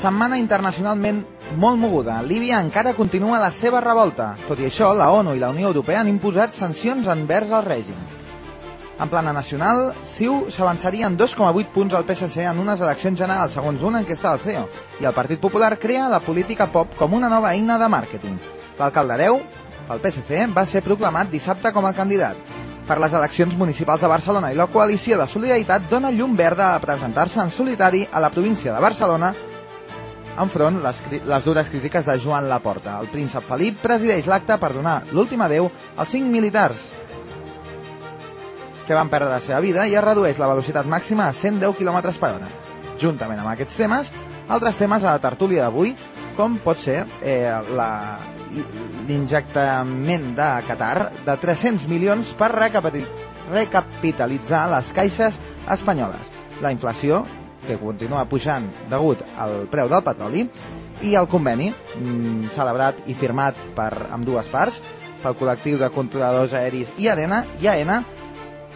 setmana internacionalment molt moguda. Líbia encara continua la seva revolta. Tot i això, la ONU i la Unió Europea han imposat sancions envers el règim. En plana nacional, CiU s'avançaria en 2,8 punts al PSC en unes eleccions generals, segons una enquesta del CEO, i el Partit Popular crea la política pop com una nova eina de màrqueting. L'alcalde Areu, pel PSC, va ser proclamat dissabte com a candidat per les eleccions municipals de Barcelona i la coalició de Solidaritat dona llum verda a presentar-se en solitari a la província de Barcelona enfront les, les dures crítiques de Joan Laporta. El príncep Felip presideix l'acte per donar l'últim adeu als cinc militars que van perdre la seva vida i es redueix la velocitat màxima a 110 km per hora. Juntament amb aquests temes, altres temes a la tertúlia d'avui, com pot ser eh, l'injectament de Qatar de 300 milions per recapitalitzar les caixes espanyoles. La inflació, que continua pujant degut al preu del petroli, i el conveni mm, celebrat i firmat per amb dues parts pel col·lectiu de controladors aeris i Arena i AENA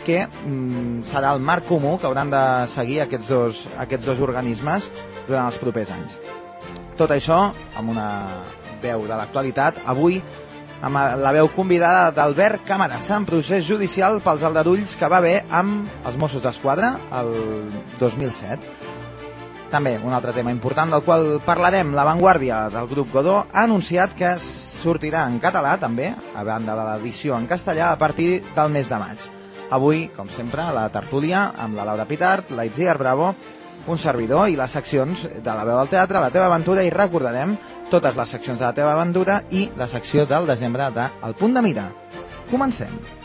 que mm, serà el marc comú que hauran de seguir aquests dos, aquests dos organismes durant els propers anys. Tot això amb una veu de l'actualitat, avui amb la veu convidada d'Albert Camarassa en procés judicial pels aldarulls que va haver amb els Mossos d'Esquadra el 2007. També un altre tema important del qual parlarem, La Vanguardia del grup Godó ha anunciat que sortirà en català també, a banda de l'edició en castellà, a partir del mes de maig. Avui, com sempre, a la tertúlia amb la Laura Pitart, la Itziar Bravo, un servidor i les seccions de la veu del teatre, la teva aventura i recordarem totes les seccions de la teva aventura i la secció del desembre de El punt de mira. Comencem.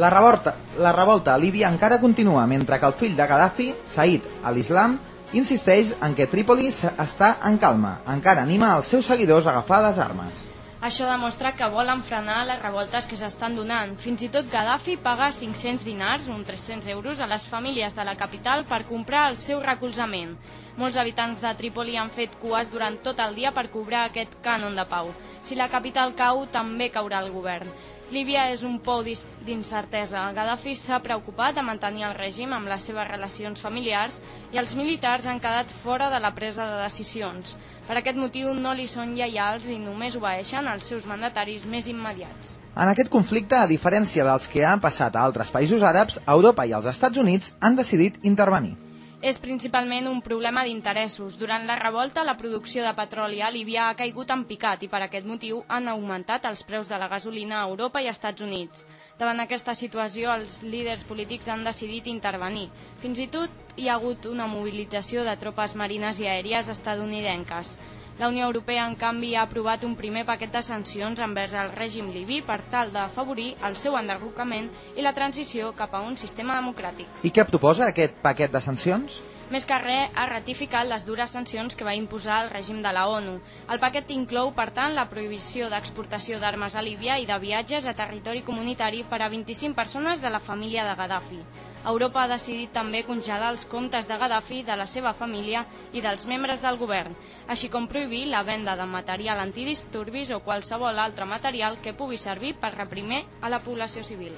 La revolta, la revolta a Líbia encara continua, mentre que el fill de Gaddafi, Said al-Islam, insisteix en que Trípoli està en calma. Encara anima els seus seguidors a agafar les armes. Això demostra que volen frenar les revoltes que s'estan donant. Fins i tot Gaddafi paga 500 dinars, uns 300 euros, a les famílies de la capital per comprar el seu recolzament. Molts habitants de Trípoli han fet cues durant tot el dia per cobrar aquest cànon de pau. Si la capital cau, també caurà el govern. Líbia és un pou d'incertesa. Gaddafi s'ha preocupat de mantenir el règim amb les seves relacions familiars i els militars han quedat fora de la presa de decisions. Per aquest motiu no li són lleials i només obeeixen als seus mandataris més immediats. En aquest conflicte, a diferència dels que han passat a altres països àrabs, Europa i els Estats Units han decidit intervenir és principalment un problema d'interessos. Durant la revolta, la producció de petroli a Líbia ha caigut en picat i per aquest motiu han augmentat els preus de la gasolina a Europa i als Estats Units. Davant aquesta situació, els líders polítics han decidit intervenir. Fins i tot hi ha hagut una mobilització de tropes marines i aèries estadounidenques. La Unió Europea, en canvi, ha aprovat un primer paquet de sancions envers el règim libi per tal d'afavorir el seu enderrocament i la transició cap a un sistema democràtic. I què proposa aquest paquet de sancions? Més que res, ha ratificat les dures sancions que va imposar el règim de la ONU. El paquet inclou, per tant, la prohibició d'exportació d'armes a Líbia i de viatges a territori comunitari per a 25 persones de la família de Gaddafi. Europa ha decidit també congelar els comptes de Gaddafi, de la seva família i dels membres del govern, així com prohibir la venda de material antidisturbis o qualsevol altre material que pugui servir per reprimir a la població civil.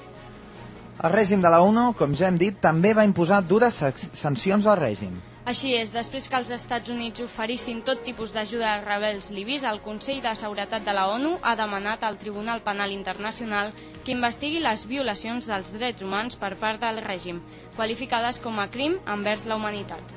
El règim de la ONU, com ja hem dit, també va imposar dures sancions al règim. Així és, després que els Estats Units oferissin tot tipus d'ajuda als rebels libis, el Consell de Seguretat de la ONU ha demanat al Tribunal Penal Internacional que investigui les violacions dels drets humans per part del règim, qualificades com a crim envers la humanitat.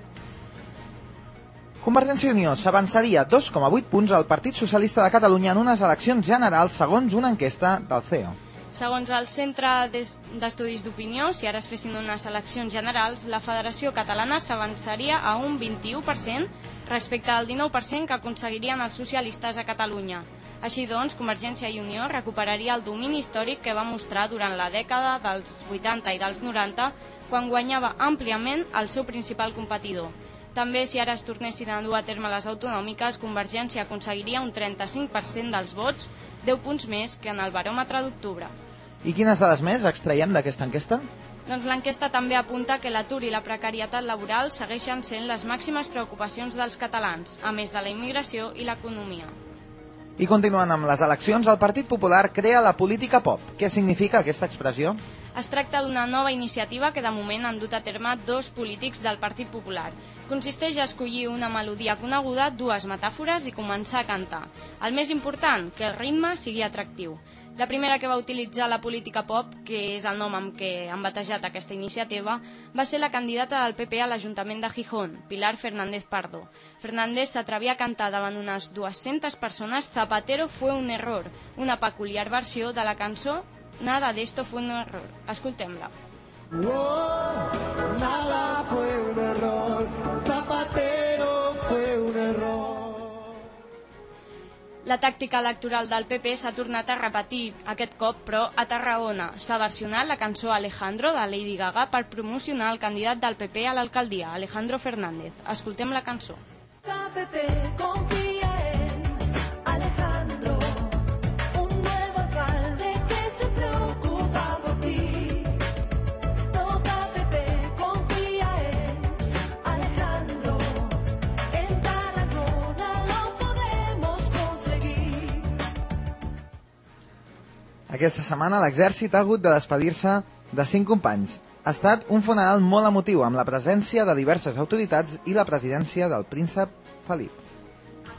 Convergència i Unió s'avançaria 2,8 punts al Partit Socialista de Catalunya en unes eleccions generals segons una enquesta del CEO. Segons el Centre d'Estudis d'Opinió, si ara es fessin unes eleccions generals, la Federació Catalana s'avançaria a un 21% respecte al 19% que aconseguirien els socialistes a Catalunya. Així doncs, Convergència i Unió recuperaria el domini històric que va mostrar durant la dècada dels 80 i dels 90, quan guanyava àmpliament el seu principal competidor. També, si ara es tornessin a dur a terme les autonòmiques, Convergència aconseguiria un 35% dels vots, 10 punts més que en el baròmetre d'octubre. I quines dades més extraiem d'aquesta enquesta? Doncs l'enquesta també apunta que l'atur i la precarietat laboral segueixen sent les màximes preocupacions dels catalans, a més de la immigració i l'economia. I continuant amb les eleccions, el Partit Popular crea la política pop. Què significa aquesta expressió? Es tracta d'una nova iniciativa que de moment han dut a terme dos polítics del Partit Popular. Consisteix a escollir una melodia coneguda, dues metàfores i començar a cantar. El més important, que el ritme sigui atractiu. La primera que va utilitzar la política pop, que és el nom amb què han batejat aquesta iniciativa, va ser la candidata del PP a l'Ajuntament de Gijón, Pilar Fernández Pardo. Fernández s'atrevia a cantar davant unes 200 persones Zapatero fue un error, una peculiar versió de la cançó Nada de esto fue un error. Escoltem-la. Oh, nada fue un error, Zapatero fue un error. La tàctica electoral del PP s'ha tornat a repetir, aquest cop, però, a Tarragona. S'ha versionat la cançó Alejandro de Lady Gaga per promocionar el candidat del PP a l'alcaldia, Alejandro Fernández. Escoltem la cançó. KPP confía Aquesta setmana l'exèrcit ha hagut de despedir-se de cinc companys. Ha estat un funeral molt emotiu amb la presència de diverses autoritats i la presidència del príncep Felip.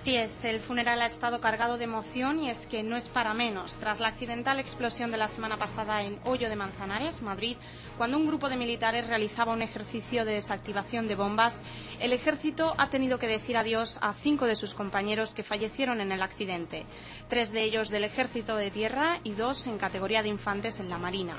Así es, el funeral ha estado cargado de emoción y es que no es para menos. Tras la accidental explosión de la semana pasada en Hoyo de Manzanares, Madrid, cuando un grupo de militares realizaba un ejercicio de desactivación de bombas, el ejército ha tenido que decir adiós a cinco de sus compañeros que fallecieron en el accidente, tres de ellos del ejército de tierra y dos en categoría de infantes en la Marina.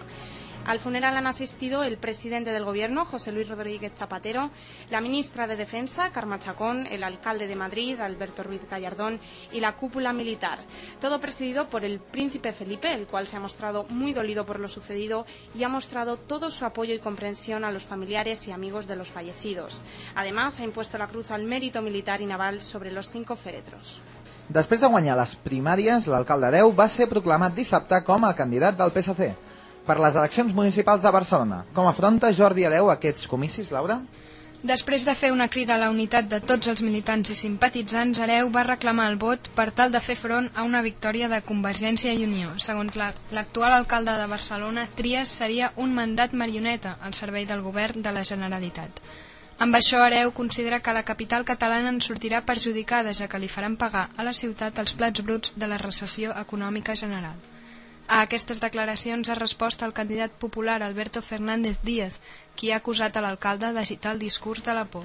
Al funeral han asistido el presidente del Gobierno, José Luis Rodríguez Zapatero, la ministra de Defensa, Carma Chacón, el alcalde de Madrid, Alberto Ruiz Gallardón, y la cúpula militar. Todo presidido por el príncipe Felipe, el cual se ha mostrado muy dolido por lo sucedido y ha mostrado todo su apoyo y comprensión a los familiares y amigos de los fallecidos. Además, ha impuesto la cruz al mérito militar y naval sobre los cinco féretros. Després de guanyar les primàries, l'alcalde Areu va ser proclamat dissabte com a candidat del per les eleccions municipals de Barcelona. Com afronta Jordi Areu aquests comicis, Laura? Després de fer una crida a la unitat de tots els militants i simpatitzants, Areu va reclamar el vot per tal de fer front a una victòria de Convergència i Unió. Segons la- l'actual alcalde de Barcelona, Trias seria un mandat marioneta al servei del govern de la Generalitat. Amb això, Areu considera que la capital catalana en sortirà perjudicada, ja que li faran pagar a la ciutat els plats bruts de la recessió econòmica general. A aquestes declaracions ha respost el candidat popular Alberto Fernández Díaz, qui ha acusat a l'alcalde d'agitar el discurs de la por.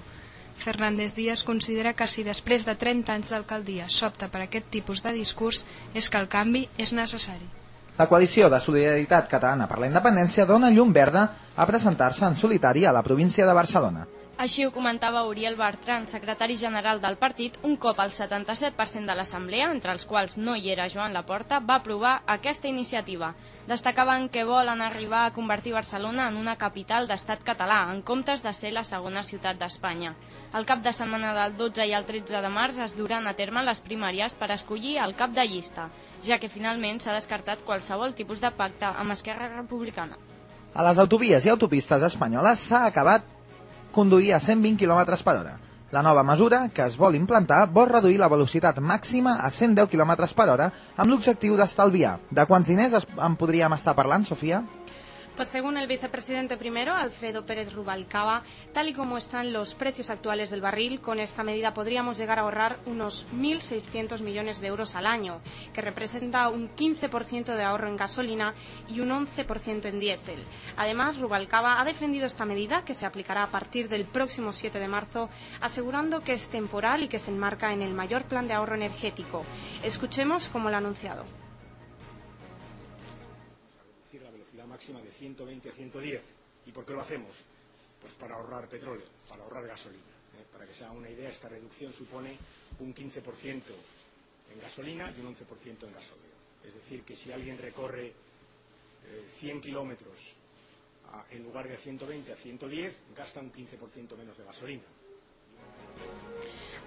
Fernández Díaz considera que si després de 30 anys d'alcaldia s'opta per aquest tipus de discurs és que el canvi és necessari. La coalició de Solidaritat Catalana per la Independència dona llum verda a presentar-se en solitari a la província de Barcelona. Així ho comentava Uriel Bertran, secretari general del partit, un cop el 77% de l'Assemblea, entre els quals no hi era Joan Laporta, va aprovar aquesta iniciativa. Destacaven que volen arribar a convertir Barcelona en una capital d'estat català, en comptes de ser la segona ciutat d'Espanya. El cap de setmana del 12 i el 13 de març es duran a terme les primàries per escollir el cap de llista, ja que finalment s'ha descartat qualsevol tipus de pacte amb Esquerra Republicana. A les autovies i autopistes espanyoles s'ha acabat conduir a 120 km per hora. La nova mesura, que es vol implantar, vol reduir la velocitat màxima a 110 km per hora amb l'objectiu d'estalviar. De quants diners en podríem estar parlant, Sofia? Pues según el vicepresidente primero, Alfredo Pérez Rubalcaba, tal y como están los precios actuales del barril, con esta medida podríamos llegar a ahorrar unos 1.600 millones de euros al año, que representa un 15% de ahorro en gasolina y un 11% en diésel. Además, Rubalcaba ha defendido esta medida, que se aplicará a partir del próximo 7 de marzo, asegurando que es temporal y que se enmarca en el mayor plan de ahorro energético. Escuchemos cómo lo ha anunciado. Máxima de 120 a 110. ¿Y por qué lo hacemos? Pues para ahorrar petróleo, para ahorrar gasolina. ¿eh? Para que se haga una idea, esta reducción supone un 15% en gasolina y un 11% en gasóleo. Es decir, que si alguien recorre eh, 100 kilómetros en lugar de a 120 a 110, gasta un 15% menos de gasolina.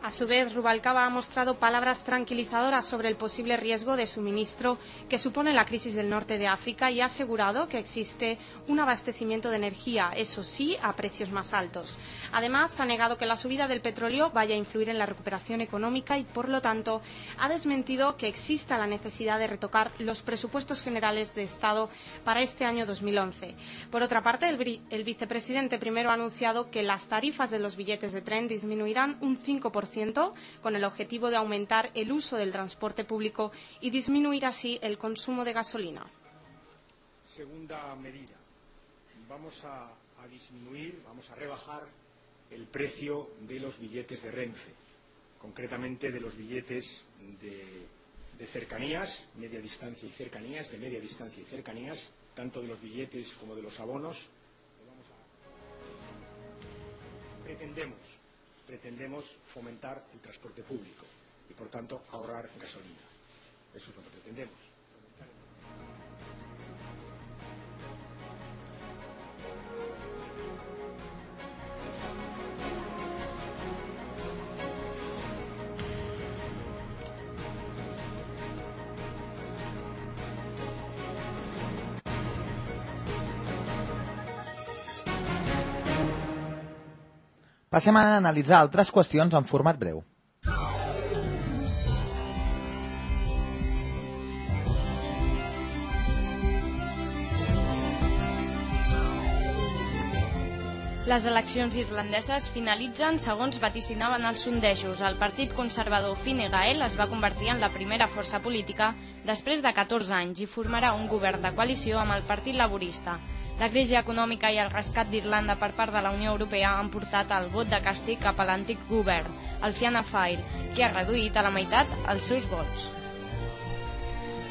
A su vez, Rubalcaba ha mostrado palabras tranquilizadoras sobre el posible riesgo de suministro que supone la crisis del norte de África y ha asegurado que existe un abastecimiento de energía, eso sí, a precios más altos. Además, ha negado que la subida del petróleo vaya a influir en la recuperación económica y, por lo tanto, ha desmentido que exista la necesidad de retocar los presupuestos generales de Estado para este año 2011. Por otra parte, el, el vicepresidente primero ha anunciado que las tarifas de los billetes de tren disminuirán un 5% con el objetivo de aumentar el uso del transporte público y disminuir así el consumo de gasolina. Segunda medida. Vamos a, disminuir, vamos a rebajar el precio de los billetes de Renfe, concretamente de los billetes de, de cercanías, media distancia y cercanías, de media distancia y cercanías, tanto de los billetes como de los abonos. Pretendemos, pretendemos fomentar el transporte público y, por tanto, ahorrar gasolina. Eso es lo que pretendemos. Passem a analitzar altres qüestions en format breu. Les eleccions irlandeses finalitzen segons vaticinaven els sondejos. El partit conservador Fine Gael es va convertir en la primera força política després de 14 anys i formarà un govern de coalició amb el Partit Laborista. La crisi econòmica i el rescat d'Irlanda per part de la Unió Europea han portat el vot de càstig cap a l'antic govern, el Fianna Fáil, que ha reduït a la meitat els seus vots.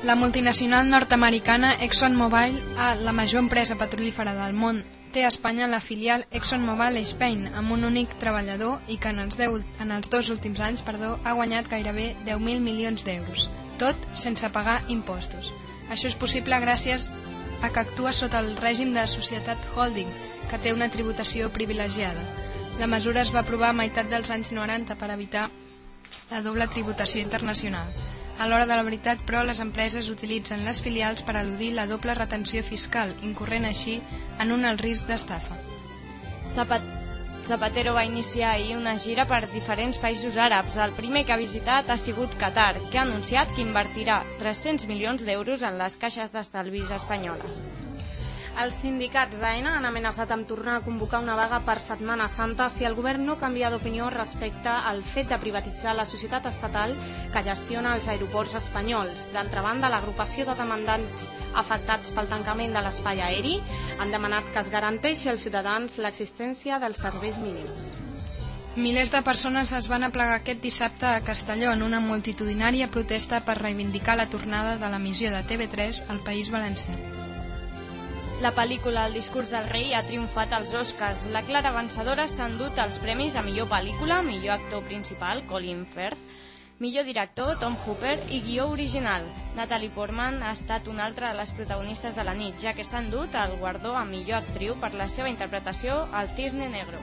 La multinacional nord-americana ExxonMobil, la major empresa petrolífera del món, té a Espanya la filial ExxonMobil Spain, amb un únic treballador i que en els, deu, en els dos últims anys perdó, ha guanyat gairebé 10.000 milions d'euros, tot sense pagar impostos. Això és possible gràcies a que actua sota el règim de societat holding, que té una tributació privilegiada. La mesura es va aprovar a meitat dels anys 90 per evitar la doble tributació internacional. A l'hora de la veritat, però, les empreses utilitzen les filials per eludir la doble retenció fiscal, incorrent així en un alt risc d'estafa. Zapat Zapatero va iniciar ahir una gira per diferents països àrabs. El primer que ha visitat ha sigut Qatar, que ha anunciat que invertirà 300 milions d'euros en les caixes d'estalvis espanyoles. Els sindicats d'AENA han amenaçat amb tornar a convocar una vaga per Setmana Santa si el govern no canvia d'opinió respecte al fet de privatitzar la societat estatal que gestiona els aeroports espanyols. D'altra banda, l'agrupació de demandants afectats pel tancament de l'espai aeri han demanat que es garanteixi als ciutadans l'existència dels serveis mínims. Milers de persones es van aplegar aquest dissabte a Castelló en una multitudinària protesta per reivindicar la tornada de l'emissió de TV3 al País Valencià. La pel·lícula El discurs del rei ha triomfat als Oscars. La clara vencedora s'ha endut els premis a millor pel·lícula, millor actor principal, Colin Firth, millor director, Tom Hooper, i guió original. Natalie Portman ha estat una altra de les protagonistes de la nit, ja que s'ha endut el guardó a millor actriu per la seva interpretació al Cisne Negro.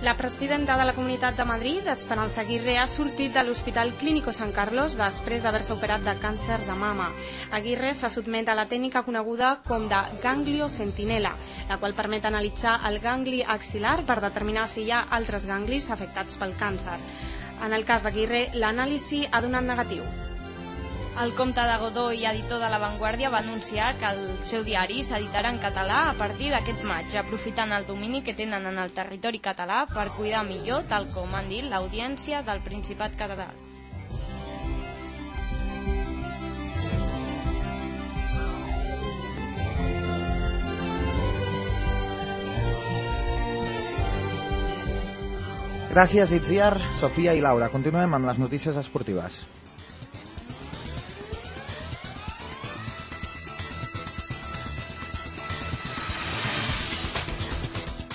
La presidenta de la Comunitat de Madrid, Esperanza Aguirre, ha sortit de l'Hospital Clínico Sant Carlos després d'haver-se operat de càncer de mama. Aguirre se sotmet a la tècnica coneguda com de ganglio sentinela, la qual permet analitzar el gangli axilar per determinar si hi ha altres ganglis afectats pel càncer. En el cas d'Aguirre, l'anàlisi ha donat negatiu. El comte de Godó i editor de La Vanguardia va anunciar que el seu diari s'editarà en català a partir d'aquest maig, aprofitant el domini que tenen en el territori català per cuidar millor, tal com han dit, l'audiència del Principat català. Gràcies, Itziar, Sofia i Laura. Continuem amb les notícies esportives.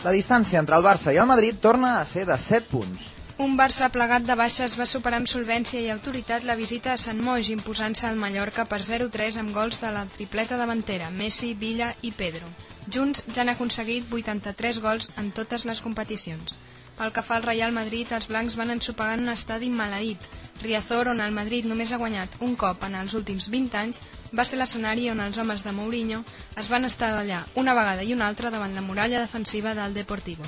La distància entre el Barça i el Madrid torna a ser de 7 punts. Un Barça plegat de baixes va superar amb solvència i autoritat la visita a Sant Moix, imposant-se al Mallorca per 0-3 amb gols de la tripleta davantera, Messi, Villa i Pedro. Junts ja han aconseguit 83 gols en totes les competicions. Pel que fa al Real Madrid, els blancs van ensopegar en un estadi maleït. Riazor, on el Madrid només ha guanyat un cop en els últims 20 anys, va ser l'escenari on els homes de Mourinho es van estar allà una vegada i una altra davant la muralla defensiva del Deportivo.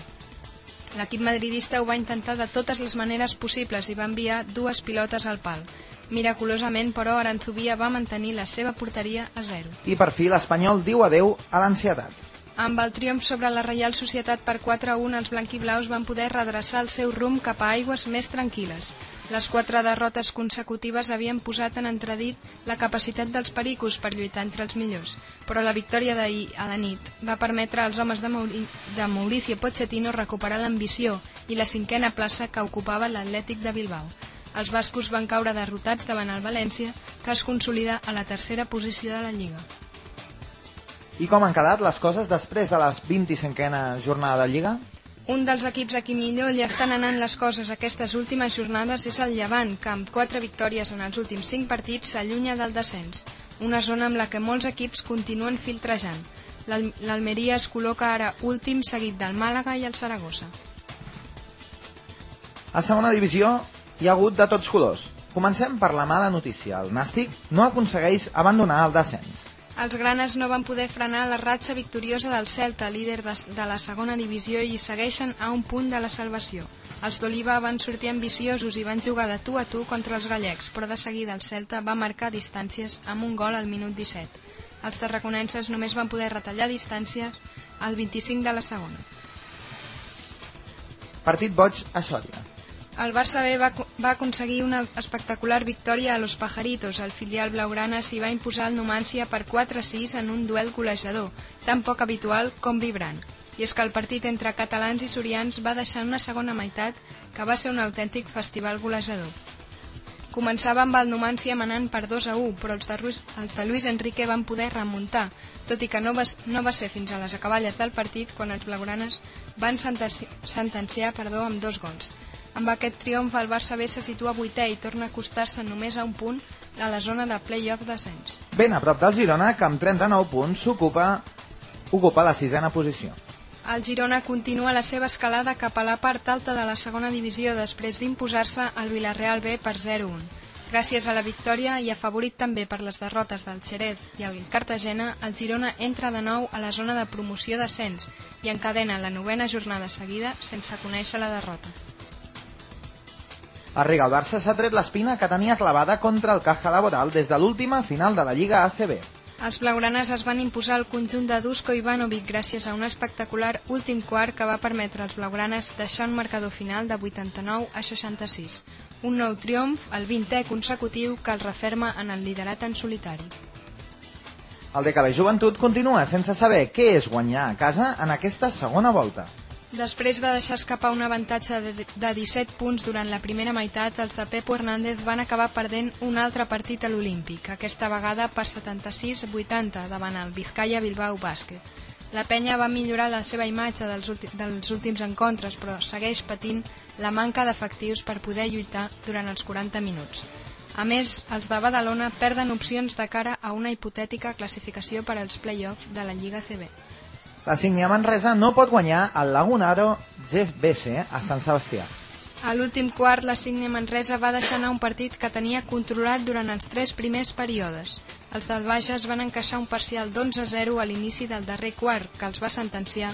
L'equip madridista ho va intentar de totes les maneres possibles i va enviar dues pilotes al pal. Miraculosament, però, Aranzubia va mantenir la seva porteria a zero. I per fi l'Espanyol diu adeu a l'ansietat. Amb el triomf sobre la Reial Societat per 4-1, els blanquiblaus van poder redreçar el seu rumb cap a aigües més tranquil·les. Les quatre derrotes consecutives havien posat en entredit la capacitat dels pericos per lluitar entre els millors, però la victòria d'ahir a la nit va permetre als homes de, Mauri de Mauricio Pochettino recuperar l'ambició i la cinquena plaça que ocupava l'Atlètic de Bilbao. Els bascos van caure derrotats davant el València, que es consolida a la tercera posició de la Lliga. I com han quedat les coses després de la 25a jornada de Lliga? Un dels equips a qui millor li estan anant les coses aquestes últimes jornades és el Llevant, que amb quatre victòries en els últims cinc partits s'allunya del descens, una zona amb la que molts equips continuen filtrejant. L'Al- L'Almeria es col·loca ara últim seguit del Màlaga i el Saragossa. A segona divisió hi ha hagut de tots colors. Comencem per la mala notícia. El Nàstic no aconsegueix abandonar el descens. Els granes no van poder frenar la ratxa victoriosa del Celta, líder de, la segona divisió, i segueixen a un punt de la salvació. Els d'Oliva van sortir ambiciosos i van jugar de tu a tu contra els gallecs, però de seguida el Celta va marcar distàncies amb un gol al minut 17. Els tarraconenses només van poder retallar distàncies al 25 de la segona. Partit boig a Sòria. El Barça B va, va aconseguir una espectacular victòria a Los Pajaritos. El filial blaugrana s'hi va imposar el Numància per 4-6 en un duel golejador, tan poc habitual com vibrant. I és que el partit entre catalans i sorians va deixar una segona meitat que va ser un autèntic festival golejador. Començava amb el Numància manant per 2 a 1, però els de, Ruiz, els de Luis Enrique van poder remuntar, tot i que no va, no va ser fins a les acaballes del partit quan els blaugranes van sentenci, sentenciar perdó, amb dos gols. Amb aquest triomf el Barça B se situa vuitè i torna a acostar-se només a un punt a la zona de play-off descens. Ben a prop del Girona, que amb 39 punts s'ocupa ocupa la sisena posició. El Girona continua la seva escalada cap a la part alta de la segona divisió després d'imposar-se al Villarreal B per 0-1. Gràcies a la victòria i afavorit també per les derrotes del Xerez i el Cartagena, el Girona entra de nou a la zona de promoció d'ascens i encadena la novena jornada seguida sense conèixer la derrota. El Riga el Barça s'ha tret l'espina que tenia clavada contra el Caja Laboral des de l'última final de la Lliga ACB. Els blaugranes es van imposar al conjunt de Dusko Ivanovic gràcies a un espectacular últim quart que va permetre als blaugranes deixar un marcador final de 89 a 66. Un nou triomf, el 20è consecutiu, que els referma en el liderat en solitari. El DKB Joventut continua sense saber què és guanyar a casa en aquesta segona volta. Després de deixar escapar un avantatge de, de 17 punts durant la primera meitat, els de Pepo Hernández van acabar perdent un altre partit a l'Olímpic, aquesta vegada per 76-80 davant el Vizcaya Bilbao Bàsquet. La penya va millorar la seva imatge dels, dels últims encontres, però segueix patint la manca d'efectius per poder lluitar durant els 40 minuts. A més, els de Badalona perden opcions de cara a una hipotètica classificació per als play-off de la Lliga CB. La Signia Manresa no pot guanyar el Lagunaro GBC a Sant Sebastià. A l'últim quart, la Signe Manresa va deixar anar un partit que tenia controlat durant els tres primers períodes. Els del Bages van encaixar un parcial d'11-0 a l'inici del darrer quart, que els va sentenciar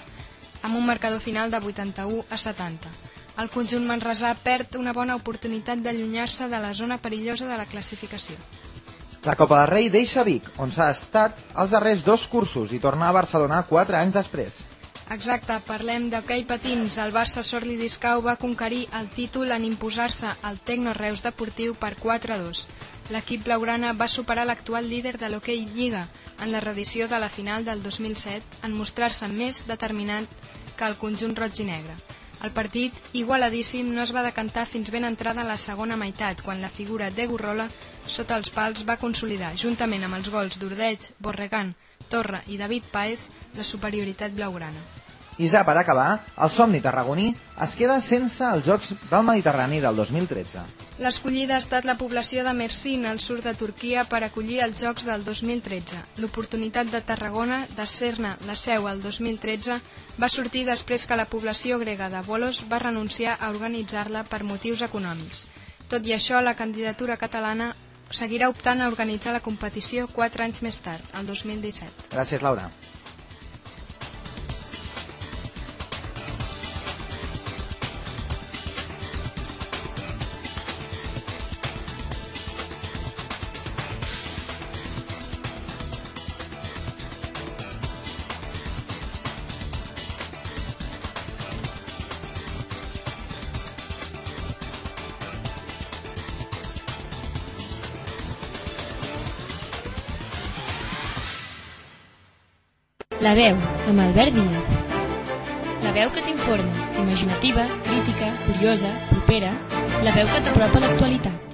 amb un marcador final de 81 a 70. El conjunt manresà perd una bona oportunitat d'allunyar-se de la zona perillosa de la classificació. La Copa del Rei deixa Vic, on s'ha estat els darrers dos cursos i torna a Barcelona quatre anys després. Exacte, parlem d'hoquei patins. El Barça Sorli Discau va conquerir el títol en imposar-se al Tecno Reus Deportiu per 4-2. L'equip blaugrana va superar l'actual líder de l'hoquei Lliga en la reedició de la final del 2007 en mostrar-se més determinat que el conjunt roig i negre. El partit, igualadíssim, no es va decantar fins ben entrada la segona meitat, quan la figura de Gurrola sota els pals va consolidar, juntament amb els gols d'Ordeig, Borregan, Torra i David Paez, la superioritat blaugrana. I ja per acabar, el somni tarragoní es queda sense els Jocs del Mediterrani del 2013. L'escollida ha estat la població de Mersin, al sud de Turquia, per acollir els Jocs del 2013. L'oportunitat de Tarragona de ser-ne la seu el 2013 va sortir després que la població grega de Bolos va renunciar a organitzar-la per motius econòmics. Tot i això, la candidatura catalana seguirà optant a organitzar la competició 4 anys més tard, el 2017. Gràcies, Laura. La veu, amb Albert Díaz. La veu que t'informa, imaginativa, crítica, curiosa, propera, la veu que t'apropa a l'actualitat.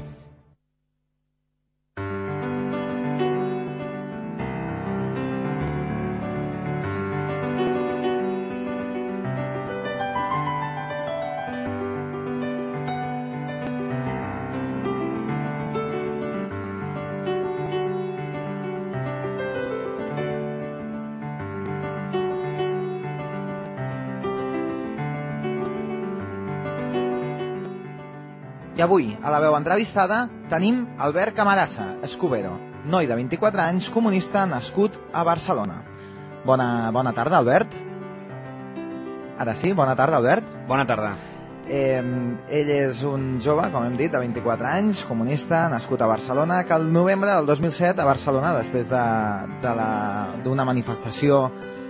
I avui, a la veu entrevistada, tenim Albert Camarassa, escubero, noi de 24 anys, comunista, nascut a Barcelona. Bona, bona tarda, Albert. Ara sí, bona tarda, Albert. Bona tarda. Eh, ell és un jove, com hem dit, de 24 anys, comunista, nascut a Barcelona, que el novembre del 2007 a Barcelona, després d'una de, de d'una manifestació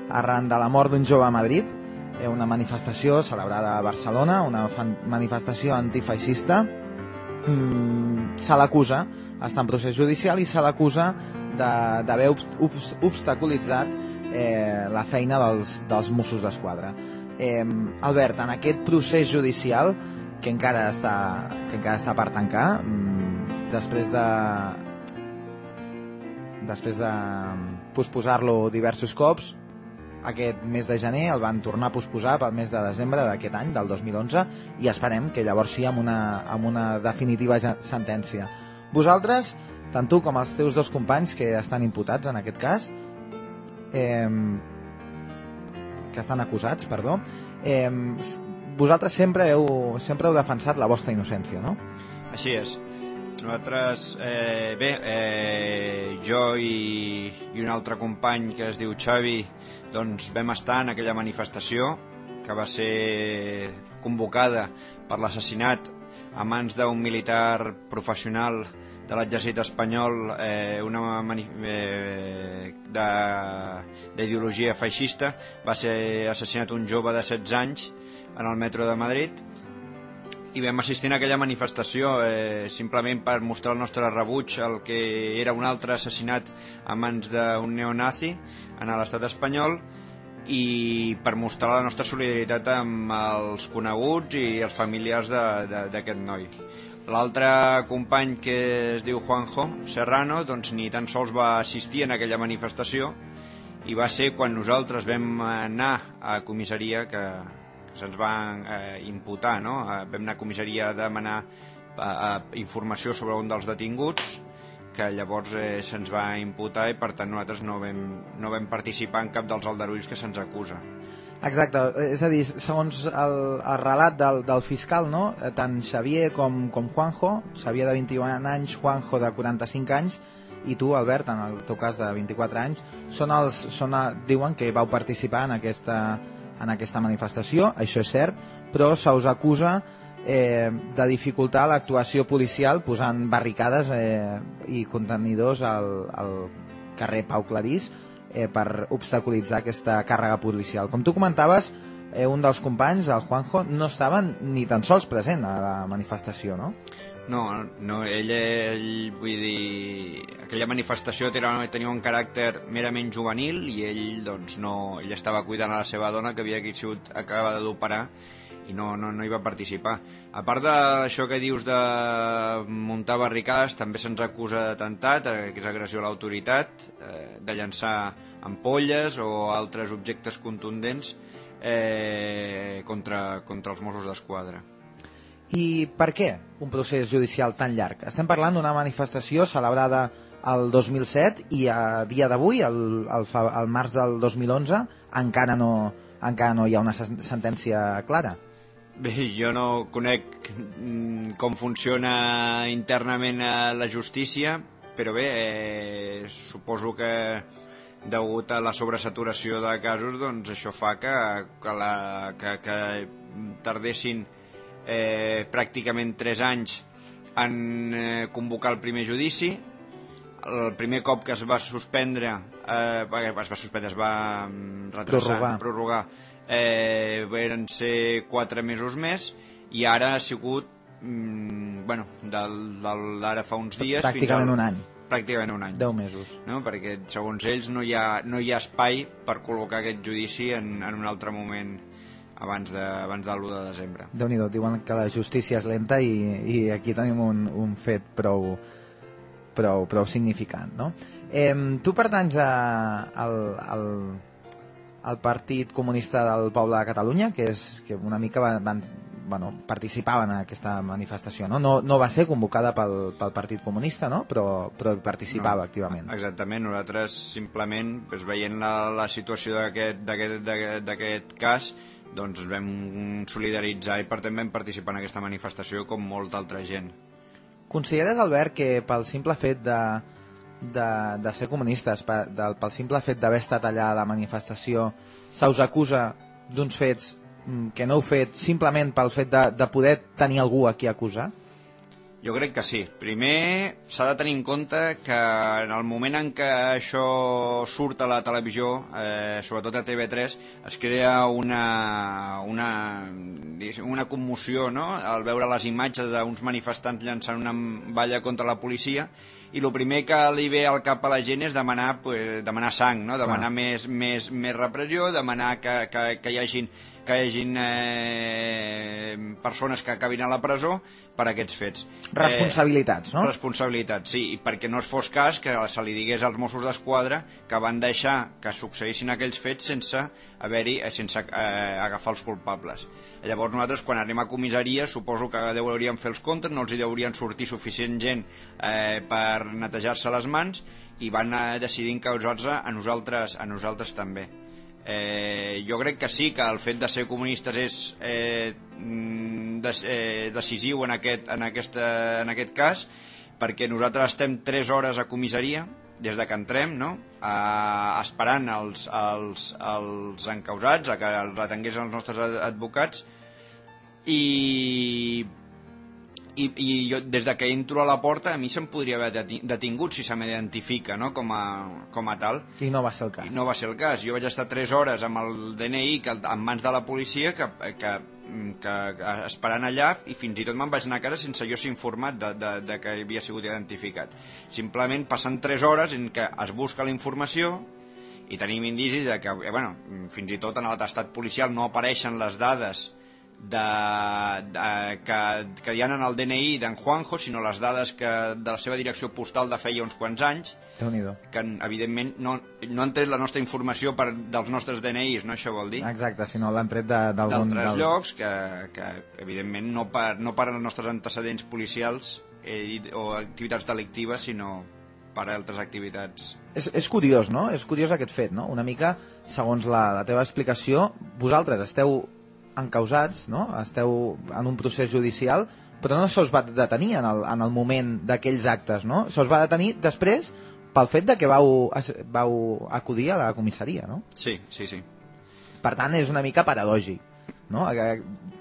arran de la mort d'un jove a Madrid, una manifestació celebrada a Barcelona, una manifestació antifeixista, mm, se l'acusa, està en procés judicial i se l'acusa d'haver obst obst obstaculitzat eh, la feina dels, dels Mossos d'Esquadra. Eh, Albert, en aquest procés judicial que encara està, que encara està per tancar, mm, després de després de posposar-lo diversos cops, aquest mes de gener el van tornar a posposar pel mes de desembre d'aquest any, del 2011, i esperem que llavors sí amb una, amb una definitiva sentència. Vosaltres, tant tu com els teus dos companys que estan imputats en aquest cas, eh, que estan acusats, perdó, eh, vosaltres sempre heu, sempre heu defensat la vostra innocència, no? Així és. Nosaltres, eh, bé, eh, jo i, i un altre company que es diu Xavi, doncs vam estar en aquella manifestació que va ser convocada per l'assassinat a mans d'un militar professional de l'exèrcit espanyol eh, una eh, de- d'ideologia feixista. Va ser assassinat un jove de 16 anys en el metro de Madrid i vam assistir a aquella manifestació eh, simplement per mostrar el nostre rebuig al que era un altre assassinat a mans d'un neonazi en l'estat espanyol i per mostrar la nostra solidaritat amb els coneguts i els familiars d'aquest noi. L'altre company que es diu Juanjo Serrano doncs ni tan sols va assistir en aquella manifestació i va ser quan nosaltres vam anar a comissaria que se'ns va eh, imputar, no? Eh, vam anar a comissaria a demanar eh, eh, informació sobre un dels detinguts que llavors eh, se'ns va imputar i per tant nosaltres no vam, no vam participar en cap dels aldarulls que se'ns acusa. Exacte, és a dir, segons el, el relat del, del fiscal, no? Eh, tant Xavier com, com Juanjo, Xavier de 21 anys, Juanjo de 45 anys, i tu, Albert, en el teu cas de 24 anys, són els, són, a- diuen que vau participar en aquesta, en aquesta manifestació, això és cert, però se us acusa eh, de dificultar l'actuació policial posant barricades eh, i contenidors al, al carrer Pau Clarís eh, per obstaculitzar aquesta càrrega policial. Com tu comentaves, eh, un dels companys, el Juanjo, no estava ni tan sols present a la manifestació, no? No, no ell, ell, vull dir, aquella manifestació tenia, un caràcter merament juvenil i ell, doncs, no, ell estava cuidant a la seva dona que havia sigut acabada d'operar i no, no, no hi va participar. A part d'això que dius de muntar barricades, també se'ns acusa d'atemptat, eh, que és agressió a l'autoritat, eh, de llançar ampolles o altres objectes contundents eh, contra, contra els Mossos d'Esquadra. I per què un procés judicial tan llarg? Estem parlant d'una manifestació celebrada el 2007 i a dia d'avui, el, el, el març del 2011, encara no, encara no hi ha una sen- sentència clara. Bé, jo no conec mm, com funciona internament eh, la justícia, però bé, eh, suposo que degut a la sobresaturació de casos, doncs això fa que, que, la, que, que tardessin eh, pràcticament 3 anys en eh, convocar el primer judici. El primer cop que es va suspendre, eh, es va suspendre, es va mm, retrasar, Prorrogar. prorrogar eh, varen ser 4 mesos més i ara ha sigut mm, bueno, d'ara fa uns dies Pràcticament al, un any. pràcticament un any 10 mesos. no? perquè segons ells no hi ha, no hi ha espai per col·locar aquest judici en, en un altre moment abans de, abans de l'1 de desembre déu nhi diuen que la justícia és lenta i, i aquí tenim un, un fet prou, prou, prou significant, no? Eh, tu pertanys a, al, al, al Partit Comunista del Poble de Catalunya, que és que una mica van, van bueno, participaven en aquesta manifestació, no? No, no va ser convocada pel, pel Partit Comunista, no? Però, però participava No, activament. Exactament, nosaltres simplement doncs, veient la, la situació d'aquest cas doncs vam solidaritzar i per tant vam participar en aquesta manifestació com molta altra gent. Consideres, Albert, que pel simple fet de, de, de ser comunistes, pel, del, pel simple fet d'haver estat allà a la manifestació, se us acusa d'uns fets mm, que no heu fet simplement pel fet de, de poder tenir algú a qui acusar? Jo crec que sí. Primer s'ha de tenir en compte que en el moment en què això surt a la televisió, eh, sobretot a TV3, es crea una, una, una commoció no? al veure les imatges d'uns manifestants llançant una valla contra la policia i el primer que li ve al cap a la gent és demanar, pues, demanar sang, no? demanar més, més, més repressió, demanar que, que, que hi hagin, que hi hagin eh, persones que acabin a la presó per aquests fets. Responsabilitats, no? Responsabilitats, sí, i perquè no es fos cas que se li digués als Mossos d'Esquadra que van deixar que succeïssin aquells fets sense haver-hi, eh, sense eh, agafar els culpables. Llavors nosaltres quan anem a comissaria suposo que hauríem fer els comptes, no els hi haurien sortir suficient gent eh, per netejar-se les mans i van eh, decidir encausar-se a nosaltres, a nosaltres també. Eh, jo crec que sí que el fet de ser comunistes és eh, mm, des, eh, decisiu en aquest, en, aquesta, en aquest cas perquè nosaltres estem 3 hores a comissaria des de que entrem no? a, esperant els, els, els encausats a que els retenguessin els nostres ad- advocats i i, i jo, des de que entro a la porta a mi se'm podria haver deti- detingut si se m'identifica no? com, a, com a tal I no va ser el cas. i no va ser el cas. Jo vaig estar 3 hores amb el DNI que, en mans de la policia que, que, que, que esperant allà i fins i tot me'n vaig anar a casa sense jo ser informat de, de, de que havia sigut identificat. Simplement passant 3 hores en què es busca la informació i tenim indicis de que, eh, bueno, fins i tot en l'atestat policial no apareixen les dades de, de, que, que hi ha en el DNI d'en Juanjo, sinó les dades que, de la seva direcció postal de feia uns quants anys, que evidentment no, no han tret la nostra informació per, dels nostres DNIs, no això vol dir? Exacte, si no l'han tret de- d'algun... D'altres del- llocs que, que evidentment no per, no per als nostres antecedents policials eh, o activitats delictives, sinó per altres activitats. És, és curiós, no? És curiós aquest fet, no? Una mica, segons la, la teva explicació, vosaltres esteu encausats, no? Esteu en un procés judicial, però no se us va detenir en el, en el moment d'aquells actes, no? Se us va detenir després pel fet de que vau, vau acudir a la comissaria, no? Sí, sí, sí. Per tant, és una mica paradògic, no? Que,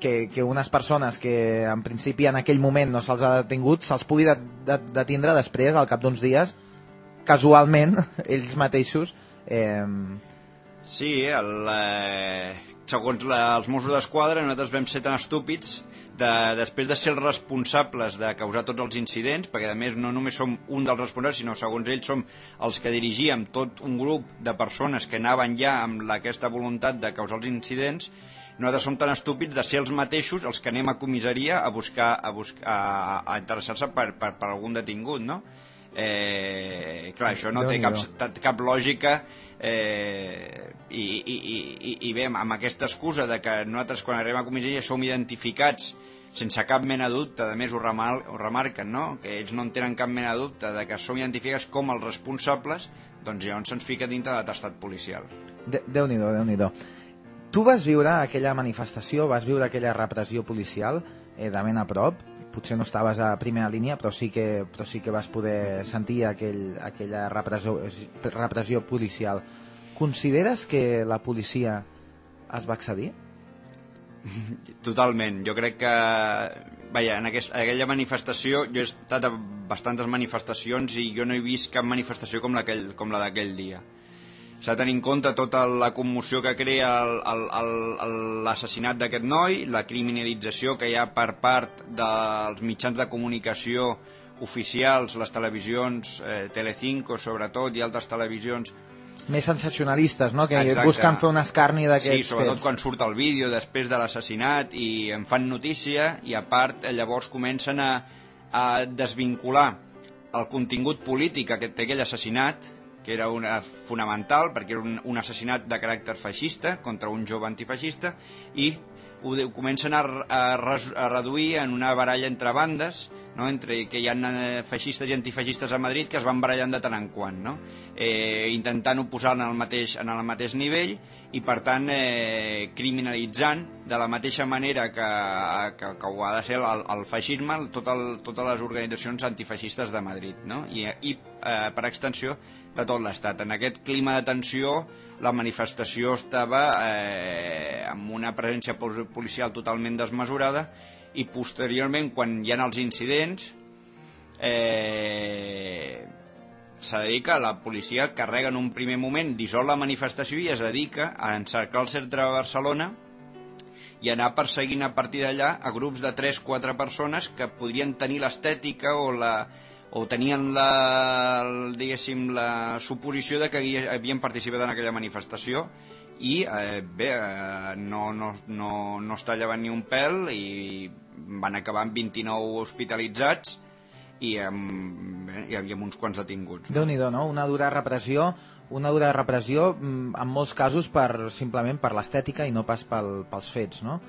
que, que unes persones que en principi en aquell moment no se'ls ha detingut, se'ls pugui de, de, detindre després, al cap d'uns dies, casualment, ells mateixos... Eh, Sí, el, eh, segons la, els Mossos d'Esquadra nosaltres vam ser tan estúpids de, després de ser els responsables de causar tots els incidents, perquè a més no només som un dels responsables, sinó segons ells som els que dirigíem tot un grup de persones que anaven ja amb la, aquesta voluntat de causar els incidents, nosaltres som tan estúpids de ser els mateixos els que anem a comissaria a buscar a, buscar, a, a interessar-se per, per, per algun detingut, no? Eh, clar, això no té cap, cap lògica eh, i, i, i, i bé, amb aquesta excusa de que nosaltres quan arribem a comissaria som identificats sense cap mena de dubte, a més ho, remal, ho remarquen, no? que ells no en tenen cap mena de dubte de que som identificats com els responsables, doncs llavors se'ns fica dintre de l'atestat policial. De Déu-n'hi-do, déu nhi déu Tu vas viure aquella manifestació, vas viure aquella repressió policial eh, de ben a prop, potser no estaves a primera línia, però sí que, però sí que vas poder sentir aquell, aquella repressió, repressió policial. Consideres que la policia es va accedir? Totalment, jo crec que vaja, en, aquest, aquella manifestació jo he estat a bastantes manifestacions i jo no he vist cap manifestació com, com la d'aquell dia s'ha de tenir en compte tota la commoció que crea l'assassinat d'aquest noi, la criminalització que hi ha per part dels mitjans de comunicació oficials, les televisions, eh, Telecinco sobretot i altres televisions més sensacionalistes, no? que Exacte. busquen fer un escarni d'aquests Sí, sobretot fets. quan surt el vídeo després de l'assassinat i en fan notícia i a part eh, llavors comencen a, a desvincular el contingut polític que té aquell assassinat que era una, fonamental perquè era un, un assassinat de caràcter feixista contra un jove antifeixista i ho, ho comencen a, a, a reduir en una baralla entre bandes no? entre que hi ha eh, feixistes i antifeixistes a Madrid que es van barallant de tant en quant no? eh, intentant posar en el mateix, en el mateix nivell i per tant eh, criminalitzant de la mateixa manera que, que, que ho ha de ser el, el feixisme tot el, totes les organitzacions antifeixistes de Madrid no? i, i eh, per extensió de tot l'Estat. En aquest clima de tensió la manifestació estava eh, amb una presència pol- policial totalment desmesurada i posteriorment quan hi ha els incidents eh, s'ha de dir que la policia carrega en un primer moment, dissol la manifestació i es dedica a encercar el centre de Barcelona i anar perseguint a partir d'allà a grups de 3-4 persones que podrien tenir l'estètica o la o tenien la, diguéssim, la suposició de que havien participat en aquella manifestació i eh, bé, eh, no, no, no, no es tallaven ni un pèl i van acabar amb 29 hospitalitzats i amb, bé, hi havia uns quants detinguts. déu nhi no? Una dura repressió, una dura repressió mm, en molts casos per, simplement per l'estètica i no pas pel, pels fets, no?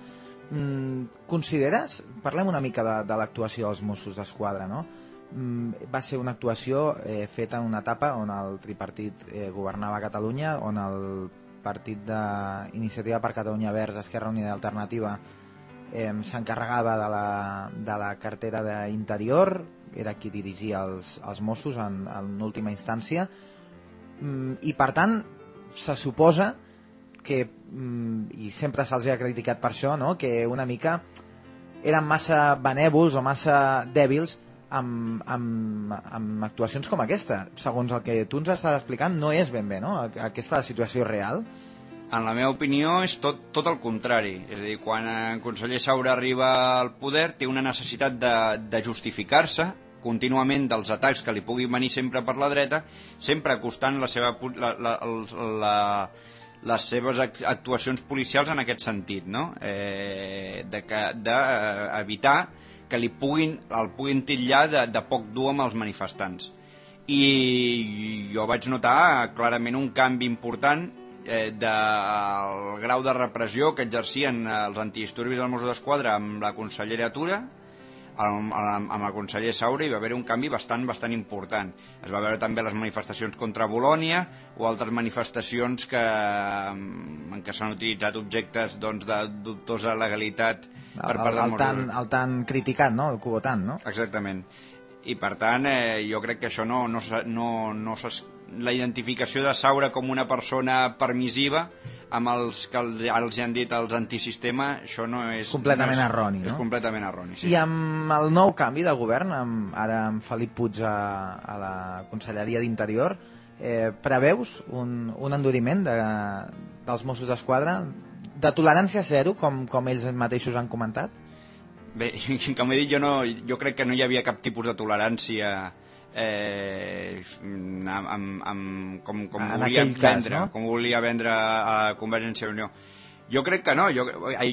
Mm, consideres, parlem una mica de, de l'actuació dels Mossos d'Esquadra, no? Mm, va ser una actuació eh, feta en una etapa on el tripartit eh, governava Catalunya, on el partit d'Iniciativa per Catalunya Verds, Esquerra Unida Alternativa eh, s'encarregava de, la, de la cartera d'Interior, era qui dirigia els, els Mossos en, en última instància, mm, i per tant se suposa que, mm, i sempre se'ls ha criticat per això, no? que una mica eren massa benèvols o massa dèbils amb, amb, amb actuacions com aquesta. Segons el que tu ens estàs explicant, no és ben bé, no? Aquesta situació real. En la meva opinió és tot, tot el contrari. És a dir, quan el conseller Saura arriba al poder té una necessitat de, de justificar-se contínuament dels atacs que li puguin venir sempre per la dreta, sempre acostant la seva, la, la, la, les seves act- actuacions policials en aquest sentit, no? Eh, de que, de, eh, evitar que li puguin, el puguin titllar de, de poc dur amb els manifestants. I jo vaig notar clarament un canvi important eh, del grau de repressió que exercien els antidisturbis dels Mossos d'Esquadra amb la consellera Tura amb, amb, el conseller Saura hi va haver un canvi bastant bastant important. Es va veure també les manifestacions contra Bolònia o altres manifestacions que, en què s'han utilitzat objectes doncs, de dubtosa legalitat per El, part dels el, tan, el tan criticat, no? El cubotant, no? Exactament. I per tant, eh, jo crec que això no, no, no, no la identificació de Saura com una persona permissiva amb els que els, han dit els antisistema, això no és... Completament no és, erroni, És no? completament erroni, sí. I amb el nou canvi de govern, amb, ara amb Felip Puig a, a la Conselleria d'Interior, eh, preveus un, un enduriment de, dels Mossos d'Esquadra de tolerància zero, com, com ells mateixos han comentat? Bé, com he dit, jo, no, jo crec que no hi havia cap tipus de tolerància eh, amb, amb, amb, com, com En volia cas, vendre, no? com volia vendre a Convergència i Unió. Jo crec que no, jo,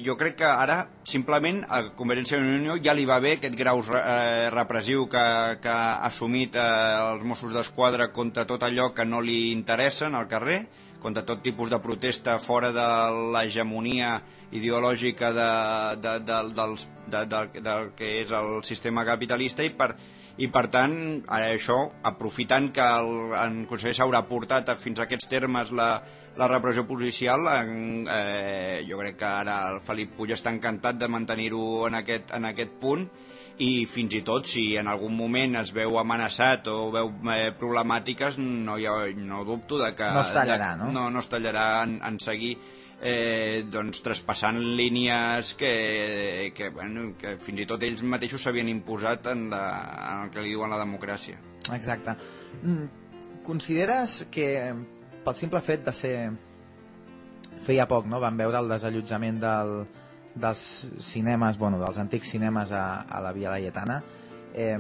jo crec que ara simplement a Convergència i Unió ja li va bé aquest grau eh, repressiu que, que ha assumit eh, els Mossos d'Esquadra contra tot allò que no li interessa en el carrer, contra tot tipus de protesta fora de l'hegemonia ideològica de, de, de, dels, de, de, del que és el sistema capitalista i per, i per tant això, aprofitant que el, el conseller s'haurà portat fins a aquests termes la, la repressió policial en, eh, jo crec que ara el Felip Puig està encantat de mantenir-ho en, aquest, en aquest punt i fins i tot si en algun moment es veu amenaçat o veu eh, problemàtiques no, hi ha, no dubto de que No es tallarà, no? no, no es tallarà en, en seguir eh, doncs, traspassant línies que, que, bueno, que fins i tot ells mateixos s'havien imposat en, la, en el que li diuen la democràcia. Exacte. Mm, Consideres que pel simple fet de ser... Feia poc, no?, vam veure el desallotjament del, dels cinemes, bueno, dels antics cinemes a, a la Via Laietana, eh,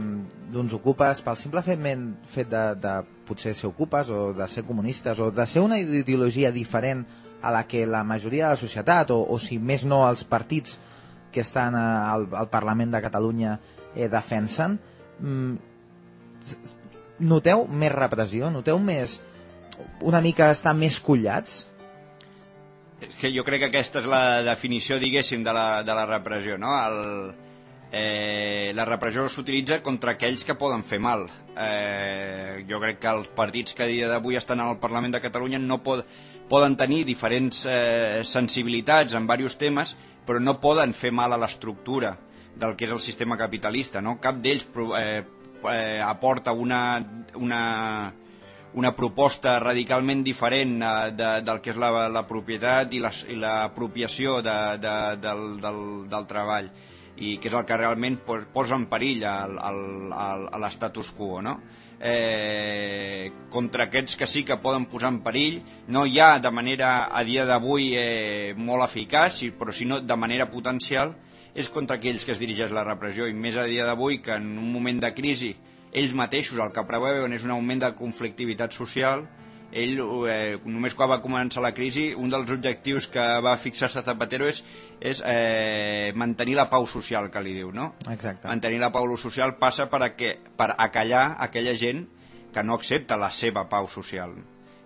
d'uns ocupes, pel simple fet, fet de, de potser ser ocupes o de ser comunistes o de ser una ideologia diferent a la que la majoria de la societat o, o si més no els partits que estan eh, al, al Parlament de Catalunya eh, defensen mm, noteu més repressió? Noteu més una mica estar més collats? Que jo crec que aquesta és la definició, diguéssim, de la, de la repressió, no? El, eh, la repressió s'utilitza contra aquells que poden fer mal. Eh, jo crec que els partits que a dia d'avui estan al Parlament de Catalunya no pod, poden tenir diferents eh, sensibilitats en diversos temes, però no poden fer mal a l'estructura del que és el sistema capitalista, no? Cap d'ells eh, eh, aporta una, una, una proposta radicalment diferent eh, de, del que és la, la propietat i la- l'apropiació de, de, del, del, del treball i que és el que realment pos- posa en perill l'estatus quo no? Eh, contra aquests que sí que poden posar en perill. No hi ha de manera a dia d'avui eh, molt eficaç però sinó de manera potencial és contra aquells que es dirigeix la repressió. I més a dia d'avui que en un moment de crisi ells mateixos el que preveuen és un augment de conflictivitat social ell, eh, només quan va començar la crisi, un dels objectius que va fixar-se Zapatero és, és eh, mantenir la pau social, que li diu, no? Exacte. Mantenir la pau social passa per, a que, per acallar aquella gent que no accepta la seva pau social.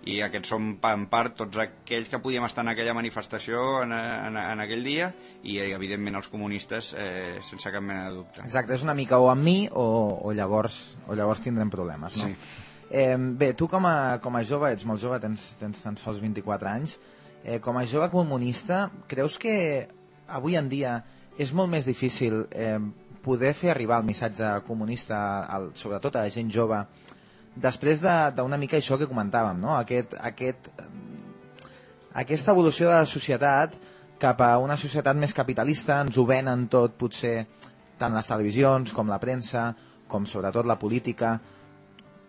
I aquests són, en part, tots aquells que podíem estar en aquella manifestació en, en, en aquell dia i, evidentment, els comunistes, eh, sense cap mena de dubte. Exacte, és una mica o amb mi o, o, llavors, o llavors tindrem problemes, no? Sí. Eh, bé, tu com a, com a jove, ets molt jove, tens, tens tan sols 24 anys, eh, com a jove comunista, creus que avui en dia és molt més difícil eh, poder fer arribar el missatge comunista, al, sobretot a la gent jove, després de- d'una mica això que comentàvem, no? Aquest, aquest, aquesta evolució de la societat cap a una societat més capitalista, ens ho venen tot, potser, tant les televisions com la premsa, com sobretot la política,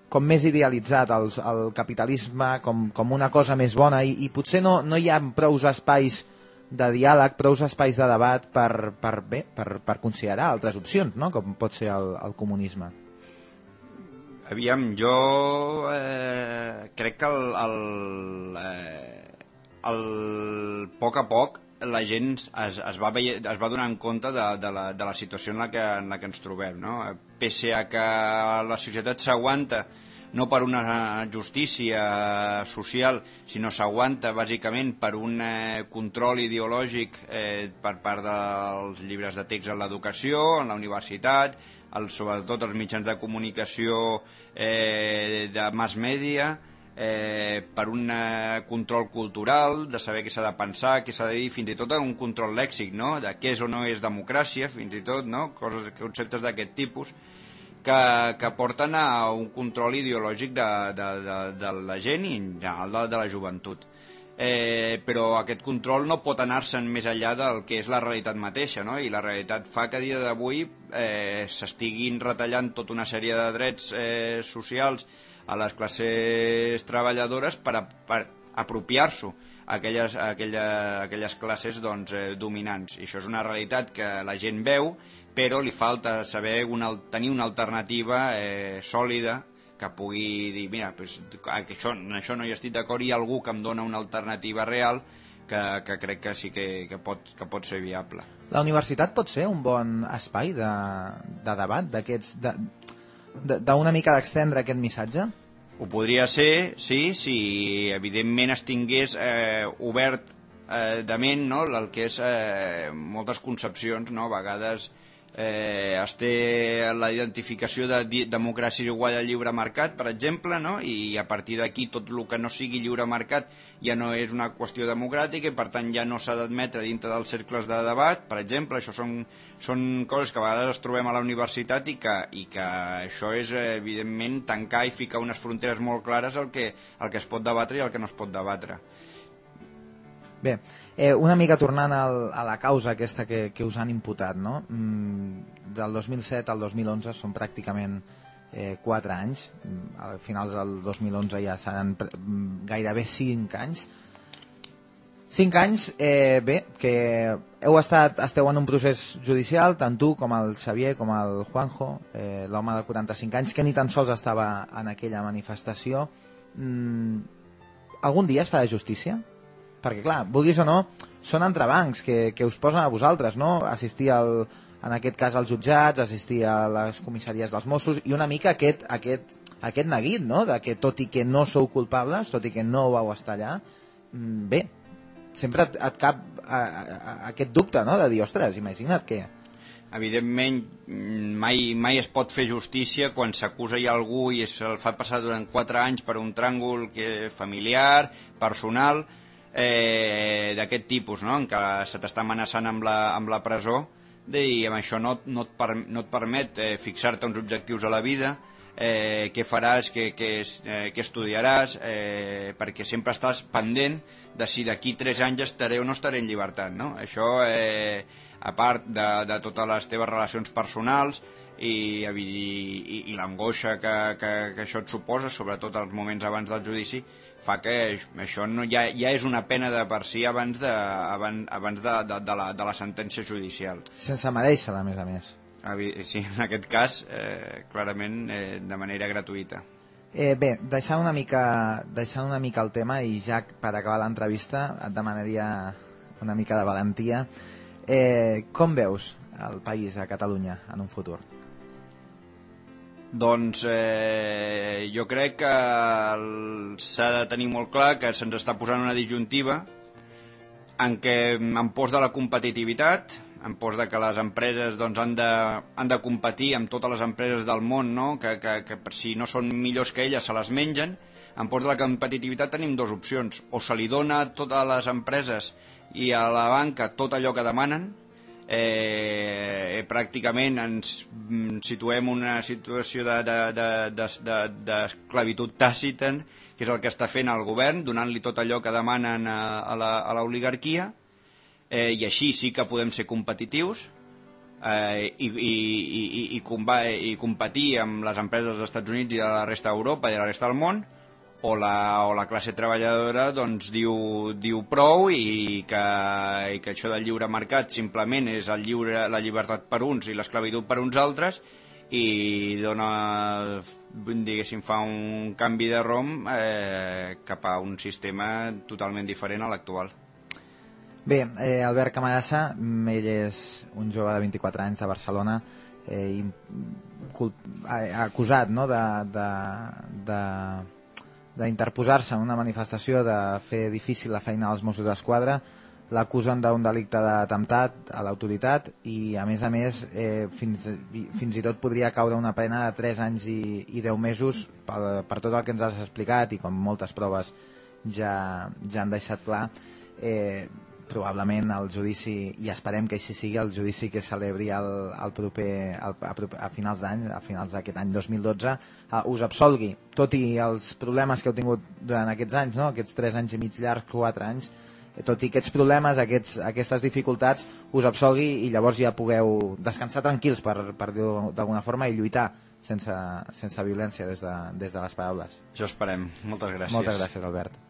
com més idealitzat el, el capitalisme com, com una cosa més bona i, i potser no, no hi ha prous espais de diàleg, prous espais de debat per, per, bé, per, per considerar altres opcions, no? com pot ser el, el comunisme. Aviam, jo eh, crec que el, el, eh, el poc a poc la gent es, es, va, veie, es va donar en compte de, de, la, de la situació en la, que, en la que ens trobem. No? Pese a que la societat s'aguanta no per una justícia social, sinó s'aguanta bàsicament per un eh, control ideològic eh, per part dels llibres de text en l'educació, en la universitat, el, sobretot els mitjans de comunicació eh, de mass media, eh, per un eh, control cultural, de saber què s'ha de pensar, què s'ha de dir, fins i tot un control lèxic, no?, de què és o no és democràcia, fins i tot, no?, coses, conceptes d'aquest tipus, que, que porten a un control ideològic de, de, de, de la gent i en general de, de la joventut. Eh, però aquest control no pot anar-se'n més enllà del que és la realitat mateixa, no? i la realitat fa que a dia d'avui eh, s'estiguin retallant tota una sèrie de drets eh, socials a les classes treballadores per, a, per apropiar-s'ho aquelles, aquella, aquelles classes doncs, eh, dominants. I això és una realitat que la gent veu, però li falta saber una, tenir una alternativa eh, sòlida que pugui dir, mira, pues, això, en això no hi estic d'acord, hi ha algú que em dona una alternativa real que, que crec que sí que, que, pot, que pot ser viable. La universitat pot ser un bon espai de, de debat d'aquests... de- d'una mica d'extendre aquest missatge? Ho podria ser, sí, si evidentment es tingués eh, obert eh, de ment no? el que és eh, moltes concepcions, no? a vegades eh, es té la identificació de democràcia igual a lliure mercat, per exemple, no? i a partir d'aquí tot el que no sigui lliure mercat ja no és una qüestió democràtica i per tant ja no s'ha d'admetre dintre dels cercles de debat, per exemple, això són, són coses que a vegades es trobem a la universitat i que, i que això és eh, evidentment tancar i ficar unes fronteres molt clares al que, al que es pot debatre i al que no es pot debatre. Bé, eh, una mica tornant al, a la causa aquesta que, que us han imputat, no? Mm, del 2007 al 2011 són pràcticament eh, 4 anys, Mm, a finals del 2011 ja seran mm, gairebé 5 anys. 5 anys, eh, bé, que heu estat, esteu en un procés judicial, tant tu com el Xavier, com el Juanjo, eh, l'home de 45 anys, que ni tan sols estava en aquella manifestació. Mm, algun dia es farà justícia? Perquè clar, vulguis o no, són entrebancs que, que us posen a vosaltres, no? Assistir al, en aquest cas als jutjats, assistir a les comissaries dels Mossos i una mica aquest, aquest, aquest neguit, no? De que tot i que no sou culpables, tot i que no vau estar allà, mm, bé, sempre et, et cap a, a, a, aquest dubte, no? De dir, ostres, imagina't que... Evidentment, mm, mai, mai es pot fer justícia quan s'acusa ja algú i se'l fa passar durant 4 anys per un tràngol que familiar, personal, eh, d'aquest tipus, no? en què se t'està amenaçant amb la, amb la presó de, i amb això no, no, et, per, no et permet eh, fixar-te uns objectius a la vida, eh, què faràs, què, què, eh, què estudiaràs, eh, perquè sempre estàs pendent de si d'aquí 3 anys estaré o no estaré en llibertat. No? Això, eh, a part de, de totes les teves relacions personals i, i, i, l'angoixa que, que, que això et suposa, sobretot als moments abans del judici, fa que això no, ja, ja és una pena de per si abans de, abans, abans de, de, de, la, de la sentència judicial. Sense mereixer-la, a més a més. Sí, en aquest cas, eh, clarament, eh, de manera gratuïta. Eh, bé, deixant una, mica, deixant una mica el tema i ja per acabar l'entrevista et demanaria una mica de valentia. Eh, com veus el país a Catalunya en un futur? Doncs eh, jo crec que s'ha de tenir molt clar que se'ns està posant una disjuntiva en què en pos de la competitivitat, en pos de que les empreses doncs, han, de, han de competir amb totes les empreses del món, no? que, que, que si no són millors que elles se les mengen, en pos de la competitivitat tenim dues opcions, o se li dona a totes les empreses i a la banca tot allò que demanen, eh, pràcticament ens mm, situem en una situació d'esclavitud de, de, de, de, d'esclavitud tàcita, que és el que està fent el govern, donant-li tot allò que demanen a, a l'oligarquia, eh, i així sí que podem ser competitius, eh, i, i, i, i, i, comba, i competir amb les empreses dels Estats Units i de la resta d'Europa i de la resta del món, o la, o la classe treballadora doncs, diu, diu prou i que, i que això del lliure mercat simplement és el lliure, la llibertat per uns i l'esclavitud per uns altres i dona, diguéssim, fa un canvi de rom eh, cap a un sistema totalment diferent a l'actual. Bé, eh, Albert Camarasa, mm, ell és un jove de 24 anys de Barcelona eh, i acusat no, de, de, de, d'interposar-se en una manifestació de fer difícil la feina dels Mossos d'Esquadra l'acusen d'un delicte d'atemptat a l'autoritat i a més a més eh, fins, fins i tot podria caure una pena de 3 anys i, i 10 mesos per, per tot el que ens has explicat i com moltes proves ja, ja han deixat clar. Eh, probablement el judici, i esperem que així sigui, el judici que celebri el, el proper, el, a, a finals d'any, a finals d'aquest any 2012, eh, us absolgui, tot i els problemes que heu tingut durant aquests anys, no? aquests 3 anys i mig llargs, 4 anys, eh, tot i aquests problemes, aquests, aquestes dificultats, us absolgui i llavors ja pugueu descansar tranquils, per, per dir-ho d'alguna forma, i lluitar sense, sense violència des de, des de les paraules. Això esperem. Moltes gràcies. Moltes gràcies, Albert.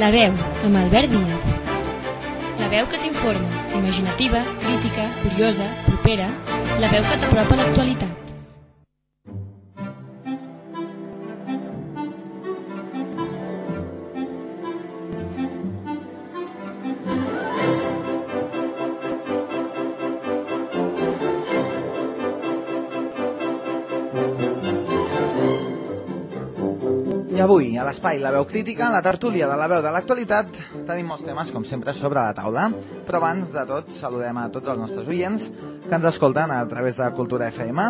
La veu, amb Albert Díaz. La veu que t'informa, imaginativa, crítica, curiosa, propera, la veu que t'apropa a l'actualitat. L'espai La Veu Crítica, la tertúlia de la veu de l'actualitat, tenim molts temes, com sempre, sobre la taula. Però abans de tot, saludem a tots els nostres oients que ens escolten a través de Cultura FM,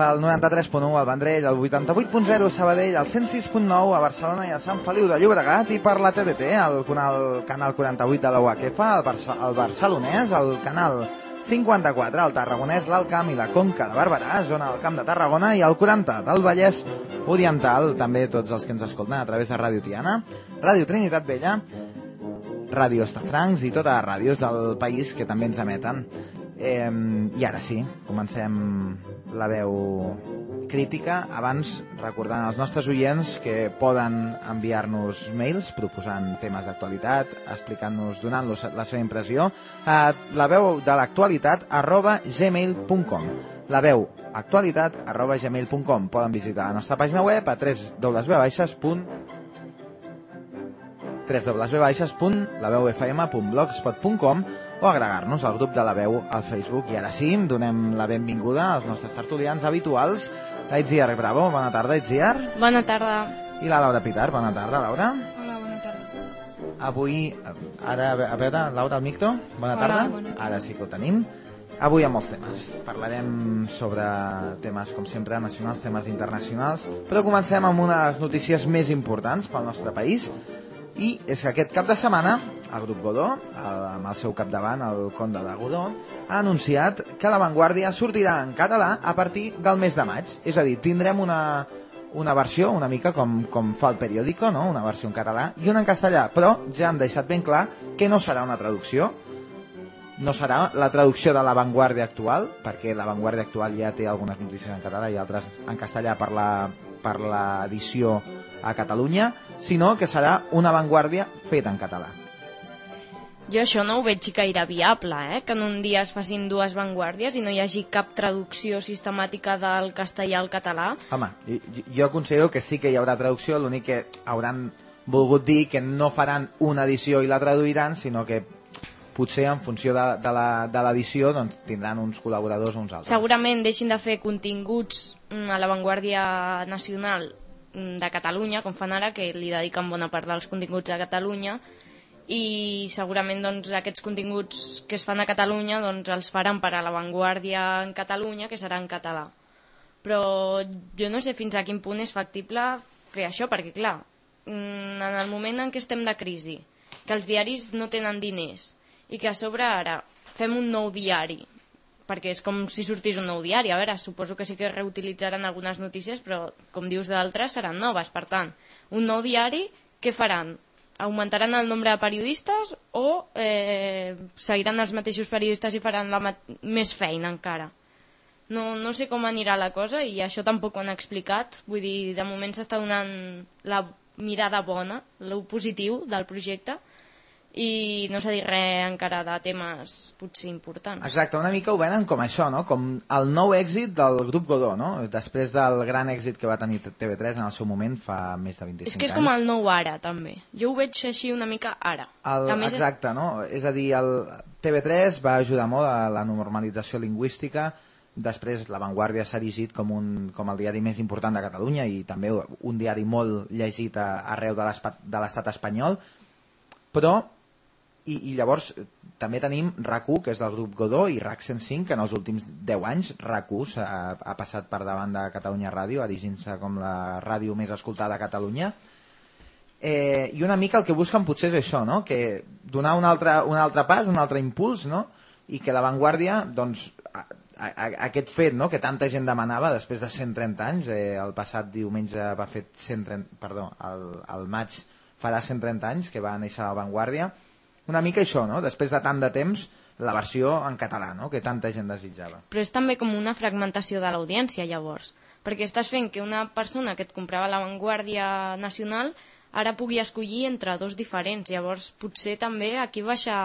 pel 93.1 al Vendrell, el 88.0 a Sabadell, el 106.9 a Barcelona i a Sant Feliu de Llobregat i per la TDT, el canal, canal 48 de la UAQF, el, Barça, el Barcelonès, el canal 54 al Tarragonès, l'Alt Camp i la Conca de Barberà, zona del Camp de Tarragona, i el 40 del Vallès Oriental, també tots els que ens escolten a través de Ràdio Tiana, Ràdio Trinitat Vella, Ràdio Estafrancs i totes les ràdios del país que també ens emeten. Eh, I ara sí, comencem la veu crítica. Abans, recordant als nostres oients que poden enviar-nos mails proposant temes d'actualitat, explicant-nos, donant-los la seva impressió, a la veu de l'actualitat arroba gmail.com la veu actualitat arroba gmail.com poden visitar la nostra pàgina web a www www.laveufm.blogspot.com o agregar-nos al grup de la veu al Facebook. I ara sí, donem la benvinguda als nostres tertulians habituals. Itziar Bravo, bona tarda, Itziar. Bona tarda. I la Laura Pitar, bona tarda, Laura. Hola, bona tarda. Avui, ara, a veure, Laura, el micro, bona Hola, tarda. bona tarda. Ara sí que ho tenim. Avui amb molts temes. Parlarem sobre temes, com sempre, nacionals, temes internacionals, però comencem amb una de les notícies més importants pel nostre país, i és que aquest cap de setmana el grup Godó, el, amb el seu capdavant, el conde de Godó, ha anunciat que La Vanguardia sortirà en català a partir del mes de maig. És a dir, tindrem una, una versió una mica com, com fa el periòdico, no? una versió en català i una en castellà, però ja han deixat ben clar que no serà una traducció, no serà la traducció de La Vanguardia actual, perquè La Vanguardia actual ja té algunes notícies en català i altres en castellà per la per l'edició a Catalunya, sinó que serà una Vanguardia feta en català. Jo això no ho veig gaire viable, eh? que en un dia es facin dues vanguardies i no hi hagi cap traducció sistemàtica del castellà al català. Home, jo, jo considero que sí que hi haurà traducció, l'únic que hauran volgut dir que no faran una edició i la traduiran, sinó que potser en funció de, de l'edició doncs, tindran uns col·laboradors o uns altres. Segurament deixin de fer continguts mm, a l'avantguàrdia nacional de Catalunya, com fan ara, que li dediquen bona part dels continguts a Catalunya, i segurament doncs, aquests continguts que es fan a Catalunya doncs, els faran per a l'avantguàrdia en Catalunya, que serà en català. Però jo no sé fins a quin punt és factible fer això, perquè clar, mm, en el moment en què estem de crisi, que els diaris no tenen diners, i que a sobre ara fem un nou diari, perquè és com si sortís un nou diari. A veure, suposo que sí que reutilitzaran algunes notícies, però, com dius d'altres, seran noves. Per tant, un nou diari, què faran? Augmentaran el nombre de periodistes o eh, seguiran els mateixos periodistes i faran la més feina encara? No, no sé com anirà la cosa i això tampoc ho han explicat. Vull dir, de moment s'està donant la mirada bona, lo positiu del projecte i no s'ha dit res encara de temes potser importants. Exacte, una mica ho venen com això, no? com el nou èxit del grup Godó, no? després del gran èxit que va tenir TV3 en el seu moment fa més de 25 anys. És que és com el nou ara, també. Jo ho veig així una mica ara. El, més, és- exacte, no? És a dir, el TV3 va ajudar molt a la normalització lingüística, després La Vanguardia s'ha erigit com, un, com el diari més important de Catalunya i també un diari molt llegit a, arreu de l'estat espanyol, però i, i llavors eh, també tenim RAC1, que és del grup Godó, i RAC 105, que en els últims 10 anys RAC1 ha, ha passat per davant de Catalunya Ràdio, erigint-se com la ràdio més escoltada a Catalunya. Eh, I una mica el que busquen potser és això, no? que donar un altre, un altre pas, un altre impuls, no? i que l'avantguàrdia, doncs, a, a, a, aquest fet no? que tanta gent demanava després de 130 anys, eh, el passat diumenge va fer 130, perdó, el, el maig farà 130 anys que va néixer l'avantguàrdia, una mica això, no? després de tant de temps, la versió en català, no? que tanta gent desitjava. Però és també com una fragmentació de l'audiència, llavors. Perquè estàs fent que una persona que et comprava la Vanguardia Nacional ara pugui escollir entre dos diferents. Llavors, potser també aquí baixa,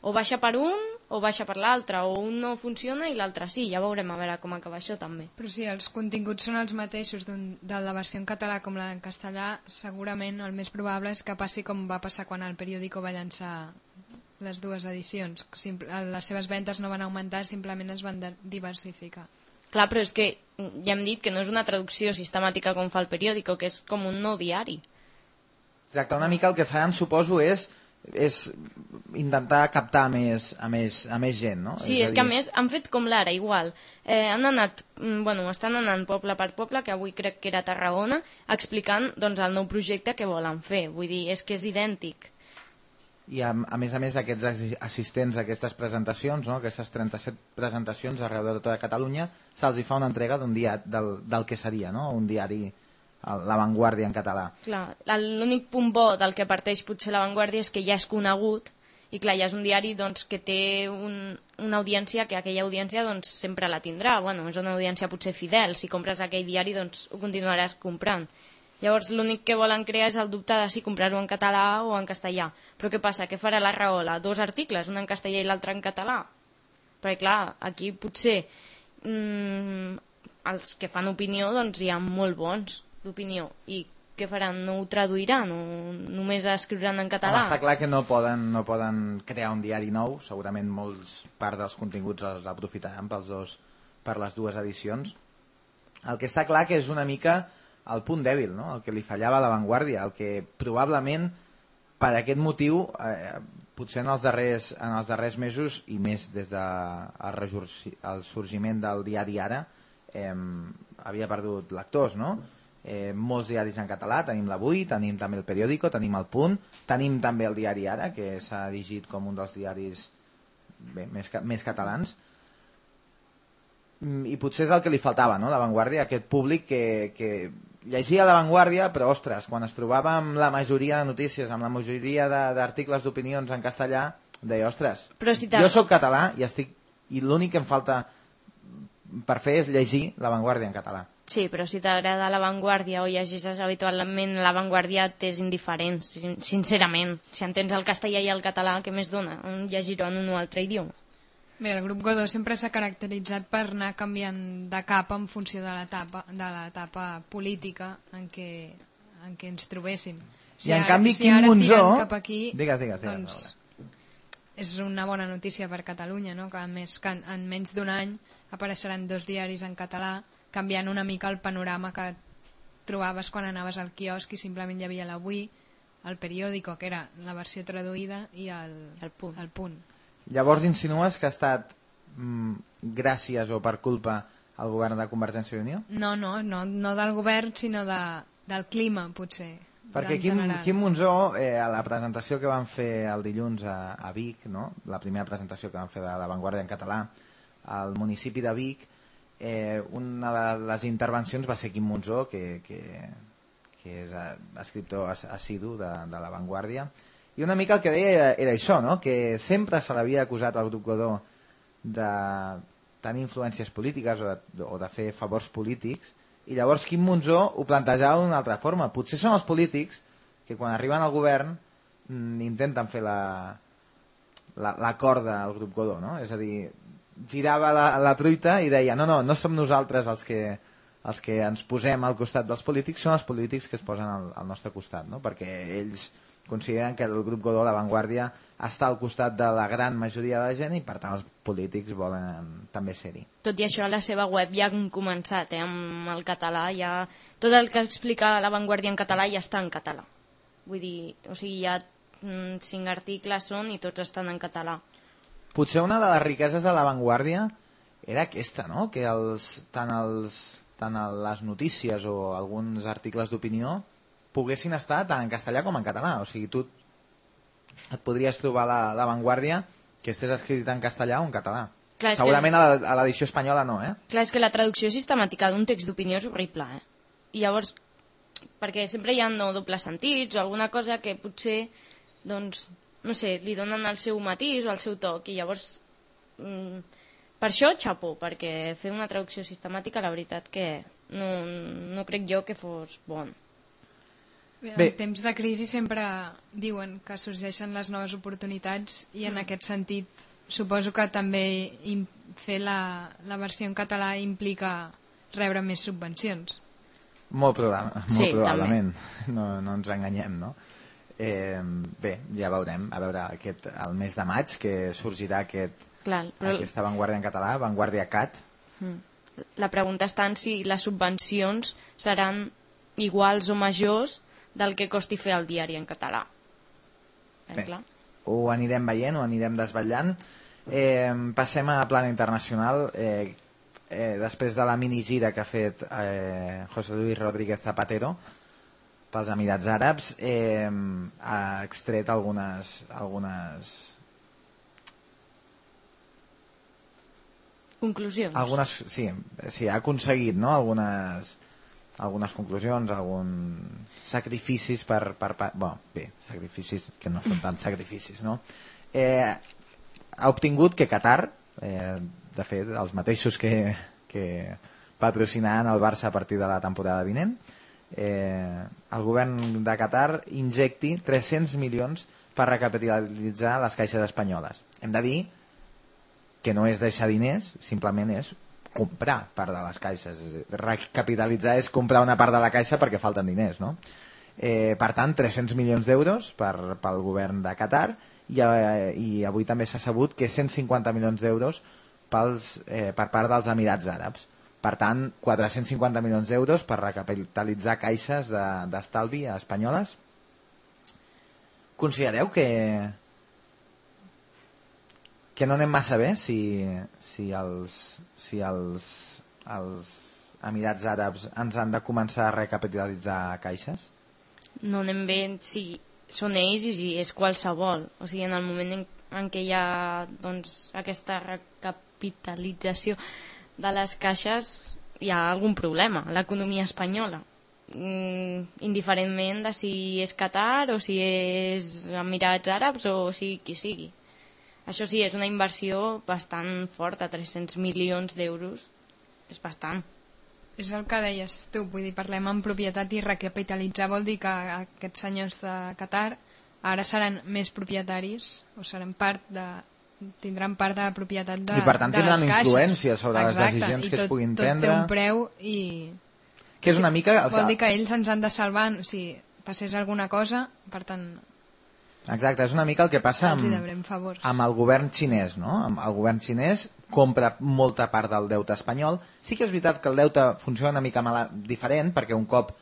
o baixa per un o baixa per l'altre, o un no funciona i l'altre sí. Ja veurem a veure com acaba això també. Però si els continguts són els mateixos d'un- de la versió en català com la en castellà, segurament el més probable és que passi com va passar quan el periòdico va llançar les dues edicions. Les seves ventes no van augmentar, simplement es van diversificar. Clar, però és que ja hem dit que no és una traducció sistemàtica com fa el periòdico, que és com un nou diari. Exacte, una mica el que faran, suposo, és és intentar captar més, a, més, a més gent, no? Sí, a és que a més han fet com l'ara, igual. Eh, han anat, mm, bueno, estan anant poble per poble, que avui crec que era a Tarragona, explicant doncs, el nou projecte que volen fer. Vull dir, és que és idèntic. I a, a més a més aquests assi- assistents a aquestes presentacions, no? aquestes 37 presentacions arreu de tota Catalunya, se'ls fa una entrega d'un dia del, del que seria, no? un diari, el- La Vanguardia en català. Clar, l'únic punt bo del que parteix potser l'avantguàrdia és que ja és conegut i clar, ja és un diari doncs, que té un, una audiència que aquella audiència doncs, sempre la tindrà. Bueno, és una audiència potser fidel. Si compres aquell diari doncs, ho continuaràs comprant. Llavors l'únic que volen crear és el dubte de si comprar-ho en català o en castellà. Però què passa? Què farà la Rahola? Dos articles, un en castellà i l'altre en català? Perquè clar, aquí potser mm, els que fan opinió doncs hi ha molt bons d'opinió i què faran? No ho traduiran? O només escriuran en català? Home, està clar que no poden, no poden crear un diari nou, segurament molts part dels continguts els aprofitaran pels dos, per les dues edicions. El que està clar que és una mica el punt dèbil, no? el que li fallava a l'avantguàrdia, el que probablement per aquest motiu eh, potser en els, darrers, en els darrers mesos i més des del de el el sorgiment del diari Ara eh, havia perdut lectors, no? Eh, molts diaris en català, tenim l'Avui, tenim també el Periódico, tenim el Punt, tenim també el diari Ara, que s'ha erigit com un dels diaris bé, més, més catalans, Mm, i potser és el que li faltava, no?, l'avantguàrdia, aquest públic que, que llegia l'avantguàrdia, però, ostres, quan es trobava amb la majoria de notícies, amb la majoria d'articles d'opinions en castellà, deia, ostres, Però si jo sóc català i estic i l'únic que em falta per fer és llegir l'avantguàrdia en català. Sí, però si t'agrada l'avantguàrdia o llegeixes habitualment l'avantguàrdia t'és indiferent, sin- sincerament. Si entens el castellà i el català, què més dona? Un llegir-ho en un o altre idioma. Bé, el grup Godó sempre s'ha caracteritzat per anar canviant de capa en funció de l'etapa de l'etapa política en què, en què ens trobéssim. I en canvi, Quim ara Monzó- Cap aquí, Digues, digues, digues, Doncs, és una bona notícia per Catalunya, no? que a més que en, en menys d'un any apareixeran dos diaris en català, canviant una mica el panorama que trobaves quan anaves al quiosc i simplement hi havia l'Avui, el periòdico, que era la versió traduïda, i el, El punt. El punt. Llavors insinues que ha estat mm, gràcies o per culpa al govern de Convergència i Unió? No, no, no, no del govern, sinó de, del clima, potser. Perquè Quim, general. Quim Monzó, eh, a la presentació que van fer el dilluns a, a Vic, no? la primera presentació que van fer de l'avantguàrdia en català, al municipi de Vic, eh, una de les intervencions va ser Quim Monzó, que, que, que és eh, escriptor as- assidu de, de l'avantguàrdia, i una mica el que deia era, era això, no? que sempre se l'havia acusat al grup Godó de tenir influències polítiques o de, o de fer favors polítics, i llavors Quim Monzó ho plantejava d'una altra forma. Potser són els polítics que quan arriben al govern mm, intenten fer la, la, la corda al grup Godó, no? És a dir, girava la, la truita i deia no, no, no som nosaltres els que, els que ens posem al costat dels polítics, són els polítics que es posen al, al nostre costat, no? Perquè ells consideren que el grup Godó, l'avantguàrdia, està al costat de la gran majoria de la gent i per tant els polítics volen també ser-hi. Tot i això, a la seva web ja han començat, eh, amb el català, ja... Tot el que explica l'avantguàrdia en català ja està en català. Vull dir, o sigui, ja mm, cinc articles són i tots estan en català. Potser una de les riqueses de l'avantguàrdia era aquesta, no? Que els, tant, els, tant les notícies o alguns articles d'opinió poguessin estar tant en castellà com en català. O sigui, tu et podries trobar la- l'avantguàrdia que estés escrit en castellà o en català. Clar, Segurament a la- a l'edició espanyola no, eh? Clar, és que la traducció sistemàtica d'un text d'opinió és horrible, eh? I llavors, perquè sempre hi ha no dobles sentits o alguna cosa que potser, doncs, no sé, li donen el seu matís o el seu toc i llavors, mm, per això, xapó, perquè fer una traducció sistemàtica, la veritat que no, no crec jo que fos bon. En Bé. temps de crisi sempre diuen que sorgeixen les noves oportunitats i en aquest sentit suposo que també fer la, la versió en català implica rebre més subvencions. Molt, probable, molt Sí, probablement, no, no ens enganyem, no? Eh, bé, ja veurem, a veure aquest, el mes de maig que sorgirà aquest, Clar, però aquesta avantguàrdia en català, Vanguardia Cat. la pregunta està en si les subvencions seran iguals o majors del que costi fer el diari en català. Eh, Bé. clar. Ho anirem veient, ho anirem desvetllant. Eh, passem a plana internacional. Eh, eh, després de la minigira que ha fet eh, José Luis Rodríguez Zapatero pels Emirats Àrabs, eh, ha extret algunes, algunes Conclusions. algunes, sí, sí, ha aconseguit no? algunes, algunes conclusions, alguns sacrificis per, per, per bueno, bé, sacrificis que no són tant sacrificis, no? Eh, ha obtingut que Qatar, eh, de fet, els mateixos que, que patrocinaran el Barça a partir de la temporada vinent, eh, el govern de Qatar injecti 300 milions per recapitalitzar les caixes espanyoles. Hem de dir que no és deixar diners, simplement és comprar part de les caixes. Recapitalitzar és comprar una part de la caixa perquè falten diners, no? Eh, per tant, 300 milions d'euros pel govern de Qatar i, eh, i avui també s'ha sabut que 150 milions d'euros eh, per part dels Emirats Àrabs. Per tant, 450 milions d'euros per recapitalitzar caixes de- d'estalvi de, espanyoles. Considereu que, que no anem massa bé si, si, els, si els, els Emirats Àrabs ens han de començar a recapitalitzar caixes? no anem bé si són ells i si és qualsevol. O sigui, en el moment en, en què hi ha doncs, aquesta recapitalització de les caixes hi ha algun problema l'economia espanyola. Mm, indiferentment de si és Qatar o si és Emirats Àrabs o si qui sigui. Això sí, és una inversió bastant forta, 300 milions d'euros. És bastant. És el que deies tu, vull dir, parlem en propietat i recapitalitzar vol dir que aquests senyors de Qatar ara seran més propietaris o seran part de tindran part de propietat de, I per tant les tindran influència sobre les Exacte, decisions i que es tot, puguin tot prendre. té un preu i Que és una mica... El vol dir que, ells ens han de salvar si passés alguna cosa, per tant exacte, és una mica el que passa amb, amb el govern xinès, no? El govern xinès compra molta part del deute espanyol. Sí que és veritat que el deute funciona una mica mala, diferent, perquè un cop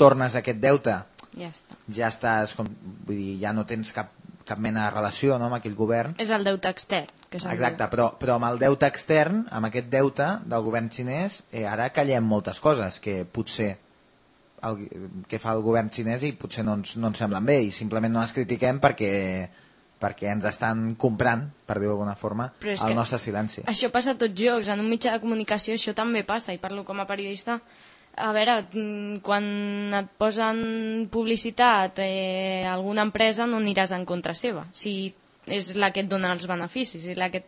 tornes aquest deute Ja està. ja estàs, com, vull dir, ja no tens cap, cap mena de relació no, amb aquell govern. És el deute extern. Que Exacte, però, però amb el deute extern, amb aquest deute del govern xinès, eh, ara callem moltes coses que potser el, que fa el govern xinès i potser no ens, no ens semblen bé i simplement no les critiquem perquè, perquè ens estan comprant, per dir-ho d'alguna forma, el nostre silenci. Això passa a tots llocs, en un mitjà de comunicació això també passa, i parlo com a periodista. A veure, mm, quan et posen publicitat eh, alguna empresa no aniràs en contra seva, si és la que et dona els beneficis, és la que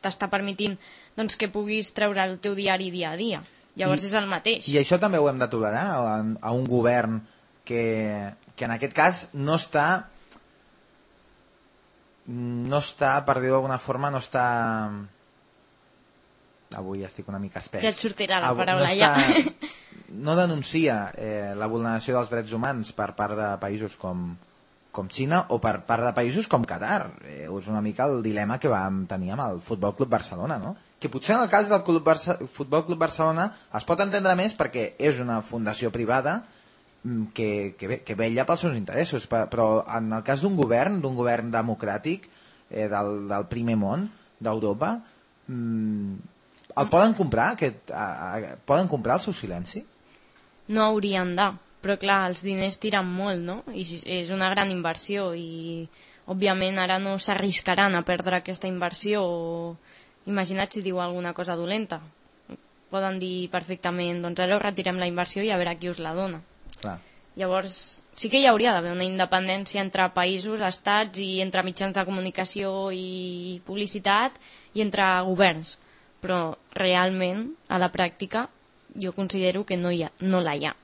t'està permitint doncs, que puguis treure el teu diari dia a dia. Llavors I- és el mateix. I això també ho hem de tolerar a, a un govern que, que en aquest cas no està no està, per dir-ho d'alguna forma, no està avui estic una mica espès. Ja et sortirà la paraula, no ja. No denuncia eh, la vulneració dels drets humans per part de països com, com Xina o per part de països com Qatar. Eh, és una mica el dilema que vam tenir amb el Futbol Club Barcelona, no? Que potser en el cas del Club Barça, Futbol Club Barcelona es pot entendre més perquè és una fundació privada mm, que, que, que vella pels seus interessos, pe- però en el cas d'un govern, d'un govern democràtic eh, del, del primer món, d'Europa, mm, el poden comprar? Aquest, a, a, poden comprar el seu silenci? No haurien de, però clar, els diners tiren molt, no? I és una gran inversió i òbviament ara no s'arriscaran a perdre aquesta inversió o imagina't si diu alguna cosa dolenta. Poden dir perfectament, doncs ara retirem la inversió i a veure qui us la dona. Clar. Llavors, sí que hi hauria d'haver una independència entre països, estats i entre mitjans de comunicació i publicitat i entre governs. Però realment, a la pràctica, jo considero que no, hi ha, no la hi ha.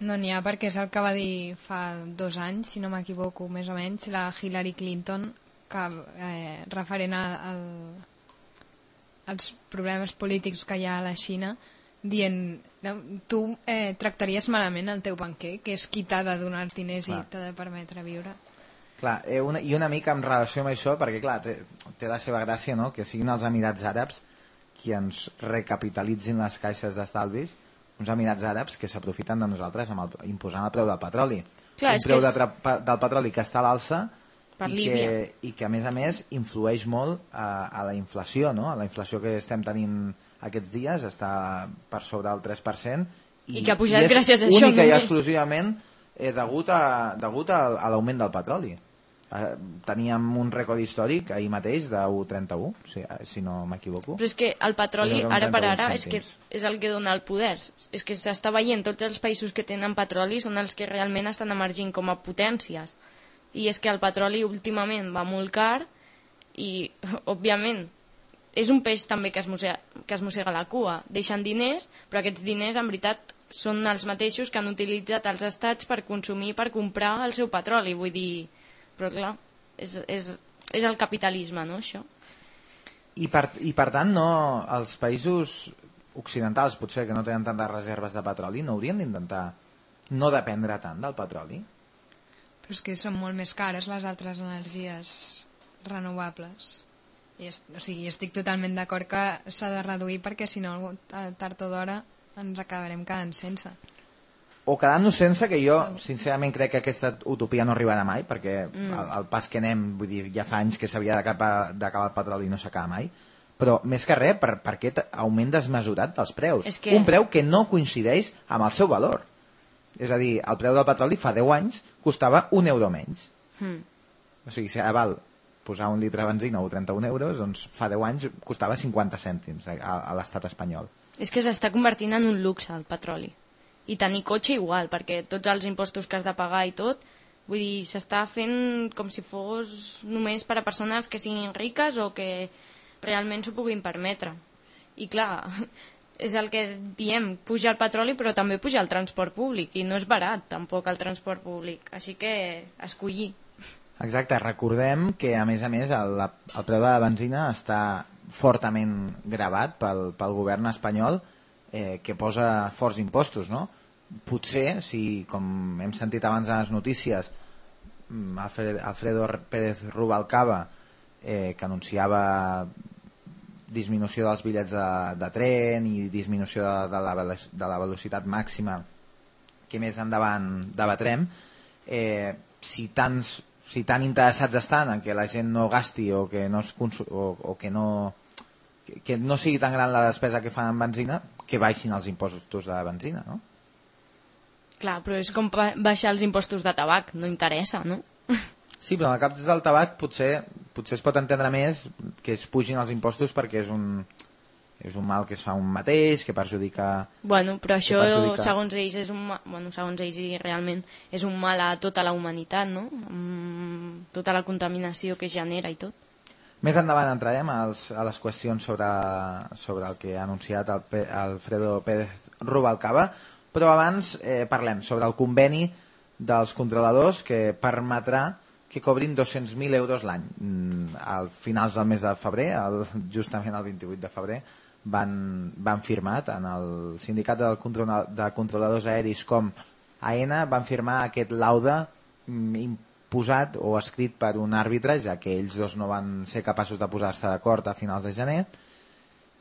No n'hi ha perquè és el que va dir fa dos anys, si no m'equivoco, més o menys, la Hillary Clinton, que eh, referent a, al, als problemes polítics que hi ha a la Xina, dient, "No, tu eh, tractaries malament el teu banquer, que és qui t'ha de donar els diners Clar. i t'ha de permetre viure. Clar, eh, una, i una mica en relació amb això, perquè clar, té, té la seva gràcia, no?, que siguin els Emirats Àrabs qui ens recapitalitzin les caixes d'estalvis, uns Emirats Àrabs que s'aprofiten de nosaltres amb el, imposant el preu del petroli. Clar, un preu de és- pa- del petroli que està a l'alça Per i Líbia. que, i que a més a més influeix molt a, a la inflació, no? A la inflació que estem tenint aquests dies està per sobre del 3% I que ha pujat gràcies a això única i exclusivament eh, degut, a, degut a, a l'augment del petroli. Eh, teníem un rècord històric ahir mateix de 1,31, si, si no m'equivoco. Però és que el petroli, ara per 31 ara, és, que és el que dona el poder. És que s'està veient, tots els països que tenen petroli són els que realment estan emergint com a potències. I és que el petroli últimament va molt car i, òbviament, és un peix també que es, mossega, que es mossega la cua. Deixen diners, però aquests diners, en veritat, són els mateixos que han utilitzat els estats per consumir, per comprar el seu petroli. Vull dir, però clar, és, és, és el capitalisme, no, això? I per, I per tant, no, els països occidentals, potser que no tenen tantes reserves de petroli, no haurien d'intentar no dependre tant del petroli? Però és que són molt més cares les altres energies renovables. I est, o sigui, estic totalment d'acord que s'ha de reduir perquè si no, a- tard o d'hora ens acabarem quedant sense. O quedant-nos sense, que jo sincerament crec que aquesta utopia no arribarà mai, perquè Mm. el, el pas que anem, vull dir, ja fa anys que s'havia d'acabar el petroli i no s'acaba mai, però més que res per, per aquest augment desmesurat dels preus. És que- Un preu que no coincideix amb el seu valor. És a dir, el preu del petroli fa 10 anys costava un euro menys. Hmm. O sigui, si ara val posar un litre de benzina o 31 euros, doncs fa 10 anys costava 50 cèntims a, a, a l'estat espanyol. És que s'està convertint en un luxe el petroli. I tenir cotxe igual, perquè tots els impostos que has de pagar i tot, vull dir, s'està fent com si fos només per a persones que siguin riques o que realment s'ho puguin permetre. I clar, és el que diem, puja el petroli però també puja el transport públic i no és barat tampoc el transport públic, així que escollir. Exacte, recordem que a més a més el, el preu de la benzina està fortament gravat pel, pel govern espanyol eh, que posa forts impostos, no? Potser, si, com hem sentit abans a les notícies, mm, Alfred, Alfredo Pérez Rubalcaba, eh, que anunciava disminució dels bitllets de, de tren i disminució de, de, la, de la velocitat màxima que més endavant debatrem, eh, si, tants, si tan interessats estan en que la gent no gasti o que no, es o, o que no que, que no sigui tan gran la despesa que fan en benzina, que baixin els impostos de la benzina, no? Clar, però és com baixar els impostos de tabac, no interessa, no? Sí, però en el cap del tabac potser, potser es pot entendre més que es pugin els impostos perquè és un, és un mal que es fa un mateix, que perjudica... Bueno, però això, perjudica- segons ells, és un, ma- bueno, segons ells realment és un mal a tota la humanitat, no? Amb tota la contaminació que es genera i tot. Més endavant entrarem als, a les qüestions sobre, sobre el que ha anunciat el Pe Alfredo Pérez Rubalcaba, però abans eh, parlem sobre el conveni dels controladors que permetrà que cobrin 200.000 euros l'any. Mm, Al finals del mes de febrer, el, justament el 28 de febrer, van, van firmat en el sindicat del controla, de controladors aeris com AENA van firmar aquest laude imposat o escrit per un àrbitre, ja que ells dos no van ser capaços de posar-se d'acord a finals de gener,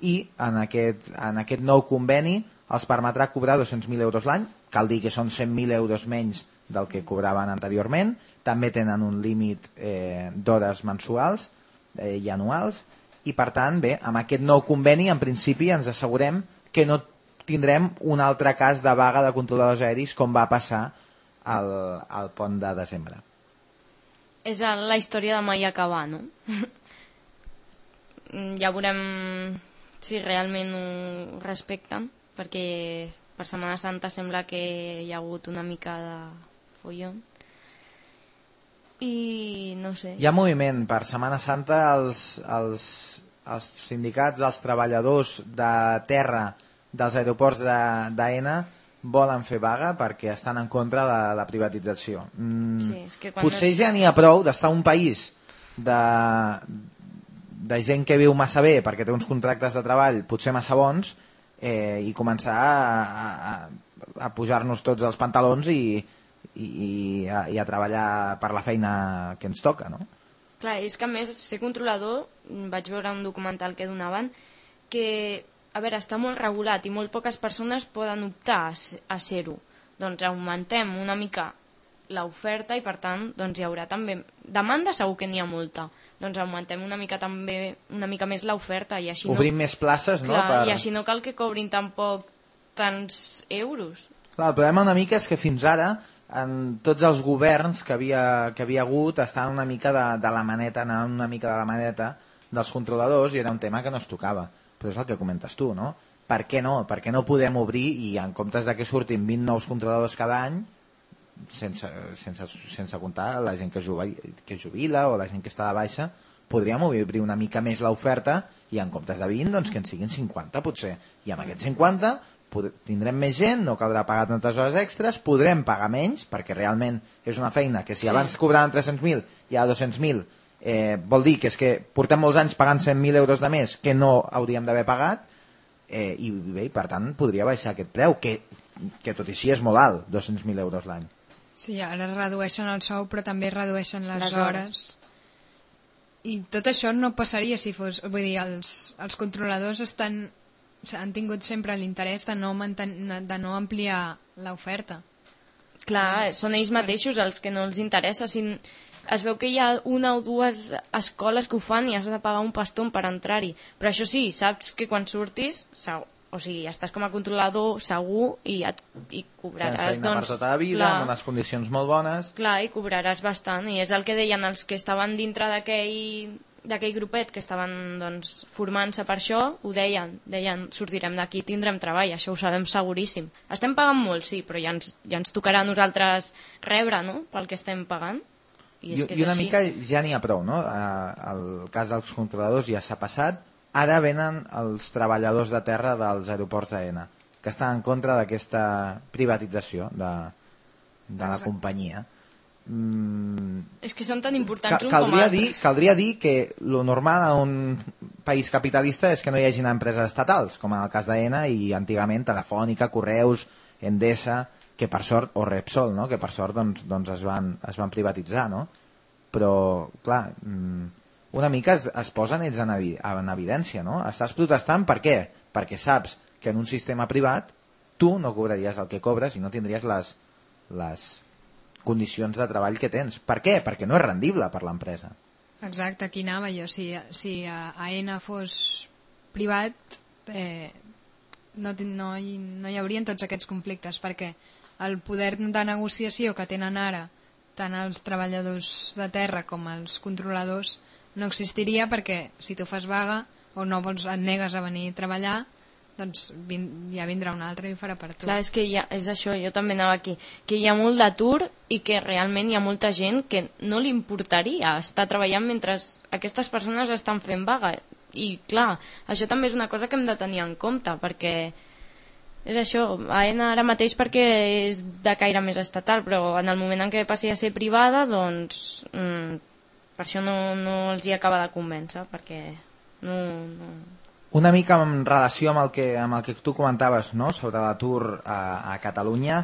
i en aquest, en aquest nou conveni els permetrà cobrar 200.000 euros l'any, cal dir que són 100.000 euros menys del que cobraven anteriorment, també tenen un límit eh, d'hores mensuals eh, i anuals, i per tant, bé, amb aquest nou conveni, en principi ens assegurem que no tindrem un altre cas de vaga de controladors aeris com va passar al, al pont de desembre. És la història de mai acabar, no? Mm, ja veurem si realment ho respecten, perquè per Setmana Santa sembla que hi ha hagut una mica de follon. I no sé. Hi ha moviment per Setmana Santa els, els, els sindicats dels treballadors de terra dels aeroports de- d'AENA volen fer vaga perquè estan en contra de la privatització. Mm, Sí, és que quan Potser ja n'hi ha prou d'estar un país de, de gent que viu massa bé perquè té uns contractes de treball potser massa bons eh, i començar a, a, a pujar-nos tots els pantalons i, i, i, a, i a treballar per la feina que ens toca, no? Clar, és que a més ser controlador, vaig veure un documental que donaven, que, a veure, està molt regulat i molt poques persones poden optar a, ser-ho. Doncs augmentem una mica l'oferta i per tant doncs hi haurà també demanda segur que n'hi ha molta doncs augmentem una mica també una mica més l'oferta i així Obrim no, més places, no? clar, i així no cal que cobrin tampoc tants euros Clar, el problema una mica és que fins ara en tots els governs que havia, que havia hagut estaven una mica de, de la maneta, anaven una mica de la maneta dels controladors i era un tema que no es tocava. Però és el que comentes tu, no? Per què no? Per què no podem obrir i en comptes de que surtin 20 nous controladors cada any sense, sense, sense comptar la gent que jubila, que jubila o la gent que està de baixa, podríem obrir una mica més l'oferta i en comptes de 20, doncs que en siguin 50 potser. I amb aquests 50 pod- tindrem més gent, no caldrà pagar tantes hores extres, podrem pagar menys, perquè realment és una feina que si Sí. abans cobraven 300.000 i ara 200.000, eh, vol dir que és que portem molts anys pagant 100.000 euros de més que no hauríem d'haver pagat, eh, i bé, per tant podria baixar aquest preu, que, que tot i així és molt alt, 200.000 euros l'any. Sí, ara redueixen el sou, però també redueixen les, Les les hores. hores. I tot això no passaria si fos... Vull dir, els, els controladors estan, han tingut sempre l'interès de, no manten, de no ampliar l'oferta. Clar, són ells mateixos els que no els interessa. Si es veu que hi ha una o dues escoles que ho fan i has de pagar un paston per entrar-hi. Però això sí, saps que quan surtis, o sigui, estàs com a controlador segur i, et, i Tens cobraràs, feina doncs... per tota la vida, clar, amb unes condicions molt bones, Clar, i cobraràs bastant. I és el que deien els que estaven dintre d'aquell d'aquell grupet que estaven doncs, formant-se per això, ho deien, deien sortirem d'aquí, tindrem treball, això ho sabem seguríssim. Estem pagant molt, sí, però ja ens, ja ens tocarà a nosaltres rebre no? pel que estem pagant. I, és I, que i és una així. mica ja n'hi ha prou, no? El cas dels controladors ja s'ha passat, ara venen els treballadors de terra dels aeroports d'AENA, que estan en contra d'aquesta privatització de, de la companyia. Mm, És que són tan importants Cal, un com caldria, dir, caldria dir que lo normal a un país capitalista és que no hi hagin empreses estatals, com en el cas d'AENA i antigament Telefònica, Correus, Endesa, que per sort, o Repsol, no? que per sort doncs, doncs es, van, es van privatitzar, no? Però, clar, mm, una mica es, es posen ells en, en evidència, no? Estàs protestant per què? Perquè saps que en un sistema privat tu no cobraries el que cobres i no tindries les, les condicions de treball que tens. Per què? Perquè no és rendible per l'empresa. Exacte, aquí anava jo. Si, si AENA fos privat, eh, no, no, hi, no hi haurien tots aquests conflictes, perquè el poder de negociació que tenen ara tant els treballadors de terra com els controladors no existiria perquè si tu fas vaga o no vols, et negues a venir a treballar doncs vin, ja vindrà un altre i farà per tu. Clar, és que ha, és això, jo també anava aquí, que hi ha molt d'atur i que realment hi ha molta gent que no li importaria estar treballant mentre aquestes persones estan fent vaga. I clar, això també és una cosa que hem de tenir en compte, perquè és això, AENA ara mateix perquè és de caire més estatal, però en el moment en què passi a ser privada, doncs mm, per això no, no els hi acaba de convèncer, perquè no, no, Una mica en relació amb el que, amb el que tu comentaves no? sobre l'atur a, a Catalunya,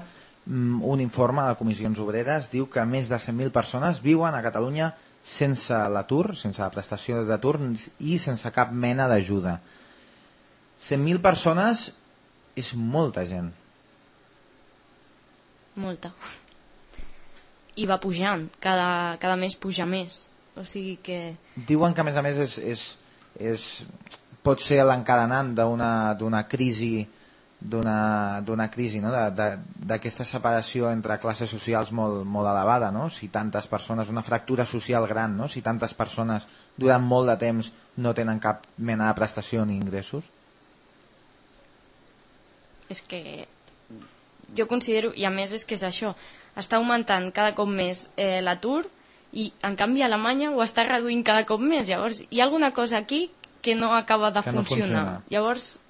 mm, un informe de Comissions Obreres diu que més de 100.000 persones viuen a Catalunya sense l'atur, sense la prestació d'atur i sense cap mena d'ajuda. 100.000 persones és molta gent. Molta. I va pujant, cada, cada mes puja més. O sigui que... Diuen que a més a més és, és, és, pot ser l'encadenant d'una crisi d'una crisi no? D'aquesta separació entre classes socials molt, molt elevada no? si tantes persones, una fractura social gran no? si tantes persones durant molt de temps no tenen cap mena de prestació ni ingressos és que jo considero, i a més és que és això, està augmentant cada cop més eh, l'atur i en canvi Alemanya ho està reduint cada cop més. Llavors hi ha alguna cosa aquí que no acaba de Que no funcionar. funciona. Llavors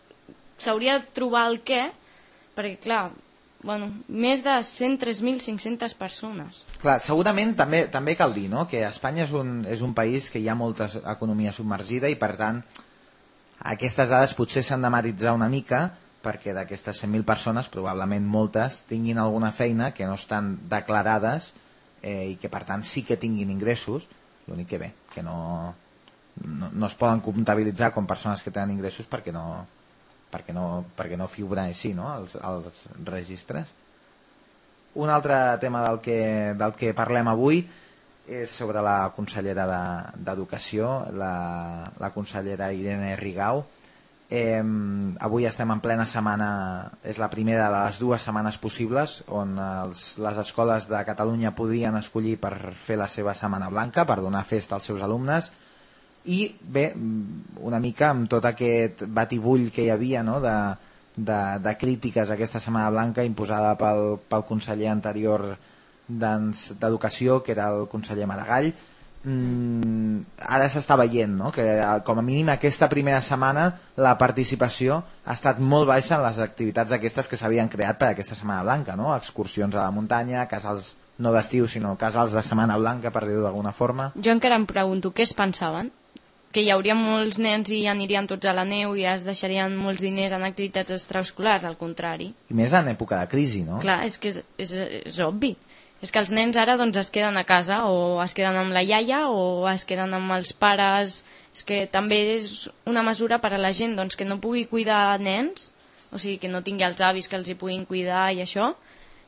s'hauria de trobar el què, perquè clar, bueno, més de 103.500 persones. Clar, segurament també també cal dir no? que Espanya és un, és un país que hi ha molta economia submergida i per tant aquestes dades potser s'han de matitzar una mica perquè d'aquestes 100.000 persones probablement moltes tinguin alguna feina que no estan declarades eh, i que per tant sí que tinguin ingressos l'únic que bé, que no, no, no es poden comptabilitzar com persones que tenen ingressos perquè no, perquè no, perquè no figura així no? els, els registres un altre tema del que, del que parlem avui és sobre la consellera de- d'Educació, de, la, la consellera Irene Rigau. Eh, avui estem en plena setmana, és la primera de les dues setmanes possibles on els, les escoles de Catalunya podien escollir per fer la seva setmana blanca, per donar festa als seus alumnes, i bé, una mica amb tot aquest batibull que hi havia no? de, de, de crítiques a aquesta Setmana Blanca imposada pel, pel conseller anterior d'Educació, que era el conseller Maragall, mm, ara s'està veient no? que eh, com a mínim aquesta primera setmana la participació ha estat molt baixa en les activitats aquestes que s'havien creat per aquesta Setmana Blanca, no? excursions a la muntanya, casals no d'estiu sinó casals de Setmana Blanca per dir-ho d'alguna forma Jo encara em pregunto què es pensaven? Que hi hauria molts nens i anirien tots a la neu i es deixarien molts diners en activitats extraescolars, al contrari. i més en època de crisi no? Clar, és que és, és, és obvi. És que els nens ara doncs, es queden a casa o es queden amb la iaia o es queden amb els pares. És que també és una mesura per a la gent doncs, que no pugui cuidar nens, o sigui, que no tingui els avis que els hi puguin cuidar i això.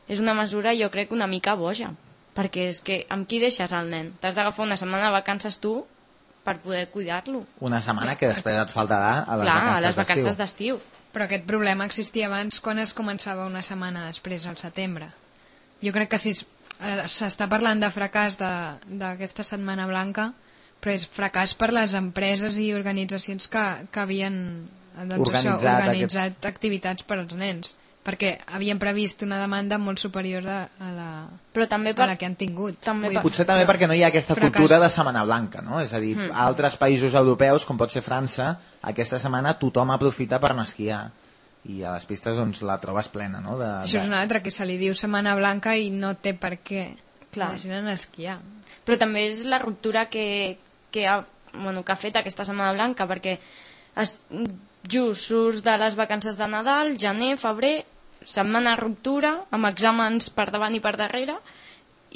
És una mesura, jo crec, una mica boja. Perquè és que amb qui deixes el nen? T'has d'agafar una setmana de vacances tu per poder cuidar-lo. una setmana que després et faltarà a les Clar, a vacances les vacances d'estiu. Però aquest problema existia abans quan es començava una setmana després, al setembre. Jo crec que si es- s'està parlant de fracàs de- d'aquesta Setmana Blanca, però és fracàs per les empreses i organitzacions que, que havien eh, doncs Organitzat això, organitzat activitats per als nens perquè havien previst una demanda molt superior a, a, la, Però també a per... la que han tingut. També per- Potser també perquè no hi ha aquesta Fracàs. cultura de Setmana Blanca, no? És a dir, Mm. a altres països europeus, com pot ser França, aquesta setmana tothom aprofita per anar a esquiar. I a les pistes doncs, la trobes plena, no? De, Això és de... una altra, que se li diu Setmana Blanca i no té per què. Clar. La gent anar a esquiar. però també és la ruptura que, que, ha, bueno, que ha fet aquesta Setmana Blanca, perquè es, just surts de les vacances de Nadal, gener, febrer, setmana ruptura, amb exàmens per davant i per darrere,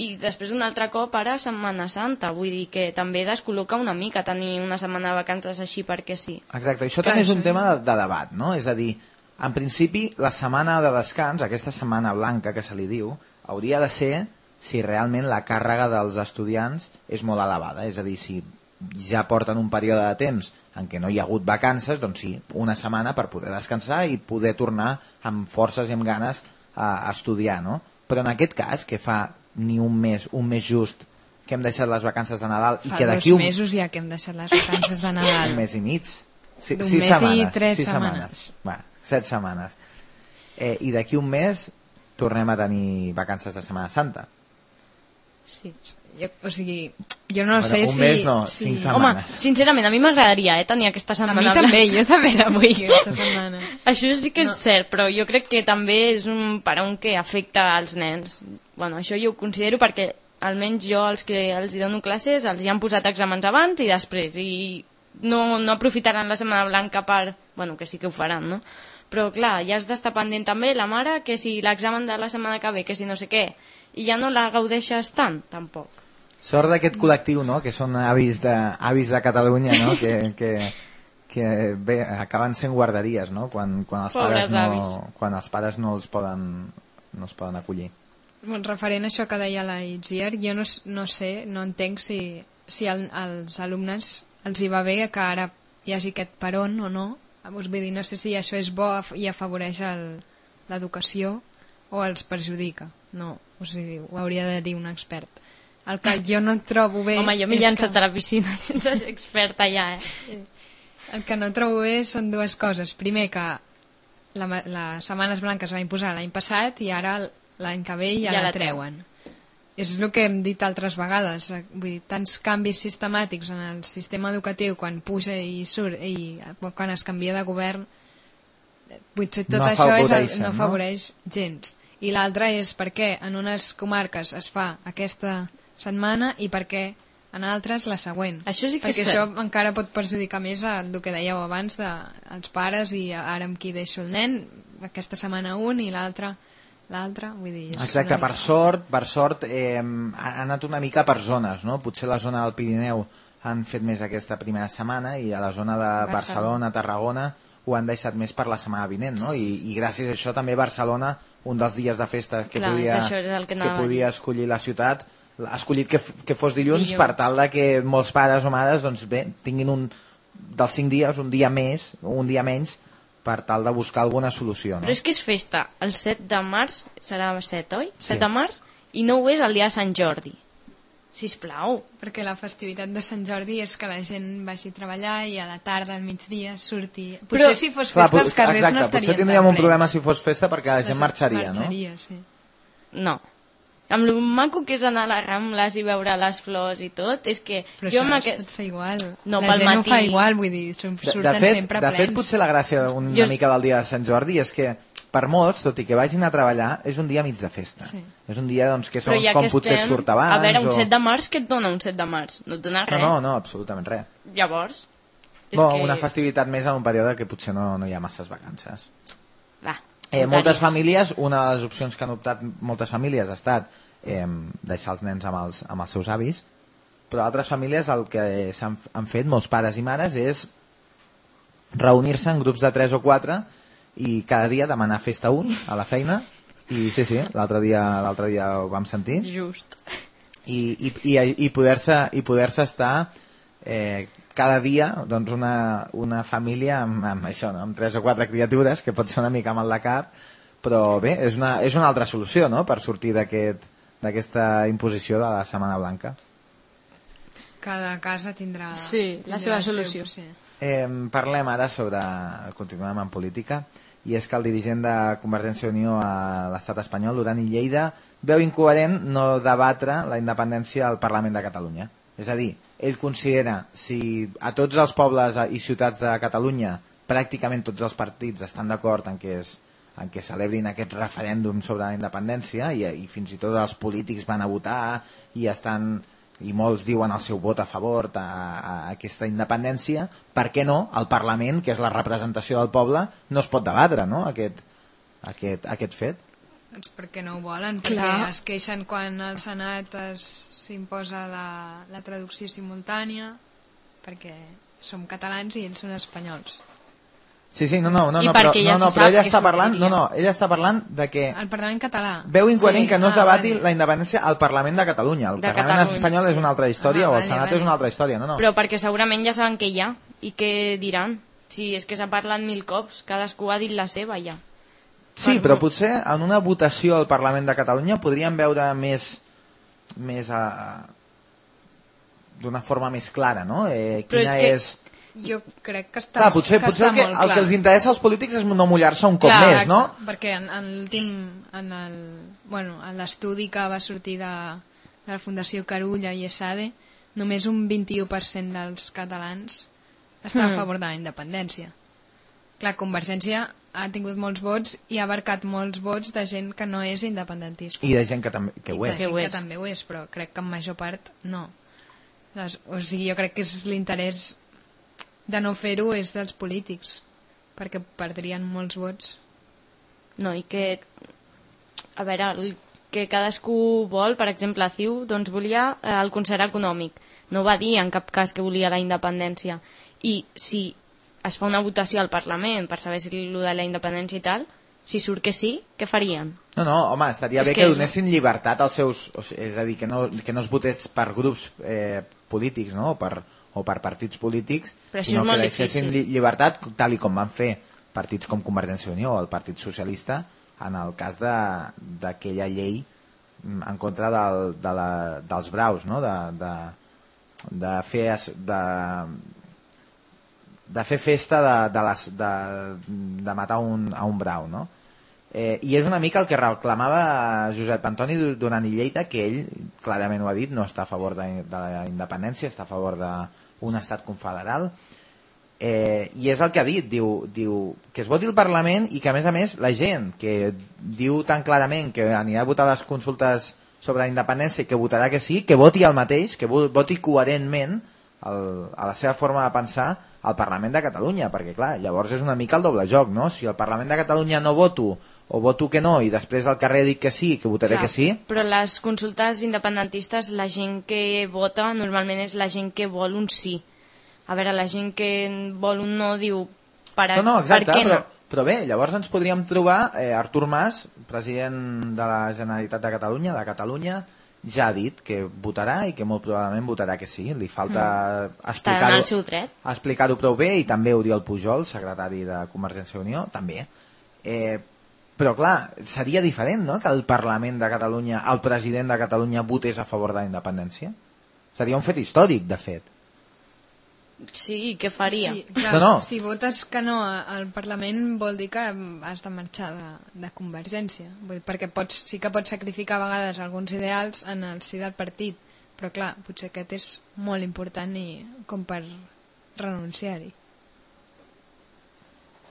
i després un altre cop ara Setmana Santa, vull dir que també descol·loca una mica tenir una setmana de vacances així perquè sí. Exacte, això Clar, també és un tema de, de debat, no? És a dir, en principi, la setmana de descans, aquesta setmana blanca que se li diu, hauria de ser si realment la càrrega dels estudiants és molt elevada. És a dir, si ja porten un període de temps en què no hi ha hagut vacances, doncs sí, una setmana per poder descansar i poder tornar amb forces i amb ganes a, a estudiar, no? Però en aquest cas, que fa ni un mes, un mes just, que hem deixat les vacances de Nadal i Fa que d'aquí un, mesos ja que hem deixat les vacances de Nadal. un mes i mig. Sí, D'un sis mes i setmanes, tres sis setmanes. Va, set setmanes. Eh, I d'aquí un mes tornem a tenir vacances de Setmana Santa. sí. Jo, o sigui, jo no Bueno, sé un si... mes no, si... cinc Home, setmanes. sincerament, a mi m'agradaria eh, tenir aquesta A setmana mi blanca. també, jo també la vull aquesta setmana. Això sí que és no. cert, però jo crec que també és un parón que afecta als nens. Bueno, això jo ho considero perquè almenys jo els que els hi dono classes els hi han posat exàmens abans i després i no, no aprofitaran la setmana blanca per... Bueno, que sí que ho faran, no? Però clar, ja has d'estar pendent també la mare que si l'examen de la setmana que ve, que si no sé què, i ja no la gaudeixes tant, tampoc. Sort d'aquest col·lectiu, no?, que són avis de, avis de Catalunya, no?, que, que, que bé, acaben sent guarderies, no?, quan, quan, els Pobres pares no, avis. quan els pares no els poden, no els poden acollir. Bueno, referent a això que deia la Itziar, jo no, no sé, no entenc si, si el, als alumnes els hi va bé que ara hi hagi aquest peron o no. Doncs vull dir, no sé si això és bo i afavoreix l'educació o els perjudica. No, o sigui, ho hauria de dir un expert. El que jo no trobo bé... Home, jo m'he llançat que- a la piscina sense ser experta ja, eh? El que no trobo bé són dues coses. Primer, que la, les Setmanes Blanques es va imposar l'any passat i ara l'any que ve ja, Ja la la treuen. És el que hem dit altres vegades. eh, Vull dir, tants canvis sistemàtics en el sistema educatiu quan puja i surt i quan es canvia de govern eh, potser tot No això és el, no no? afavoreix gens. i l'altra és per què en unes comarques es fa aquesta setmana i per què en altres la següent. Això sí que Perquè és això cert. encara pot perjudicar més el que dèieu abans de els pares i ara amb qui deixo el nen, aquesta setmana un i l'altra l'altre, vull dir... Exacte, per sort, per sort eh, ha anat una mica per zones, no? Potser la zona del Pirineu han fet més aquesta primera setmana i a la zona de Barcelona. Barcelona, Tarragona, ho han deixat més per la setmana vinent, no? I, i gràcies a això també Barcelona, un dels dies de festa que Clar, podia, que a podia escollir la ciutat, ha escollit que, que fos dilluns, Dilluns. per tal de que molts pares o mares doncs, bé, tinguin un dels cinc dies, un dia més, un dia menys, per tal de buscar alguna solució. No? Però és que és festa. El 7 de març, serà 7, oi? Sí. 7 de març, i no ho és el dia de Sant Jordi. Sisplau. Perquè la festivitat de Sant Jordi és que la gent vagi a treballar i a la tarda, al migdia, surti... Potser Però- si fos Clar, festa pot- els carrers exacte, no estarien potser tindríem un problema si fos festa perquè la gent La marxaria, no? marxaria, sí. No. Amb lo maco que és anar a les Rambles i veure les flors i tot, és que Però jo això amb no aquest... es pot fer igual. No, la pel gent no ho fa matí. igual, vull dir, sur- De, surten de fet, sempre de plens. fet, potser la gràcia una Jo- mica del dia de Sant Jordi és que per molts, tot i que vagin a treballar, és un dia mig de festa. Sí. És un dia doncs, que segons ja com que potser estem... surt abans. A veure, un o... 7 de març, què et dona un 7 de març? No et dona No, res. no, no, absolutament res. Llavors... És Bo, que... una festivitat més en un període que potser no, no hi ha masses vacances. Va, Eh, moltes famílies, una de les opcions que han optat moltes famílies ha estat eh, deixar els nens amb els, amb els seus avis, però altres famílies el que s'han han fet, molts pares i mares, és reunir-se en grups de 3 o 4 i cada dia demanar festa 1 a la feina. I sí, sí, l'altre dia, l'altre dia ho vam sentir. Just. i, i, i, i poder-se i poder-se estar eh, cada dia doncs una, una família amb, amb això, no? amb tres o quatre criatures que pot ser una mica mal de cap però bé, és una, és una altra solució no? per sortir d'aquest d'aquesta imposició de la Setmana Blanca Cada casa tindrà... Sí, la tindrà seva el seu solució. potser. Eh, parlem ara sobre... Continuem en política. I és que el dirigent de Convergència i Unió a l'estat espanyol, Duran i Lleida, veu incoherent no debatre la independència al Parlament de Catalunya. És a dir, ell considera si a tots els pobles i ciutats de Catalunya pràcticament tots els partits estan d'acord en que es, en què celebrin aquest referèndum sobre la independència i, i fins i tot els polítics van a votar i estan i molts diuen el seu vot a favor a, a aquesta independència, per què no el Parlament, que és la representació del poble, no es pot debatre no? aquest, aquest, aquest fet? Doncs perquè no ho volen, Clar. perquè es queixen quan al Senat es- s'imposa la, la traducció simultània, perquè som catalans i ells són espanyols. Sí, sí, no, no, no, I no, però, ja no, no, però ella està parlant, no, no, ella està parlant de que El Parlament català. veu incoherent Sí, que no es ah, debati vale. la independència al Parlament de Catalunya. El De Parlament Catalunya, espanyol és una altra història Ah, o el vale, Senat vale. és una altra història, no, no. Però perquè segurament ja saben què hi ha i què diran. Si és que s'ha parlat mil cops, cadascú ha dit la seva ja. Sí, Per però potser en una votació al Parlament de Catalunya podríem veure més més a d'una forma més clara, no? Eh, Però quina és que- és... Jo crec que està, Clar, potser, que potser el, està que, molt el clar. que els interessa als polítics és no mullar-se un cop Clar, més, no? Perquè en, en l'últim, en el, bueno, en l'estudi que va sortir de, de la Fundació Carulla i ESADE, només un 21% dels catalans està a Mm. favor de la independència. Clar, Convergència ha tingut molts vots i ha abarcat molts vots de gent que no és independentista. I de gent que, també, que ho I de és. gent ho que és. també ho és, però crec que en major part no. Les, o sigui, jo crec que és l'interès de no fer-ho és dels polítics, perquè perdrien molts vots. No, i que... A veure, el que cadascú vol, per exemple, CiU doncs volia eh, el concert econòmic. No va dir en cap cas que volia la independència. I si es fa una votació al Parlament per saber si el de la independència i tal, si surt que sí, què farien? No, no, home, estaria És bé que que, és- donessin llibertat als seus... O sigui, és a dir, que no, que no es votés per grups eh, polítics, no?, o per, o per partits polítics, Però sinó que deixessin difícil. lli- llibertat, tal i com van fer partits com Convergència i Unió o el Partit Socialista, en el cas d'aquella llei mm, en contra del, de la, dels braus, no?, de, de, de fer... De, de fer festa de, de, les, de, de matar un, a un brau, no? Eh, I és una mica el que reclamava Josep Antoni Du- Duran i Lleida, que ell clarament ho ha dit, no està a favor de, de la independència, està a favor d'un estat confederal. Eh, I és el que ha dit, diu, diu que es voti el Parlament i que a més a més la gent que diu tan clarament que anirà a votar les consultes sobre la independència i que votarà que sí, que voti el mateix, que vo- voti coherentment el, a la seva forma de pensar al Parlament de Catalunya, perquè clar, llavors és una mica el doble joc, no? Si al Parlament de Catalunya no voto o voto que no i després al carrer dic que sí, que votaré Clar, que sí, Però les consultes independentistes, la gent que vota normalment és la gent que vol un sí. A veure, la gent que vol un no diu per, No, no, exacte, per què però, no? però bé, llavors ens podríem trobar eh, Artur Mas, president de la Generalitat de Catalunya, de Catalunya, ja ha dit que votarà i que molt probablement votarà que sí. Li falta Mm. Explicar-ho explicar-ho prou bé i també Oriol Pujol, secretari de Convergència i Unió, també. Eh, però clar, seria diferent no? que el Parlament de Catalunya, el president de Catalunya votés a favor de la independència? Seria un fet històric, de fet. Sí, què faria? Sí, clar, No, no. Si votes que no al Parlament vol dir que has de marxar de, de Convergència. Vull dir, perquè pots, sí que pots sacrificar a vegades alguns ideals en el si del partit, però clar, potser aquest és molt important i com per renunciar-hi.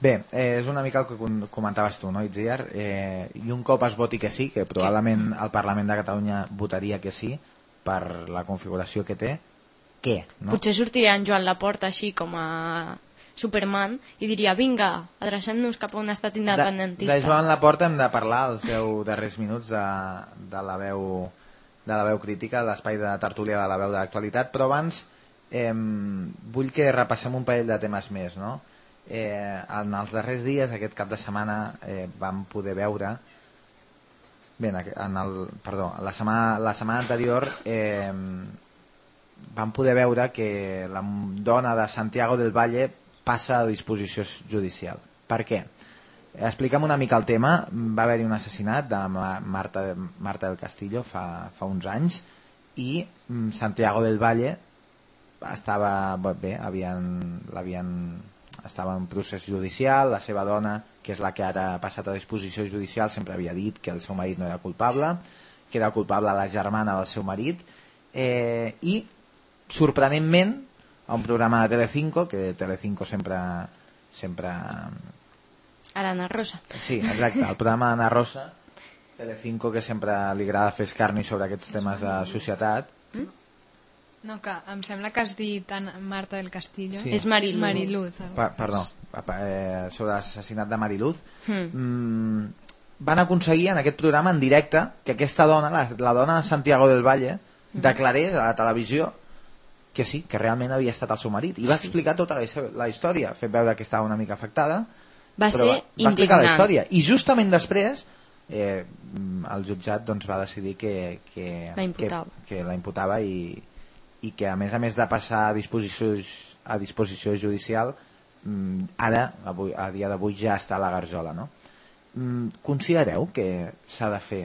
Bé, eh, és una mica el que com- comentaves tu, no, Itziar? Eh, I un cop es voti que sí, que probablement el Parlament de Catalunya votaria que sí per la configuració que té, què? No? Potser sortiria en Joan Laporta així com a Superman i diria, vinga, adrecem-nos cap a un estat De, independentista. de Joan Laporta hem de parlar els 10 darrers minuts de, de la veu de la veu crítica, l'espai de tertúlia de la veu d'actualitat, però abans eh, vull que repassem un parell de temes més, no? Eh, en els darrers dies, aquest cap de setmana, eh, vam poder veure bé, en el, perdó, la setmana, la setmana anterior eh, vam poder veure que la dona de Santiago del Valle passa a disposició judicial. Per què? Explica'm una mica el tema. Va haver-hi un assassinat de Ma- Marta, Marta del Castillo fa, fa uns anys i mm, Santiago del Valle estava bé, havien, l'havien estava en procés judicial, la seva dona, que és la que ara ha passat a disposició judicial, sempre havia dit que el seu marit no era culpable, que era culpable la germana del seu marit, eh, i sorprenentment a un programa de Telecinco, que Telecinco sempre sempre Arana Rosa. Sí, exacte, el programa d'Anna Rosa, Telecinco, que sempre li agrada fer escarni sobre aquests temes de societat. No, que em sembla que has dit Anna- Marta del Castillo. Sí. És Mariluz. Mariluz. Pa perdó, pa- eh, sobre l'assassinat de Mariluz. Mm. Mm, van aconseguir en aquest programa en directe que aquesta dona, la, la dona de Santiago del Valle, declarés a la televisió que sí, que realment havia estat el seu marit. I va explicar tota la, la història, fent veure que estava una mica afectada, Va però ser va, va explicar la història. I justament després eh, el jutjat doncs, va decidir que, que, La imputava. que, que la imputava i, i que a més a més de passar a disposició, a disposició judicial mm, ara, avui, a dia d'avui ja està a la garjola no? mm, considereu que s'ha de fer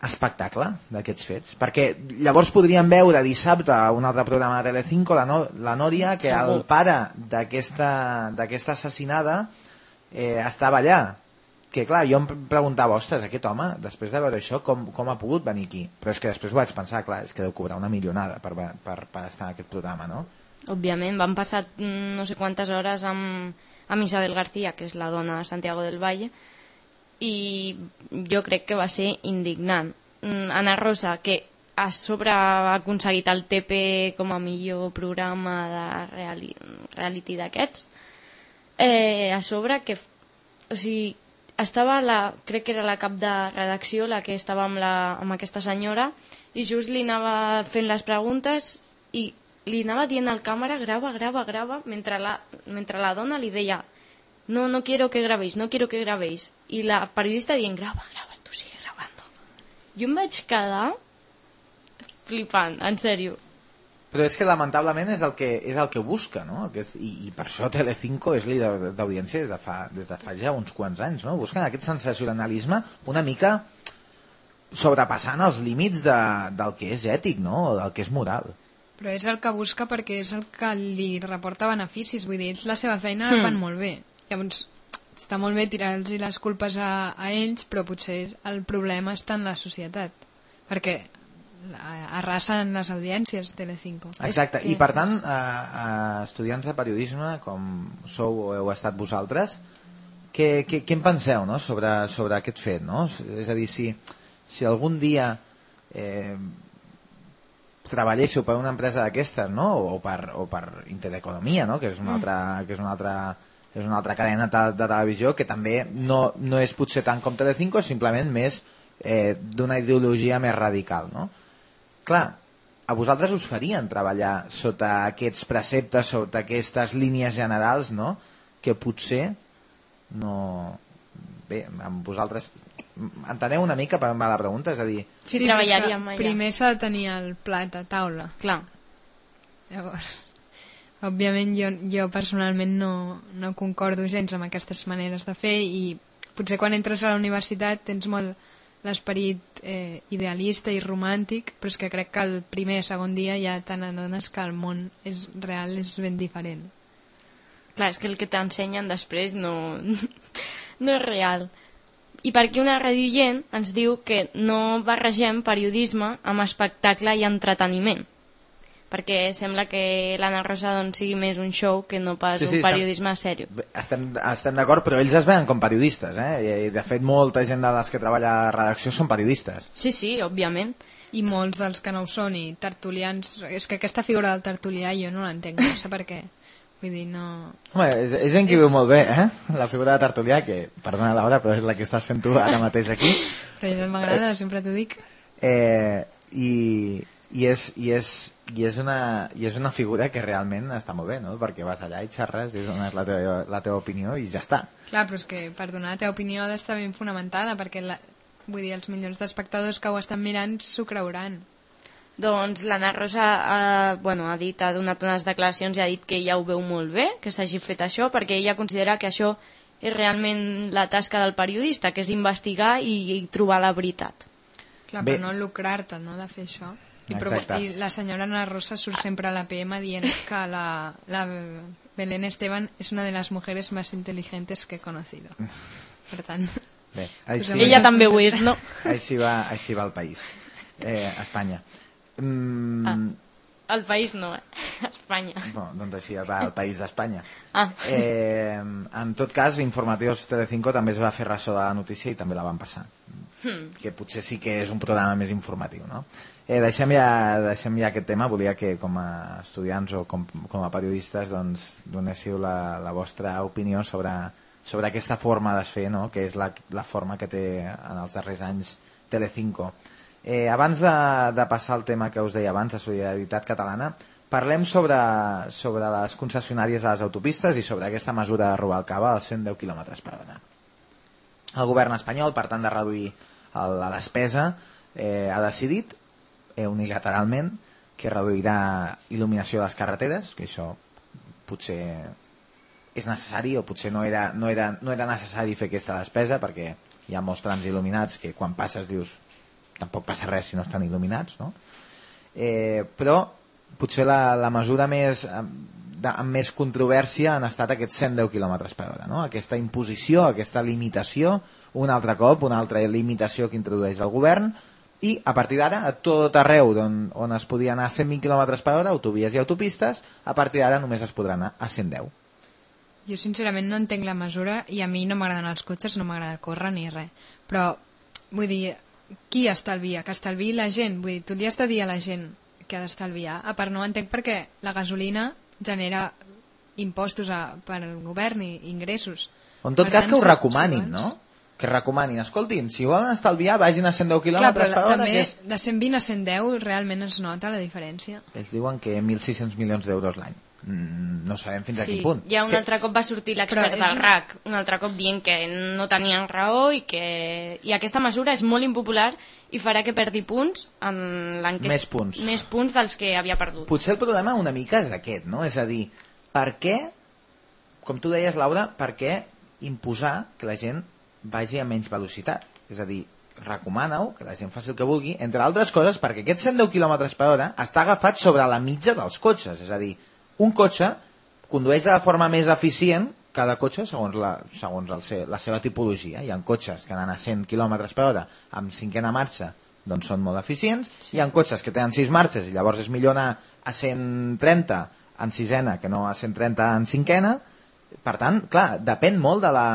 espectacle d'aquests fets perquè llavors podríem veure dissabte a un altre programa de Telecinco la, no, la Nòria que el Segur. pare d'aquesta d'aquesta assassinada eh, estava allà que clar, jo em preguntava, ostres, aquest home, després de veure això, com, com ha pogut venir aquí? Però és que després ho vaig pensar, clar, és que deu cobrar una milionada per, per, per estar en aquest programa, no? Òbviament, van passar mm, no sé quantes hores amb, amb Isabel García, que és la dona de Santiago del Valle, i jo crec que va ser indignant. Mm, Ana Rosa, que a sobre ha aconseguit el TP com a millor programa de reali reality d'aquests, eh, a sobre que o sigui, estava la, crec que era la cap de redacció la que estava amb, la, amb aquesta senyora i just li anava fent les preguntes i li anava dient al càmera grava, grava, grava mentre la, mentre la dona li deia no, no quiero que grabéis, no quiero que grabéis i la periodista dient grava, grava, tu sigue grabando jo em vaig quedar flipant, en sèrio Però és que lamentablement és el que, és el que busca, no? Que és, i, I per això Telecinco és líder d'audiència des, de fa, des de fa ja uns quants anys, no? Busquen aquest sensacionalisme una mica sobrepassant els límits de, del que és ètic, no? O del que és moral. Però és el que busca perquè és el que li reporta beneficis. Vull dir, ells la seva feina la Hmm. fan molt bé. Llavors, està molt bé tirar-los les culpes a, a ells, però potser el problema està en la societat. Perquè la- arrasen les audiències Telecinco. Exacte, i per tant, a, a estudiants de periodisme, com sou o heu estat vosaltres, què, què, què en penseu no? sobre, sobre aquest fet? No? És a dir, si, si algun dia eh, treballéssiu per una empresa d'aquestes, no? o, per, o per Intereconomia, no? que és una altra, que és una altra, és una altra cadena de, de televisió que també no, no és potser tant com Telecinco, simplement més eh, d'una ideologia més radical. No? Clar, a vosaltres us farien treballar sota aquests preceptes, sota aquestes línies generals, no? que potser no... Bé, amb vosaltres... Enteneu una mica per la pregunta? És a dir, Sí, treballaríem allà. Primer s'ha de tenir el plat a taula. Clar. Llavors, òbviament jo, jo personalment no, no concordo gens amb aquestes maneres de fer i potser quan entres a la universitat tens molt l'esperit eh, idealista i romàntic, però és que crec que el primer segon dia ja te n'adones que el món és real és ben diferent. Clar, és que el que t'ensenyen després no, no és real. I per aquí una radioient ens diu que no barregem periodisme amb espectacle i entreteniment perquè sembla que l'Anna Rosa doncs, sigui més un show que no pas Sí, sí, un periodisme sèrio. Bé, Estem, estem d'acord, però ells es veuen com periodistes, eh? I, I, de fet, molta gent de les que treballa a la redacció són periodistes. Sí, sí, òbviament. I molts dels que no ho són i tertulians... És que aquesta figura del tertulià jo no l'entenc, no sé per què. Vull dir, no... Home, és, és gent que viu molt bé, eh? La figura de Tertulià, que, perdona Laura, però és la que estàs fent tu ara mateix aquí. Però jo m'agrada, sempre t'ho dic. Eh, i, i, és, i, és, i, és una, I és una figura que realment està molt bé, no? Perquè vas allà i xerres, i dones la teva, la teva opinió i ja està. Clar, però és que per donar la teva opinió ha d'estar ben fonamentada, perquè la, vull dir, els milions d'espectadors que ho estan mirant s'ho creuran. Doncs l'Anna Rosa ha, bueno, ha dit, ha donat unes declaracions i ha dit que ja ho veu molt bé, que s'hagi fet això, perquè ella considera que això és realment la tasca del periodista, que és investigar i, i trobar la veritat. Clar, Bé. però no lucrar-te, no?, de fer això. I, Exacte. I la senyora Ana Rosa surt sempre a la PM dient que la, la Belén Esteban és una de les mujeres més intel·ligentes que he conocido. Per tant, Bé, així, Sí. Ella també ho és, no? així, va, així va el país. Eh, Espanya. Mm, Ah. El país no, eh? Espanya. bueno, doncs així va el país d'Espanya. Ah. Eh, en tot cas, Informatius Telecinco també es va fer ressò de la notícia i també la van passar. Hmm. Que potser sí que és un programa més informatiu, no? Eh, deixem, ja, deixem ja aquest tema. Volia que com a estudiants o com, com a periodistes doncs, donéssiu la, la vostra opinió sobre, sobre aquesta forma de fer, no? que és la, la forma que té en els darrers anys Telecinco. Eh, abans de, de passar al tema que us deia abans, de solidaritat catalana, parlem sobre, sobre les concessionàries de les autopistes i sobre aquesta mesura de cava als 110 km per hora. El govern espanyol, per tant de reduir la despesa, eh, ha decidit eh, unilateralment que reduirà il·luminació de les carreteres, que això potser és necessari o potser no era, no era, no era necessari fer aquesta despesa perquè hi ha molts trams il·luminats que quan passes dius tampoc passa res si no estan il·luminats no? eh, però potser la, la mesura més de, amb més controvèrsia han estat aquests 110 km per hora no? aquesta imposició, aquesta limitació un altre cop, una altra limitació que introdueix el govern i a partir d'ara a tot arreu on, on es podia anar a 120 km per hora autovies i autopistes, a partir d'ara només es podrà anar a 110 jo sincerament no entenc la mesura i a mi no m'agraden els cotxes, no m'agrada córrer ni res. Però, vull dir, qui estalvia? Que estalviï la gent. Vull dir, tu li has de dir a la gent que ha d'estalviar. A part, no entenc perquè la gasolina genera impostos a, per al govern i ingressos. En tot Per cas tant, que ho recomanin, si no? Que recomanin, escoltin, si volen estalviar, vagin a 110 km Clar, però per la, hora, també que és... de 120 a 110 realment es nota la diferència. Ells diuen que 1.600 milions d'euros l'any. Mm, no sabem fins a Sí, quin punt. ja un Que- altre cop va sortir l'expert del una- RAC, un altre cop dient que no tenien raó i que i aquesta mesura és molt impopular i farà que perdi punts en l'enquesta. Més punts. Més punts dels que havia perdut. Potser el problema una mica és aquest, no? És a dir, per què, com tu deies, Laura, per què imposar que la gent vagi a menys velocitat? És a dir, recomana-ho, que la gent faci el que vulgui, entre altres coses perquè aquest 110 km per hora està agafat sobre la mitja dels cotxes. És a dir, un cotxe condueix de la forma més eficient cada cotxe segons, la, segons el se, la seva tipologia. Hi ha cotxes que anen a 100 km per hora amb cinquena marxa doncs són molt eficients. Sí. Hi ha cotxes que tenen 6 marxes i llavors és millor anar a 130 en sisena que no a 130 en cinquena. Per tant, clar, depèn molt de la,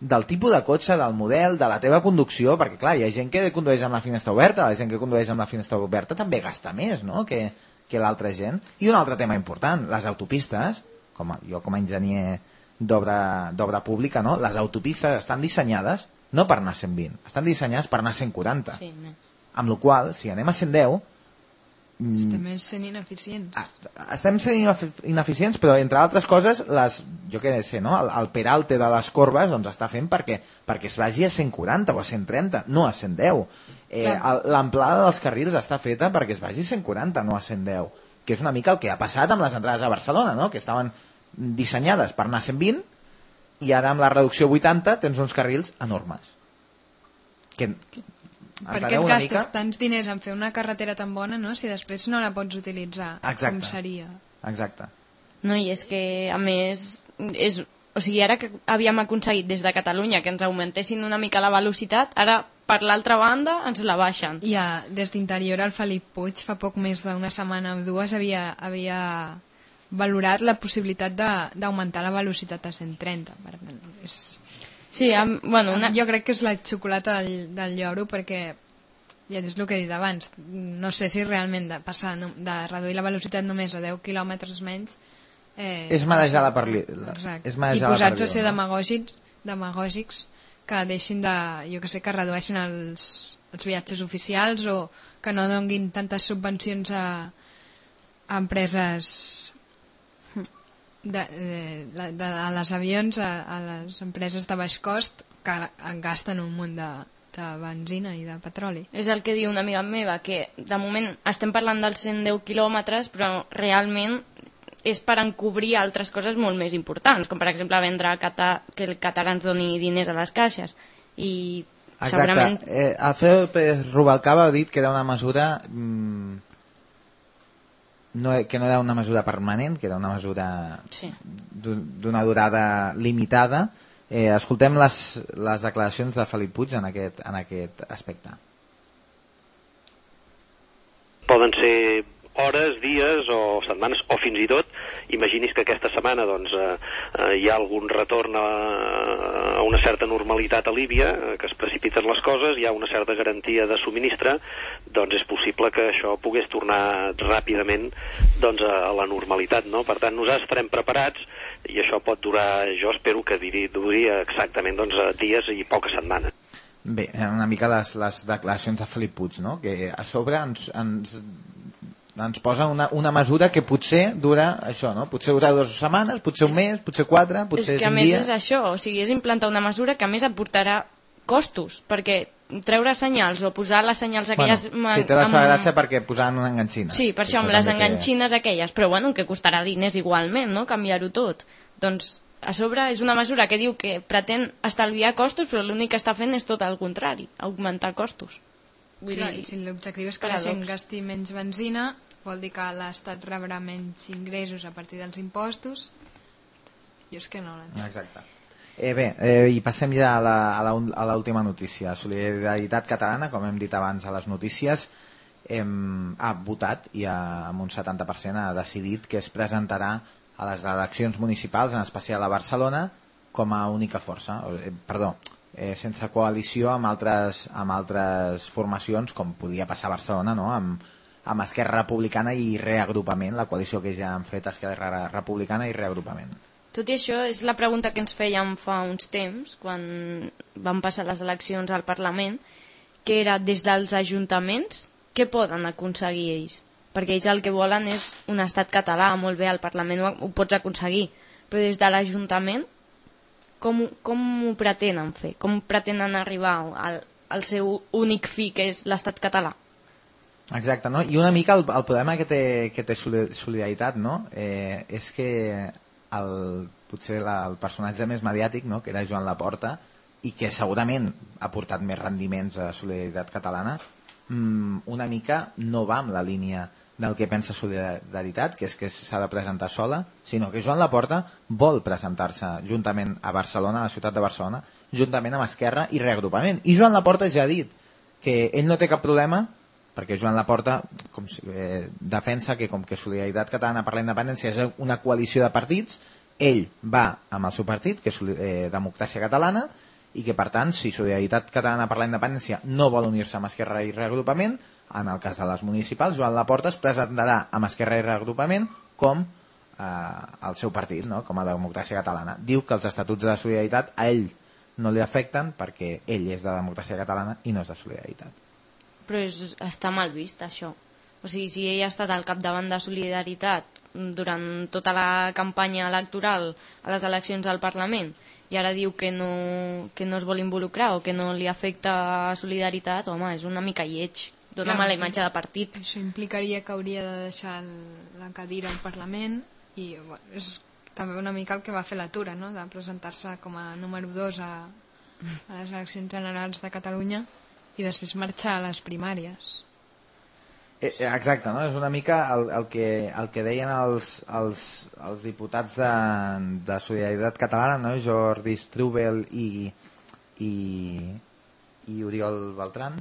del tipus de cotxe, del model, de la teva conducció, perquè clar, hi ha gent que condueix amb la finestra oberta, la gent que condueix amb la finestra oberta també gasta més, no?, que, que l'altra gent. I un altre tema important, les autopistes, com a, jo com a enginyer d'obra d'obra pública, no? les autopistes estan dissenyades no per anar a 120, estan dissenyades per anar a 140. Sí, més. Amb la qual si anem a 110, mm, Estem sent ineficients. estem sent inefi- ineficients, però entre altres coses, les, jo què sé, no? el, el peralte de les corbes doncs, està fent perquè, perquè es vagi a 140 o a 130, no a 110. Eh, L'amplada dels carrils està feta perquè es vagi a 140, no a 110, que és una mica el que ha passat amb les entrades a Barcelona, no? que estaven dissenyades per anar a 120 i ara amb la reducció 80 tens uns carrils enormes. Que, Per què et gastes mica? tants diners en fer una carretera tan bona, no?, si després no la pots utilitzar Exacte. com seria. Exacte. No, i és que, a més, és, o sigui, ara que havíem aconseguit des de Catalunya que ens augmentessin una mica la velocitat, ara, per l'altra banda, ens la baixen. I a, des d'interior el Felip Puig fa poc més d'una setmana o dues havia, havia valorat la possibilitat de- d'augmentar la velocitat a 130. Per tant, és... Sí, am, bueno, una... Jo crec que és la xocolata del, del lloro perquè ja és el que he dit abans no sé si realment de passar no, de reduir la velocitat només a 10 quilòmetres menys eh, És marejar la Exacte. és i marejar la posats a ser no? demagògics, demagògics que deixin de, jo que sé, que redueixin els, els viatges oficials o que no donguin tantes subvencions a, a empreses de, de, de, de, a les avions, a, a les empreses de baix cost que gasten un munt de, de benzina i de petroli. És el que diu una amiga meva, que de moment estem parlant dels 110 quilòmetres, però realment és per encobrir altres coses molt més importants, com per exemple vendre Cata, que el Qatar ens doni diners a les caixes. I Exacte. segurament... Eh, Alfredo Pérez Rubalcaba ha dit que era una mesura mm, no, que no era una mesura permanent, que era una mesura Sí. d'un- d'una durada limitada. Eh, escoltem les, les declaracions de Felip Puig en aquest, en aquest aspecte. poden ser hores, dies o setmanes, o fins i tot, imaginis que aquesta setmana doncs, eh, eh, hi ha algun retorn a, a una certa normalitat a Líbia, eh, que es precipiten les coses, hi ha una certa garantia de subministre, doncs és possible que això pogués tornar ràpidament doncs, a, a la normalitat. No? Per tant, nosaltres estarem preparats i això pot durar, jo espero que duri, duri exactament doncs, eh, dies i poques setmanes. Bé, eh, una mica les, les declaracions de Felip Puig, no? que a sobre ens, ens, ens posa una, una mesura que potser dura això, no? potser dura dues setmanes, potser un mes, potser quatre, potser és que a cinc més dies. és això, o sigui, és implantar una mesura que a més aportarà costos, perquè treure senyals o posar les senyals aquelles... Bueno, sí, té la seva gràcia perquè posaven una enganxina. Sí, per això, amb les enganxines aquelles, però bueno, que costarà diners igualment, no?, canviar-ho tot. Doncs, a sobre, és una mesura que diu que pretén estalviar costos, però l'únic que està fent és tot el contrari, augmentar costos. Vull Clar, dir, si l'objectiu és que la gent paradox. gasti menys benzina, vol dir que l'Estat rebrà menys ingressos a partir dels impostos. Jo és que no l'entenc. Exacte. Eh, bé, eh, i passem ja a la- a la- a l'última notícia. Solidaritat Catalana, com hem dit abans a les notícies, hem, ha votat i ha, amb un 70% ha decidit que es presentarà a les eleccions municipals, en especial a Barcelona, com a única força. Eh, perdó, eh, sense coalició amb altres, amb altres formacions, com podia passar a Barcelona, no? amb, amb Esquerra Republicana i Reagrupament, la coalició que ja han fet Esquerra Republicana i Reagrupament. Tot i això, és la pregunta que ens fèiem fa uns temps, quan van passar les eleccions al Parlament, que era des dels ajuntaments, què poden aconseguir ells? Perquè ells el que volen és un estat català, molt bé, al Parlament ho, ho pots aconseguir, però des de l'Ajuntament, com, com ho pretenen fer? Com pretenen arribar al, al seu únic fi, que és l'estat català? Exacte, no? I una mica el, el problema que té, que té Soli- Solidaritat, no? Eh, és que el, potser la, el personatge més mediàtic, no? que era Joan Laporta, i que segurament ha portat més rendiments a Solidaritat Catalana, mm, una mica no va amb la línia del que pensa Solidaritat, que és que s'ha de presentar sola, sinó que Joan Laporta vol presentar-se juntament a Barcelona, a la ciutat de Barcelona, juntament amb Esquerra i Reagrupament. I Joan Laporta ja ha dit que ell no té cap problema perquè Joan Laporta com eh, defensa que com que Solidaritat Catalana per la Independència és una coalició de partits ell va amb el seu partit que és eh, Democràcia Catalana i que per tant si Solidaritat Catalana per la Independència no vol unir-se amb Esquerra i Reagrupament en el cas de les municipals Joan Laporta es presentarà amb Esquerra i Reagrupament com eh, el seu partit, no? com a Democràcia Catalana diu que els estatuts de Solidaritat a ell no li afecten perquè ell és de Democràcia Catalana i no és de Solidaritat Però és, està mal vist, això. O sigui, si ell ha estat al capdavant de Solidaritat durant tota la campanya electoral a les eleccions al Parlament i ara diu que no, que no es vol involucrar o que no li afecta Solidaritat, home, és una mica lleig. Clar, mala imatge de partit. Això implicaria que hauria de deixar el, la cadira al Parlament i bueno, és també una mica el que va fer l'atura, no? de presentar-se com a número 2 a, a les eleccions generals de Catalunya i després marxar a les primàries. Eh, eh, Exacte, no? és una mica el, el, que, el que deien els, els, els diputats de, de Solidaritat Catalana, no? Jordi Strubel i, i, i Oriol Beltran.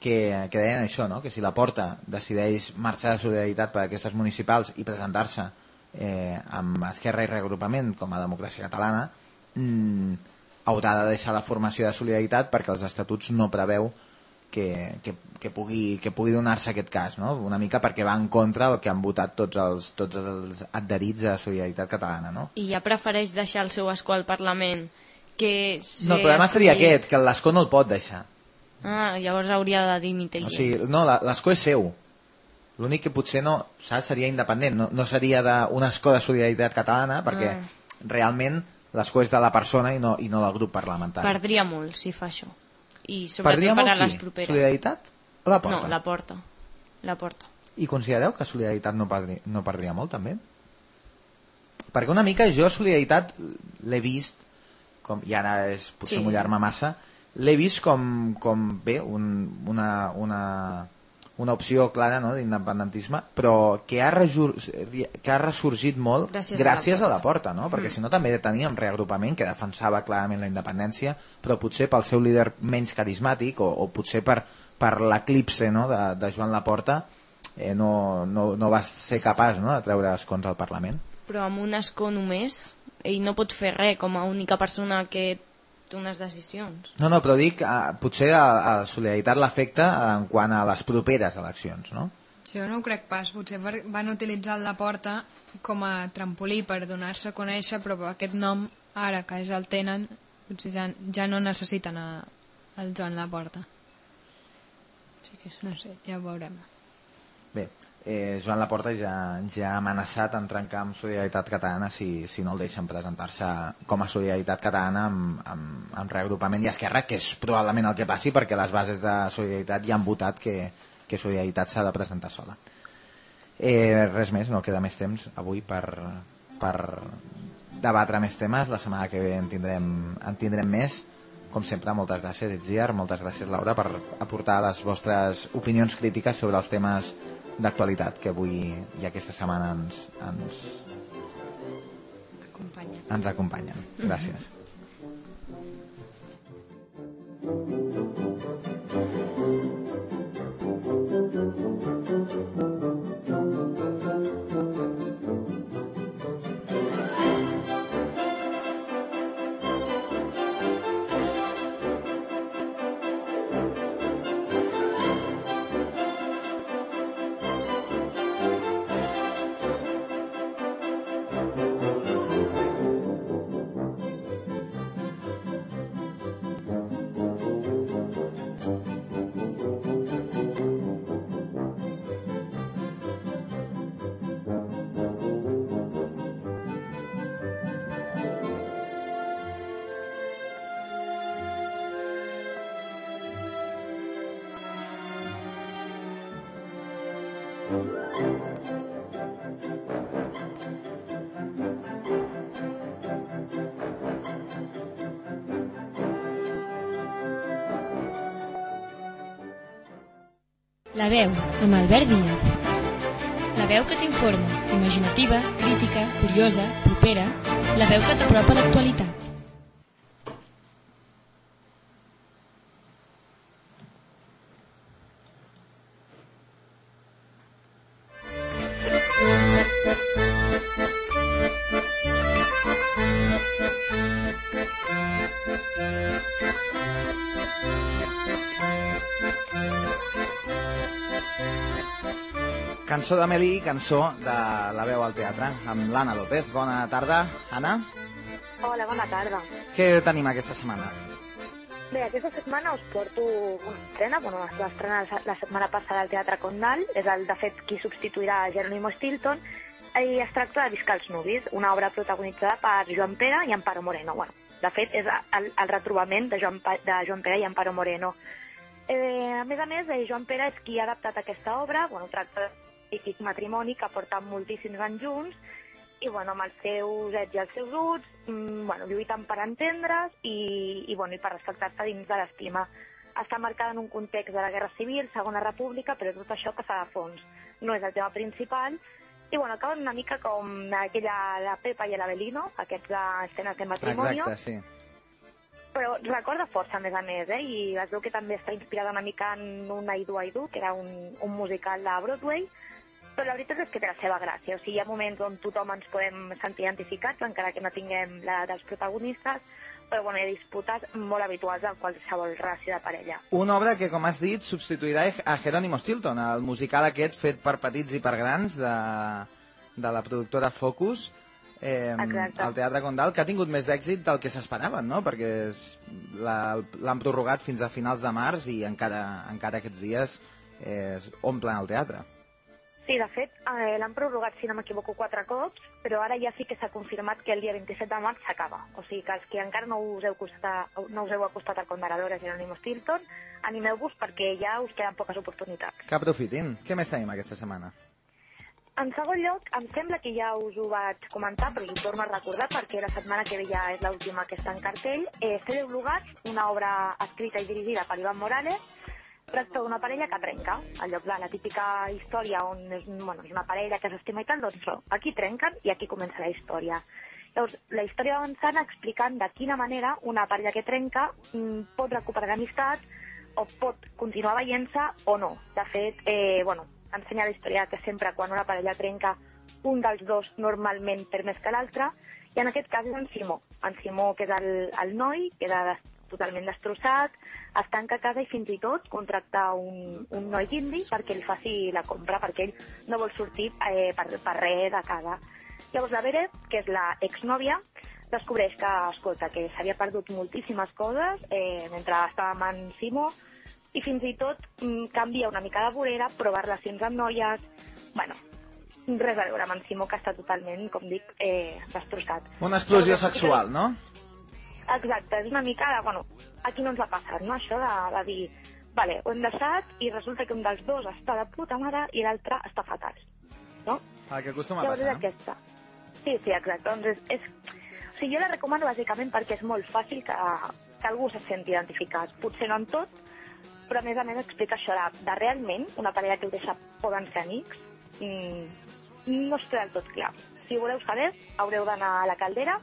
Que, que deien això, no? que si la Porta decideix marxar de Solidaritat per aquestes municipals i presentar-se eh, amb Esquerra i Reagrupament com a democràcia catalana, mm, haurà de deixar la formació de Solidaritat perquè els estatuts no preveu que, que, que pugui, que pugui donar-se aquest cas, no? una mica perquè va en contra del que han votat tots els, tots els adherits a Solidaritat Catalana. No? I ja prefereix deixar el seu escó al Parlament que No, el problema seria aquest, que l'escó no el pot deixar. Ah, llavors hauria de dimitir. O sigui, no, l'escó és seu. L'únic que potser no, saps, seria independent, no, no seria d'un escó de solidaritat catalana, perquè Ah. realment l'escó és de la persona i no, i no del grup parlamentari. Perdria molt si fa això. I sobretot Perdria per a les qui? properes. Solidaritat o la porta? No, la porta. La porta. I considereu que Solidaritat no, perdri, no perdria molt, també? Perquè una mica jo Solidaritat l'he vist, com, i ara és potser sí. mullar-me massa, l'he vist com, com bé, un, una, una, una opció clara no, d'independentisme, però que ha, rejur, que ha ressorgit molt Gràcies gràcies, a la a la porta, no? perquè Mm. si no també teníem reagrupament que defensava clarament la independència, però potser pel seu líder menys carismàtic o, o potser per, per l'eclipse no, de, de Joan Laporta eh, no, no, no va ser capaç no, de treure escons al Parlament. Però amb un escó només, ell no pot fer res com a única persona que unes decisions. No, no, però dic, eh, potser a, a Solidaritat l'afecta en quant a les properes eleccions, no? Jo no ho crec pas, potser van utilitzar la porta com a trampolí per donar-se a conèixer, però aquest nom, ara que ja el tenen, potser ja, ja no necessiten a, el Joan Laporta. Sí que sí. No sé, ja ho veurem. Bé, eh, Joan Laporta ja, ja ha amenaçat en trencar amb Solidaritat Catalana si, si no el deixen presentar-se com a Solidaritat Catalana amb, amb, amb reagrupament i Esquerra, que és probablement el que passi perquè les bases de Solidaritat ja han votat que, que Solidaritat s'ha de presentar sola. Eh, res més, no queda més temps avui per, per debatre més temes. La setmana que ve en tindrem, en tindrem més. Com sempre, moltes gràcies, Etziar, moltes gràcies, Laura, per aportar les vostres opinions crítiques sobre els temes d'actualitat que avui i aquesta setmana ens, ens, Acompanya. ens acompanyen. Gràcies. La veu, amb Albert Díaz. La veu que t'informa, imaginativa, crítica, curiosa, propera, la veu que t'apropa a l'actualitat. Cançó d'Amélie i cançó de la veu al teatre, amb l'Anna López. Bona tarda, Anna. Hola, bona tarda. Què tenim aquesta setmana? Bé, aquesta setmana us porto una estrena, bueno, es va estrenar la setmana passada al Teatre Condal, és el, de fet, qui substituirà a Jerónimo Stilton, i es tracta de Viscar els Nubis, una obra protagonitzada per Joan Pere i Amparo Moreno. Bueno, de fet, és el, el retrobament de Joan, de Joan Pere i Amparo Moreno. Eh, a més a més, eh, Joan Pere és qui ha adaptat aquesta obra, bueno, tracta típic matrimoni que porta moltíssims anys junts, i bueno, amb els seus ets i els seus uts, mm, bueno, lluiten per entendre's i, i, bueno, i per respectar-se dins de l'estima. Està marcada en un context de la Guerra Civil, Segona República, però tot això passa de fons. No és el tema principal, i bueno, acaben una mica com aquella la Pepa i l'Avelino, aquests escenes de matrimoni, Exacte, sí. però recorda força, a més a més, eh? i es veu que també està inspirada una mica en un I Do I Do, que era un, un musical de Broadway, però la veritat és que té la seva gràcia. O sigui, hi ha moments on tothom ens podem sentir identificats, encara que no tinguem la dels protagonistes, però bueno, hi ha disputes molt habituals en qualsevol relació de parella. Una obra que, com has dit, substituirà a Jerónimo Stilton, el musical aquest fet per petits i per grans de, de la productora Focus, eh, Exacte. al Teatre Condal, que ha tingut més d'èxit del que s'esperaven, no? Perquè l'han prorrogat fins a finals de març i encara, encara aquests dies eh, omplen el teatre. Sí, de fet, eh, l'han prorrogat, si no m'equivoco, quatre cops, però ara ja sí que s'ha confirmat que el dia 27 de març s'acaba. O sigui que els que encara no us heu, costat, no us heu acostat al Conderador a Jerónimo Stilton, animeu-vos perquè ja us queden poques oportunitats. Que aprofitin. Què més tenim aquesta setmana? En segon lloc, em sembla que ja us ho vaig comentar, però us ho torno a recordar perquè la setmana que ve ja és l'última que està en cartell. Eh, Fer deu lugars, una obra escrita i dirigida per Iván Morales, tracta d'una parella que trenca. En lloc de la típica història on és, bueno, és una parella que s'estima i tal, doncs. Aquí trenquen i aquí comença la història. Llavors, la història va avançant explicant de quina manera una parella que trenca mm, pot recuperar l'amistat o pot continuar veient-se o no. De fet, eh, bueno, ensenya la història que sempre quan una parella trenca un dels dos normalment per més que l'altre i en aquest cas és en Simó. En Simó, que és el, el noi, des, totalment destrossat, es tanca a casa i fins i tot contracta un, un noi indi perquè ell faci la compra, perquè ell no vol sortir eh, per, per res de casa. Llavors la Bere, que és la exnòvia, descobreix que, escolta, que s'havia perdut moltíssimes coses eh, mentre estava amb en Simó i fins i tot mm, canvia una mica de vorera, prova relacions amb noies... Bueno, res a veure amb en Simó, que està totalment, com dic, eh, destrossat. Una explosió Llavors, sexual, no? Exacte, és una mica de, bueno, aquí no ens ha passat, no?, això de, de dir, vale, ho hem deixat i resulta que un dels dos està de puta mare i l'altre està fatal, no? El que acostuma a Llavors és passar. aquesta. Sí, sí, exacte. Doncs és, és... O sigui, jo la recomano bàsicament perquè és molt fàcil que, que algú se senti identificat. Potser no en tot, però a més a més explica això de, de realment una parella que ho deixa poden ser amics. Mm, no es té del tot clar. Si ho voleu saber, haureu d'anar a la caldera,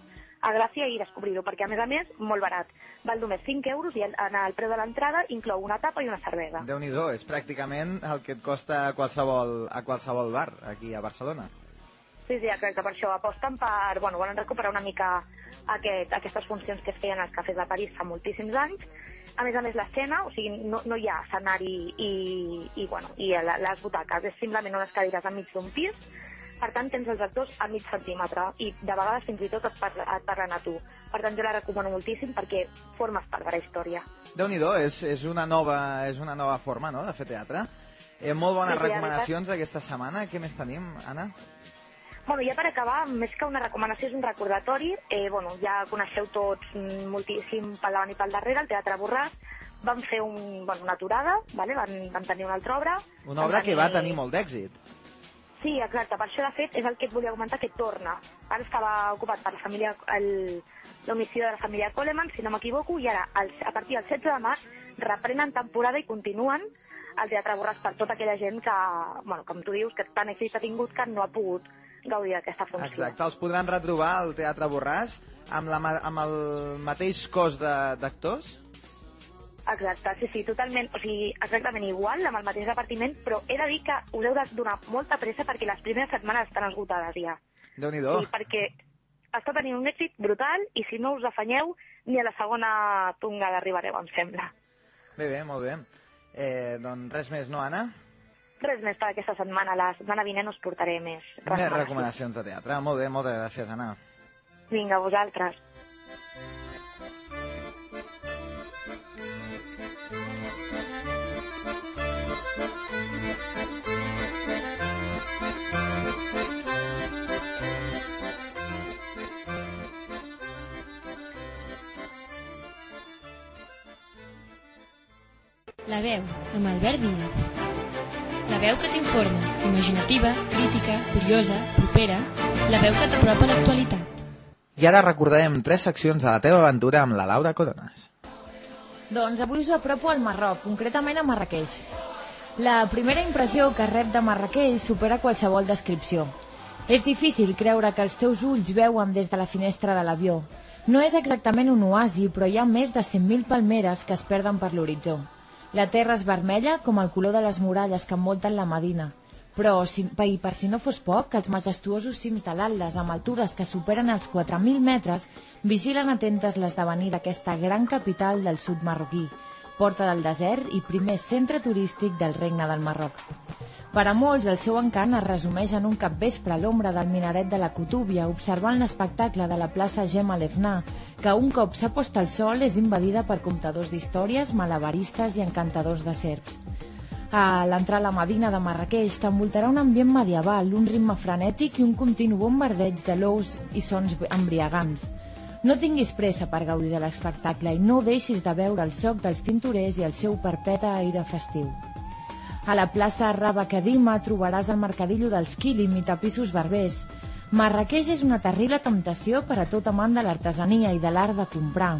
a Gràcia i descobrir-ho, perquè a més a més, molt barat. Val només 5 euros i en el preu de l'entrada inclou una tapa i una cervesa. déu nhi és pràcticament el que et costa a qualsevol, a qualsevol bar aquí a Barcelona. Sí, sí, exacte, per això aposten per... Bueno, volen recuperar una mica aquest, aquestes funcions que es feien als cafès de París fa moltíssims anys. A més a més, l'escena, o sigui, no, no hi ha escenari i, i, bueno, i les butaques, és simplement unes cadires enmig d'un pis, per tant tens els actors a mig centímetre i de vegades fins i tot et, parla, et parlen a tu. Per tant, jo la recomano moltíssim perquè formes part de la història. déu nhi és, és, una nova, és una nova forma no, de fer teatre. Eh, molt bones Sí, recomanacions aquesta setmana. Què més tenim, Anna? Bueno, ja per acabar, més que una recomanació, és un recordatori. Eh, bueno, ja coneixeu tots moltíssim pel davant i pel darrere, el Teatre Borràs. Van fer un, bueno, una aturada, vale? van, van tenir una altra obra. Una obra que va tenir- tenir molt d'èxit. Sí, exacte, per això de fet és el que et volia comentar que torna. Ara estava ocupat per la família, el- l'homicidio de la família Coleman, si no m'equivoco, i ara, el, a partir del 16 de març, reprenen temporada i continuen al Teatre Borràs per tota aquella gent que, bueno, com tu dius, que tant èxit ha tingut que no ha pogut gaudir d'aquesta funció. Exacte, els podran retrobar al Teatre Borràs amb, la, amb el mateix cos d'actors? Exacte, sí, sí, totalment, o sigui, exactament igual, amb el mateix repartiment, però he de dir que us heu de donar molta pressa perquè les primeres setmanes estan esgotades ja. déu nhi Sí, perquè està tenint un èxit brutal i si no us afanyeu ni a la segona tongada arribareu, em sembla. Bé, bé, molt bé. Eh, doncs res més, no, Anna? res més per aquesta setmana. La setmana vinent us portaré més Més recomanacions. recomanacions de teatre. Molt bé, moltes gràcies, Anna. Vinga, vosaltres. La veu, amb Albert Díaz. La veu que t'informa, imaginativa, crítica, curiosa, propera, la veu que t'apropa a l'actualitat. I ara recordarem tres seccions de la teva aventura amb la Laura Coronas. Doncs avui us apropo al Marroc, concretament a Marrakeix. La primera impressió que rep de Marrakeix supera qualsevol descripció. És difícil creure que els teus ulls veuen des de la finestra de l'avió. No és exactament un oasi, però hi ha més de 100.000 palmeres que es perden per l'horitzó. La terra és vermella com el color de les muralles que envolten la Medina. Però, si, i per si no fos poc, els majestuosos cims de l'Atlas, amb altures que superen els 4.000 metres, vigilen atentes l'esdevenir d'aquesta gran capital del sud marroquí, porta del desert i primer centre turístic del regne del Marroc. Per a molts, el seu encant es resumeix en un capvespre a l'ombra del minaret de la Cutúbia, observant l'espectacle de la plaça Gemma Lefna, que un cop s'ha post el sol és invadida per comptadors d'històries, malabaristes i encantadors de serps. A l'entrar a la Medina de Marrakeix t'envoltarà un ambient medieval, un ritme frenètic i un continu bombardeig de lous i sons embriagants. No tinguis pressa per gaudir de l'espectacle i no deixis de veure el soc dels tintorers i el seu perpeta aire festiu. A la plaça Raba Kadima trobaràs el mercadillo dels quilim i tapissos barbers. Marrakeix és una terrible temptació per a tot amant de l'artesania i de l'art de comprar.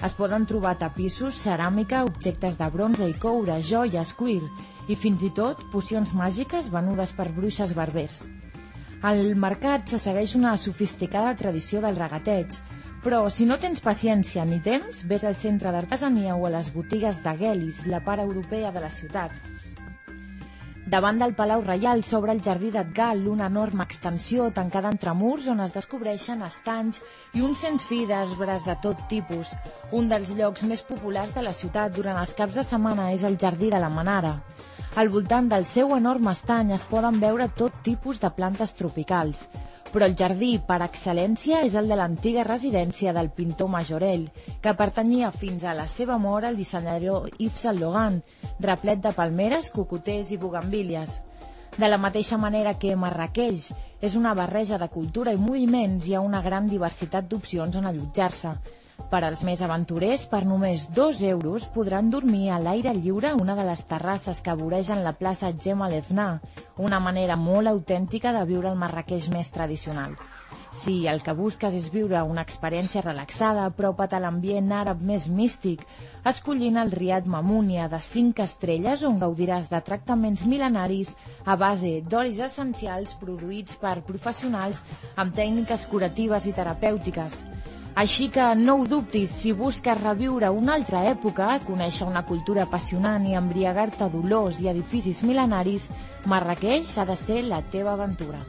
Es poden trobar tapissos, ceràmica, objectes de bronze i coure, joies, cuir i fins i tot pocions màgiques venudes per bruixes barbers. Al mercat se segueix una sofisticada tradició del regateig, però si no tens paciència ni temps, vés al centre d'artesania o a les botigues de Gelis, la part europea de la ciutat. Davant del Palau Reial s'obre el Jardí d'Atgal, una enorme extensió tancada entre murs on es descobreixen estanys i un sens fi d'arbres de tot tipus. Un dels llocs més populars de la ciutat durant els caps de setmana és el Jardí de la Manara. Al voltant del seu enorme estany es poden veure tot tipus de plantes tropicals. Però el jardí, per excel·lència, és el de l'antiga residència del pintor Majorell, que pertanyia fins a la seva mort al dissenyador Yves Saint Laurent, replet de palmeres, cocoters i bugambílies. De la mateixa manera que Marrakeix és una barreja de cultura i moviments, hi ha una gran diversitat d'opcions on allotjar-se. Per als més aventurers, per només 2 euros podran dormir a l'aire lliure a una de les terrasses que voregen la plaça Gemma Lefna, una manera molt autèntica de viure el Marrakeix més tradicional. Si el que busques és viure una experiència relaxada, apropa't a l'ambient àrab més místic, escollint el Riad Mamounia de 5 estrelles on gaudiràs de tractaments milenaris a base d'olis essencials produïts per professionals amb tècniques curatives i terapèutiques. Així que no ho dubtis, si busques reviure una altra època, conèixer una cultura apassionant i embriagar-te d'olors i edificis milenaris, Marrakeix ha de ser la teva aventura.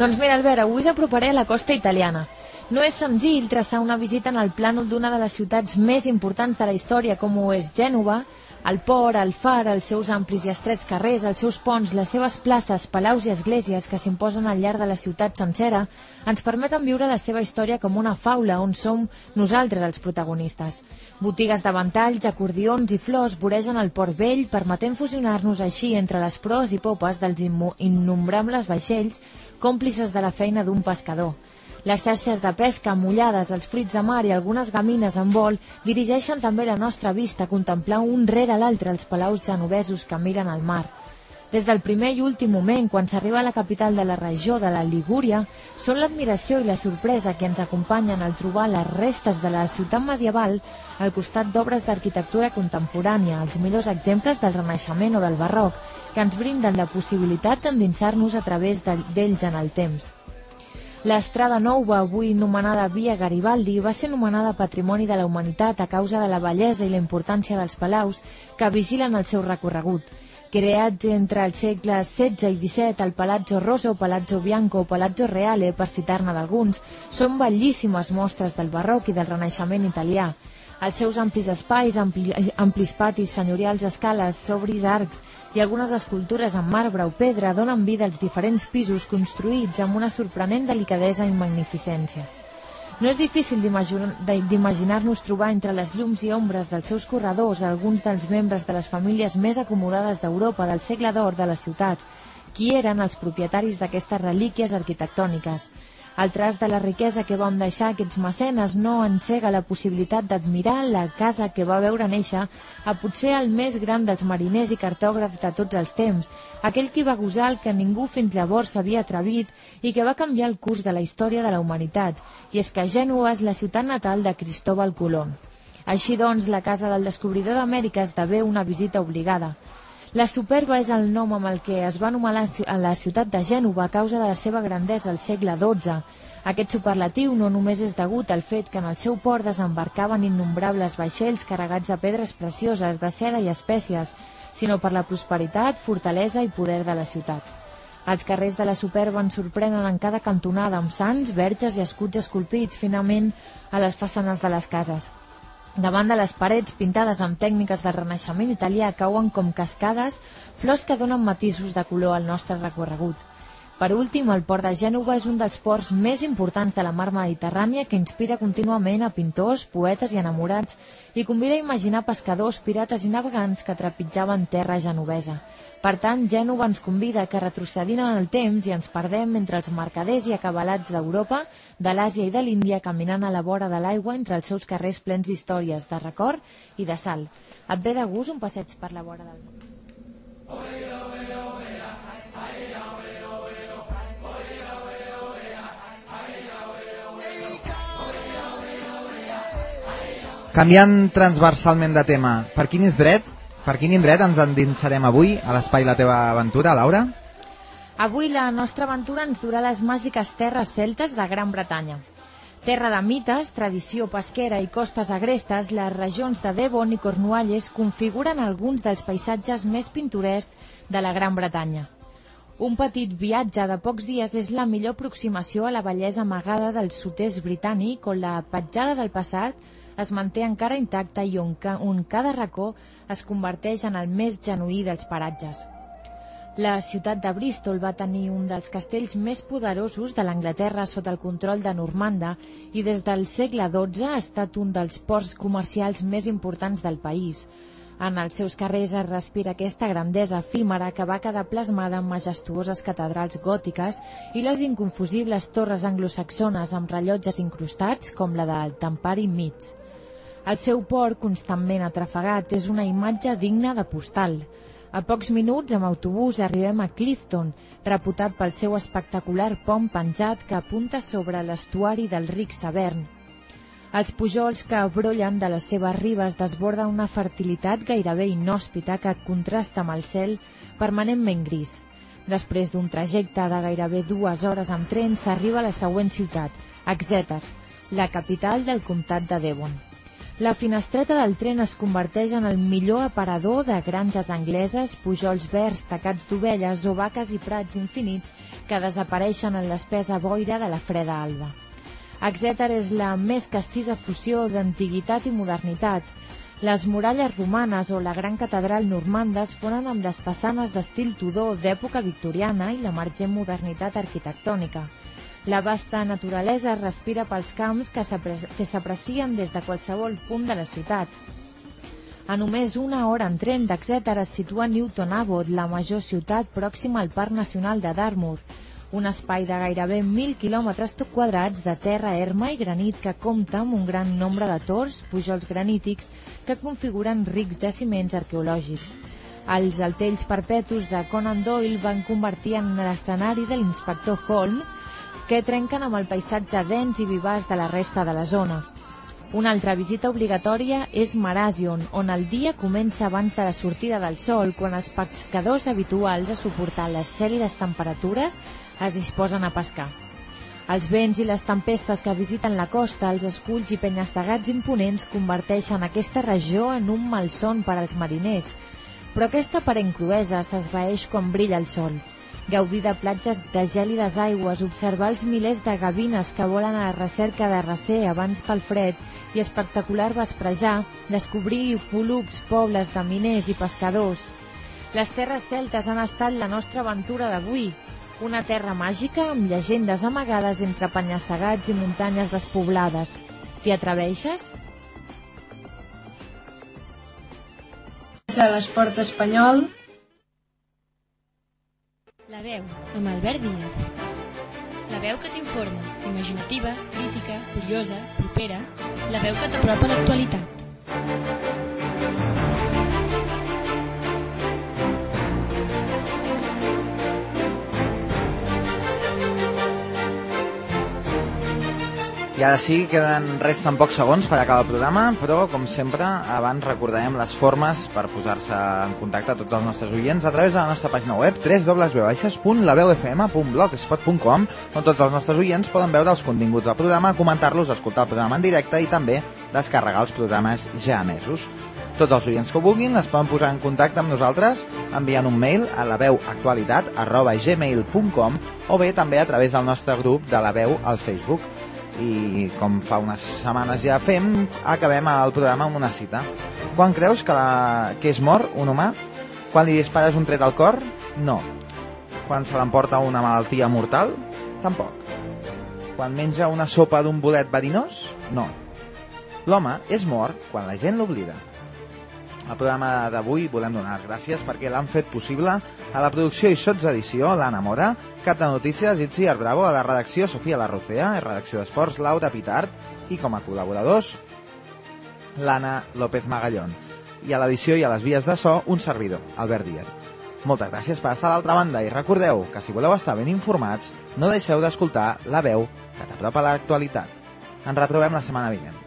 Doncs mira, Albert, avui us aproparé a la costa italiana. No és senzill traçar una visita en el plànol d'una de les ciutats més importants de la història, com ho és Gènova, el port, el far, els seus amplis i estrets carrers, els seus ponts, les seves places, palaus i esglésies que s'imposen al llarg de la ciutat sencera, ens permeten viure la seva història com una faula on som nosaltres els protagonistes. Botigues de ventalls, acordions i flors voregen el port vell, permetent fusionar-nos així entre les proes i popes dels innombrables vaixells còmplices de la feina d'un pescador. Les xarxes de pesca mullades, els fruits de mar i algunes gamines en vol dirigeixen també la nostra vista a contemplar un rere l'altre els palaus genovesos que miren al mar. Des del primer i últim moment, quan s'arriba a la capital de la regió de la Ligúria, són l'admiració i la sorpresa que ens acompanyen al trobar les restes de la ciutat medieval al costat d'obres d'arquitectura contemporània, els millors exemples del Renaixement o del Barroc, que ens brinden la possibilitat d'endinsar-nos a través de- d'ells en el temps. L'estrada Nova, avui nomenada Via Garibaldi, va ser nomenada Patrimoni de la Humanitat a causa de la bellesa i la importància dels palaus que vigilen el seu recorregut. Creat entre els segles XVI i XVII, el Palazzo Rosso, Palazzo Bianco o Palazzo Reale, per citar-ne d'alguns, són bellíssimes mostres del barroc i del renaixement italià. Els seus amplis espais, ampli, amplis patis, senyorials escales, sobris arcs i algunes escultures en marbre o pedra donen vida als diferents pisos construïts amb una sorprenent delicadesa i magnificència. No és difícil d'imaginar-nos trobar entre les llums i ombres dels seus corredors alguns dels membres de les famílies més acomodades d'Europa del segle d'or de la ciutat, qui eren els propietaris d'aquestes relíquies arquitectòniques. El tras de la riquesa que vam deixar aquests mecenes no encega la possibilitat d'admirar la casa que va veure néixer a potser el més gran dels mariners i cartògrafs de tots els temps, aquell qui va gosar el que ningú fins llavors s'havia atrevit i que va canviar el curs de la història de la humanitat, i és que Gènova és la ciutat natal de Cristóbal Colón. Així doncs, la casa del descobridor d'Amèrica esdevé una visita obligada. La Superba és el nom amb el que es va anomenar la ciutat de Gènova a causa de la seva grandesa al segle XII. Aquest superlatiu no només és degut al fet que en el seu port desembarcaven innombrables vaixells carregats de pedres precioses, de seda i espècies, sinó per la prosperitat, fortalesa i poder de la ciutat. Els carrers de la Superba ens sorprenen en cada cantonada amb sants, verges i escuts esculpits finament a les façanes de les cases. Davant de les parets pintades amb tècniques del renaixement italià cauen com cascades flors que donen matisos de color al nostre recorregut. Per últim, el port de Gènova és un dels ports més importants de la mar Mediterrània que inspira contínuament a pintors, poetes i enamorats i convida a imaginar pescadors, pirates i navegants que trepitjaven terra genovesa. Per tant, Gènova ens convida que retrocedim en el temps i ens perdem entre els mercaders i acabalats d'Europa, de l'Àsia i de l'Índia caminant a la vora de l'aigua entre els seus carrers plens d'històries, de record i de sal. Et ve de gust un passeig per la vora del mar? Canviant transversalment de tema, per quin indret, per quin indret ens endinsarem avui a l'espai La teva aventura, Laura? Avui la nostra aventura ens durà les màgiques terres celtes de Gran Bretanya. Terra de mites, tradició pesquera i costes agrestes, les regions de Devon i Cornualles configuren alguns dels paisatges més pintorescs de la Gran Bretanya. Un petit viatge de pocs dies és la millor aproximació a la bellesa amagada del sud-est britànic on la petjada del passat es manté encara intacta i on, ca on cada racó es converteix en el més genuí dels paratges. La ciutat de Bristol va tenir un dels castells més poderosos de l'Anglaterra sota el control de Normanda i des del segle XII ha estat un dels ports comercials més importants del país. En els seus carrers es respira aquesta grandesa efímera que va quedar plasmada en majestuoses catedrals gòtiques i les inconfusibles torres anglosaxones amb rellotges incrustats com la del Tampari Meads. El seu port, constantment atrafegat, és una imatge digna de postal. A pocs minuts, amb autobús, arribem a Clifton, reputat pel seu espectacular pont penjat que apunta sobre l'estuari del ric Severn. Els pujols que brollen de les seves ribes desborda una fertilitat gairebé inhòspita que contrasta amb el cel permanentment gris. Després d'un trajecte de gairebé dues hores amb tren s'arriba a la següent ciutat, Exeter, la capital del comtat de Devon. La finestreta del tren es converteix en el millor aparador de granges angleses, pujols verds tacats d'ovelles o vaques i prats infinits que desapareixen en l'espesa boira de la freda alba. Exeter és la més castissa fusió d'antiguitat i modernitat. Les muralles romanes o la gran catedral normanda es fonen amb les façanes d'estil Tudor d'època victoriana i l'emergent modernitat arquitectònica. La vasta naturalesa es respira pels camps que s'aprecien des de qualsevol punt de la ciutat. A només una hora en tren d'Exeter es situa Newton Abbot, la major ciutat pròxima al Parc Nacional de Dartmoor, un espai de gairebé 1.000 quilòmetres quadrats de terra erma i granit que compta amb un gran nombre de tors, pujols granítics, que configuren rics jaciments arqueològics. Els altells perpetus de Conan Doyle van convertir en l'escenari de l'inspector Holmes, que trenquen amb el paisatge dens i vivaç de la resta de la zona. Una altra visita obligatòria és Marasion, on el dia comença abans de la sortida del sol, quan els pescadors habituals a suportar les gèlides temperatures es disposen a pescar. Els vents i les tempestes que visiten la costa, els esculls i penya-segats imponents converteixen aquesta regió en un malson per als mariners, però aquesta aparent cruesa s'esvaeix quan brilla el sol. Gaudir de platges de gèlides aigües, observar els milers de gavines que volen a la recerca de recer abans pel fred i espectacular vesprejar, descobrir volums, pobles de miners i pescadors. Les terres celtes han estat la nostra aventura d'avui, una terra màgica amb llegendes amagades entre penyassegats i muntanyes despoblades. T'hi atreveixes? De l'esport espanyol, La veu, amb Albert Díaz. La veu que t'informa, imaginativa, crítica, curiosa, propera. La veu que t'apropa l'actualitat. I ara sí, queden resten pocs segons per acabar el programa, però, com sempre, abans recordarem les formes per posar-se en contacte a tots els nostres oients a través de la nostra pàgina web www.laveufm.blogspot.com on tots els nostres oients poden veure els continguts del programa, comentar-los, escoltar el programa en directe i també descarregar els programes ja emesos. Tots els oients que vulguin es poden posar en contacte amb nosaltres enviant un mail a laveuactualitat arroba gmail.com o bé també a través del nostre grup de la veu al Facebook i com fa unes setmanes ja fem, acabem el programa amb una cita. Quan creus que, la... que és mort un humà? Quan li dispares un tret al cor? No. Quan se l'emporta una malaltia mortal? Tampoc. Quan menja una sopa d'un bolet verinós? No. L'home és mort quan la gent l'oblida. Al programa d'avui volem donar gràcies perquè l'han fet possible a la producció i sotsedició l'Anna Mora, cap de notícies Itziar Bravo, a la redacció Sofia Larrocea, a redacció d'esports Laura Pitart i com a col·laboradors l'Anna López Magallón. I a l'edició i a les vies de so un servidor, Albert Díaz. Moltes gràcies per estar a l'altra banda i recordeu que si voleu estar ben informats no deixeu d'escoltar la veu que t'apropa a l'actualitat. Ens retrobem la setmana vinent.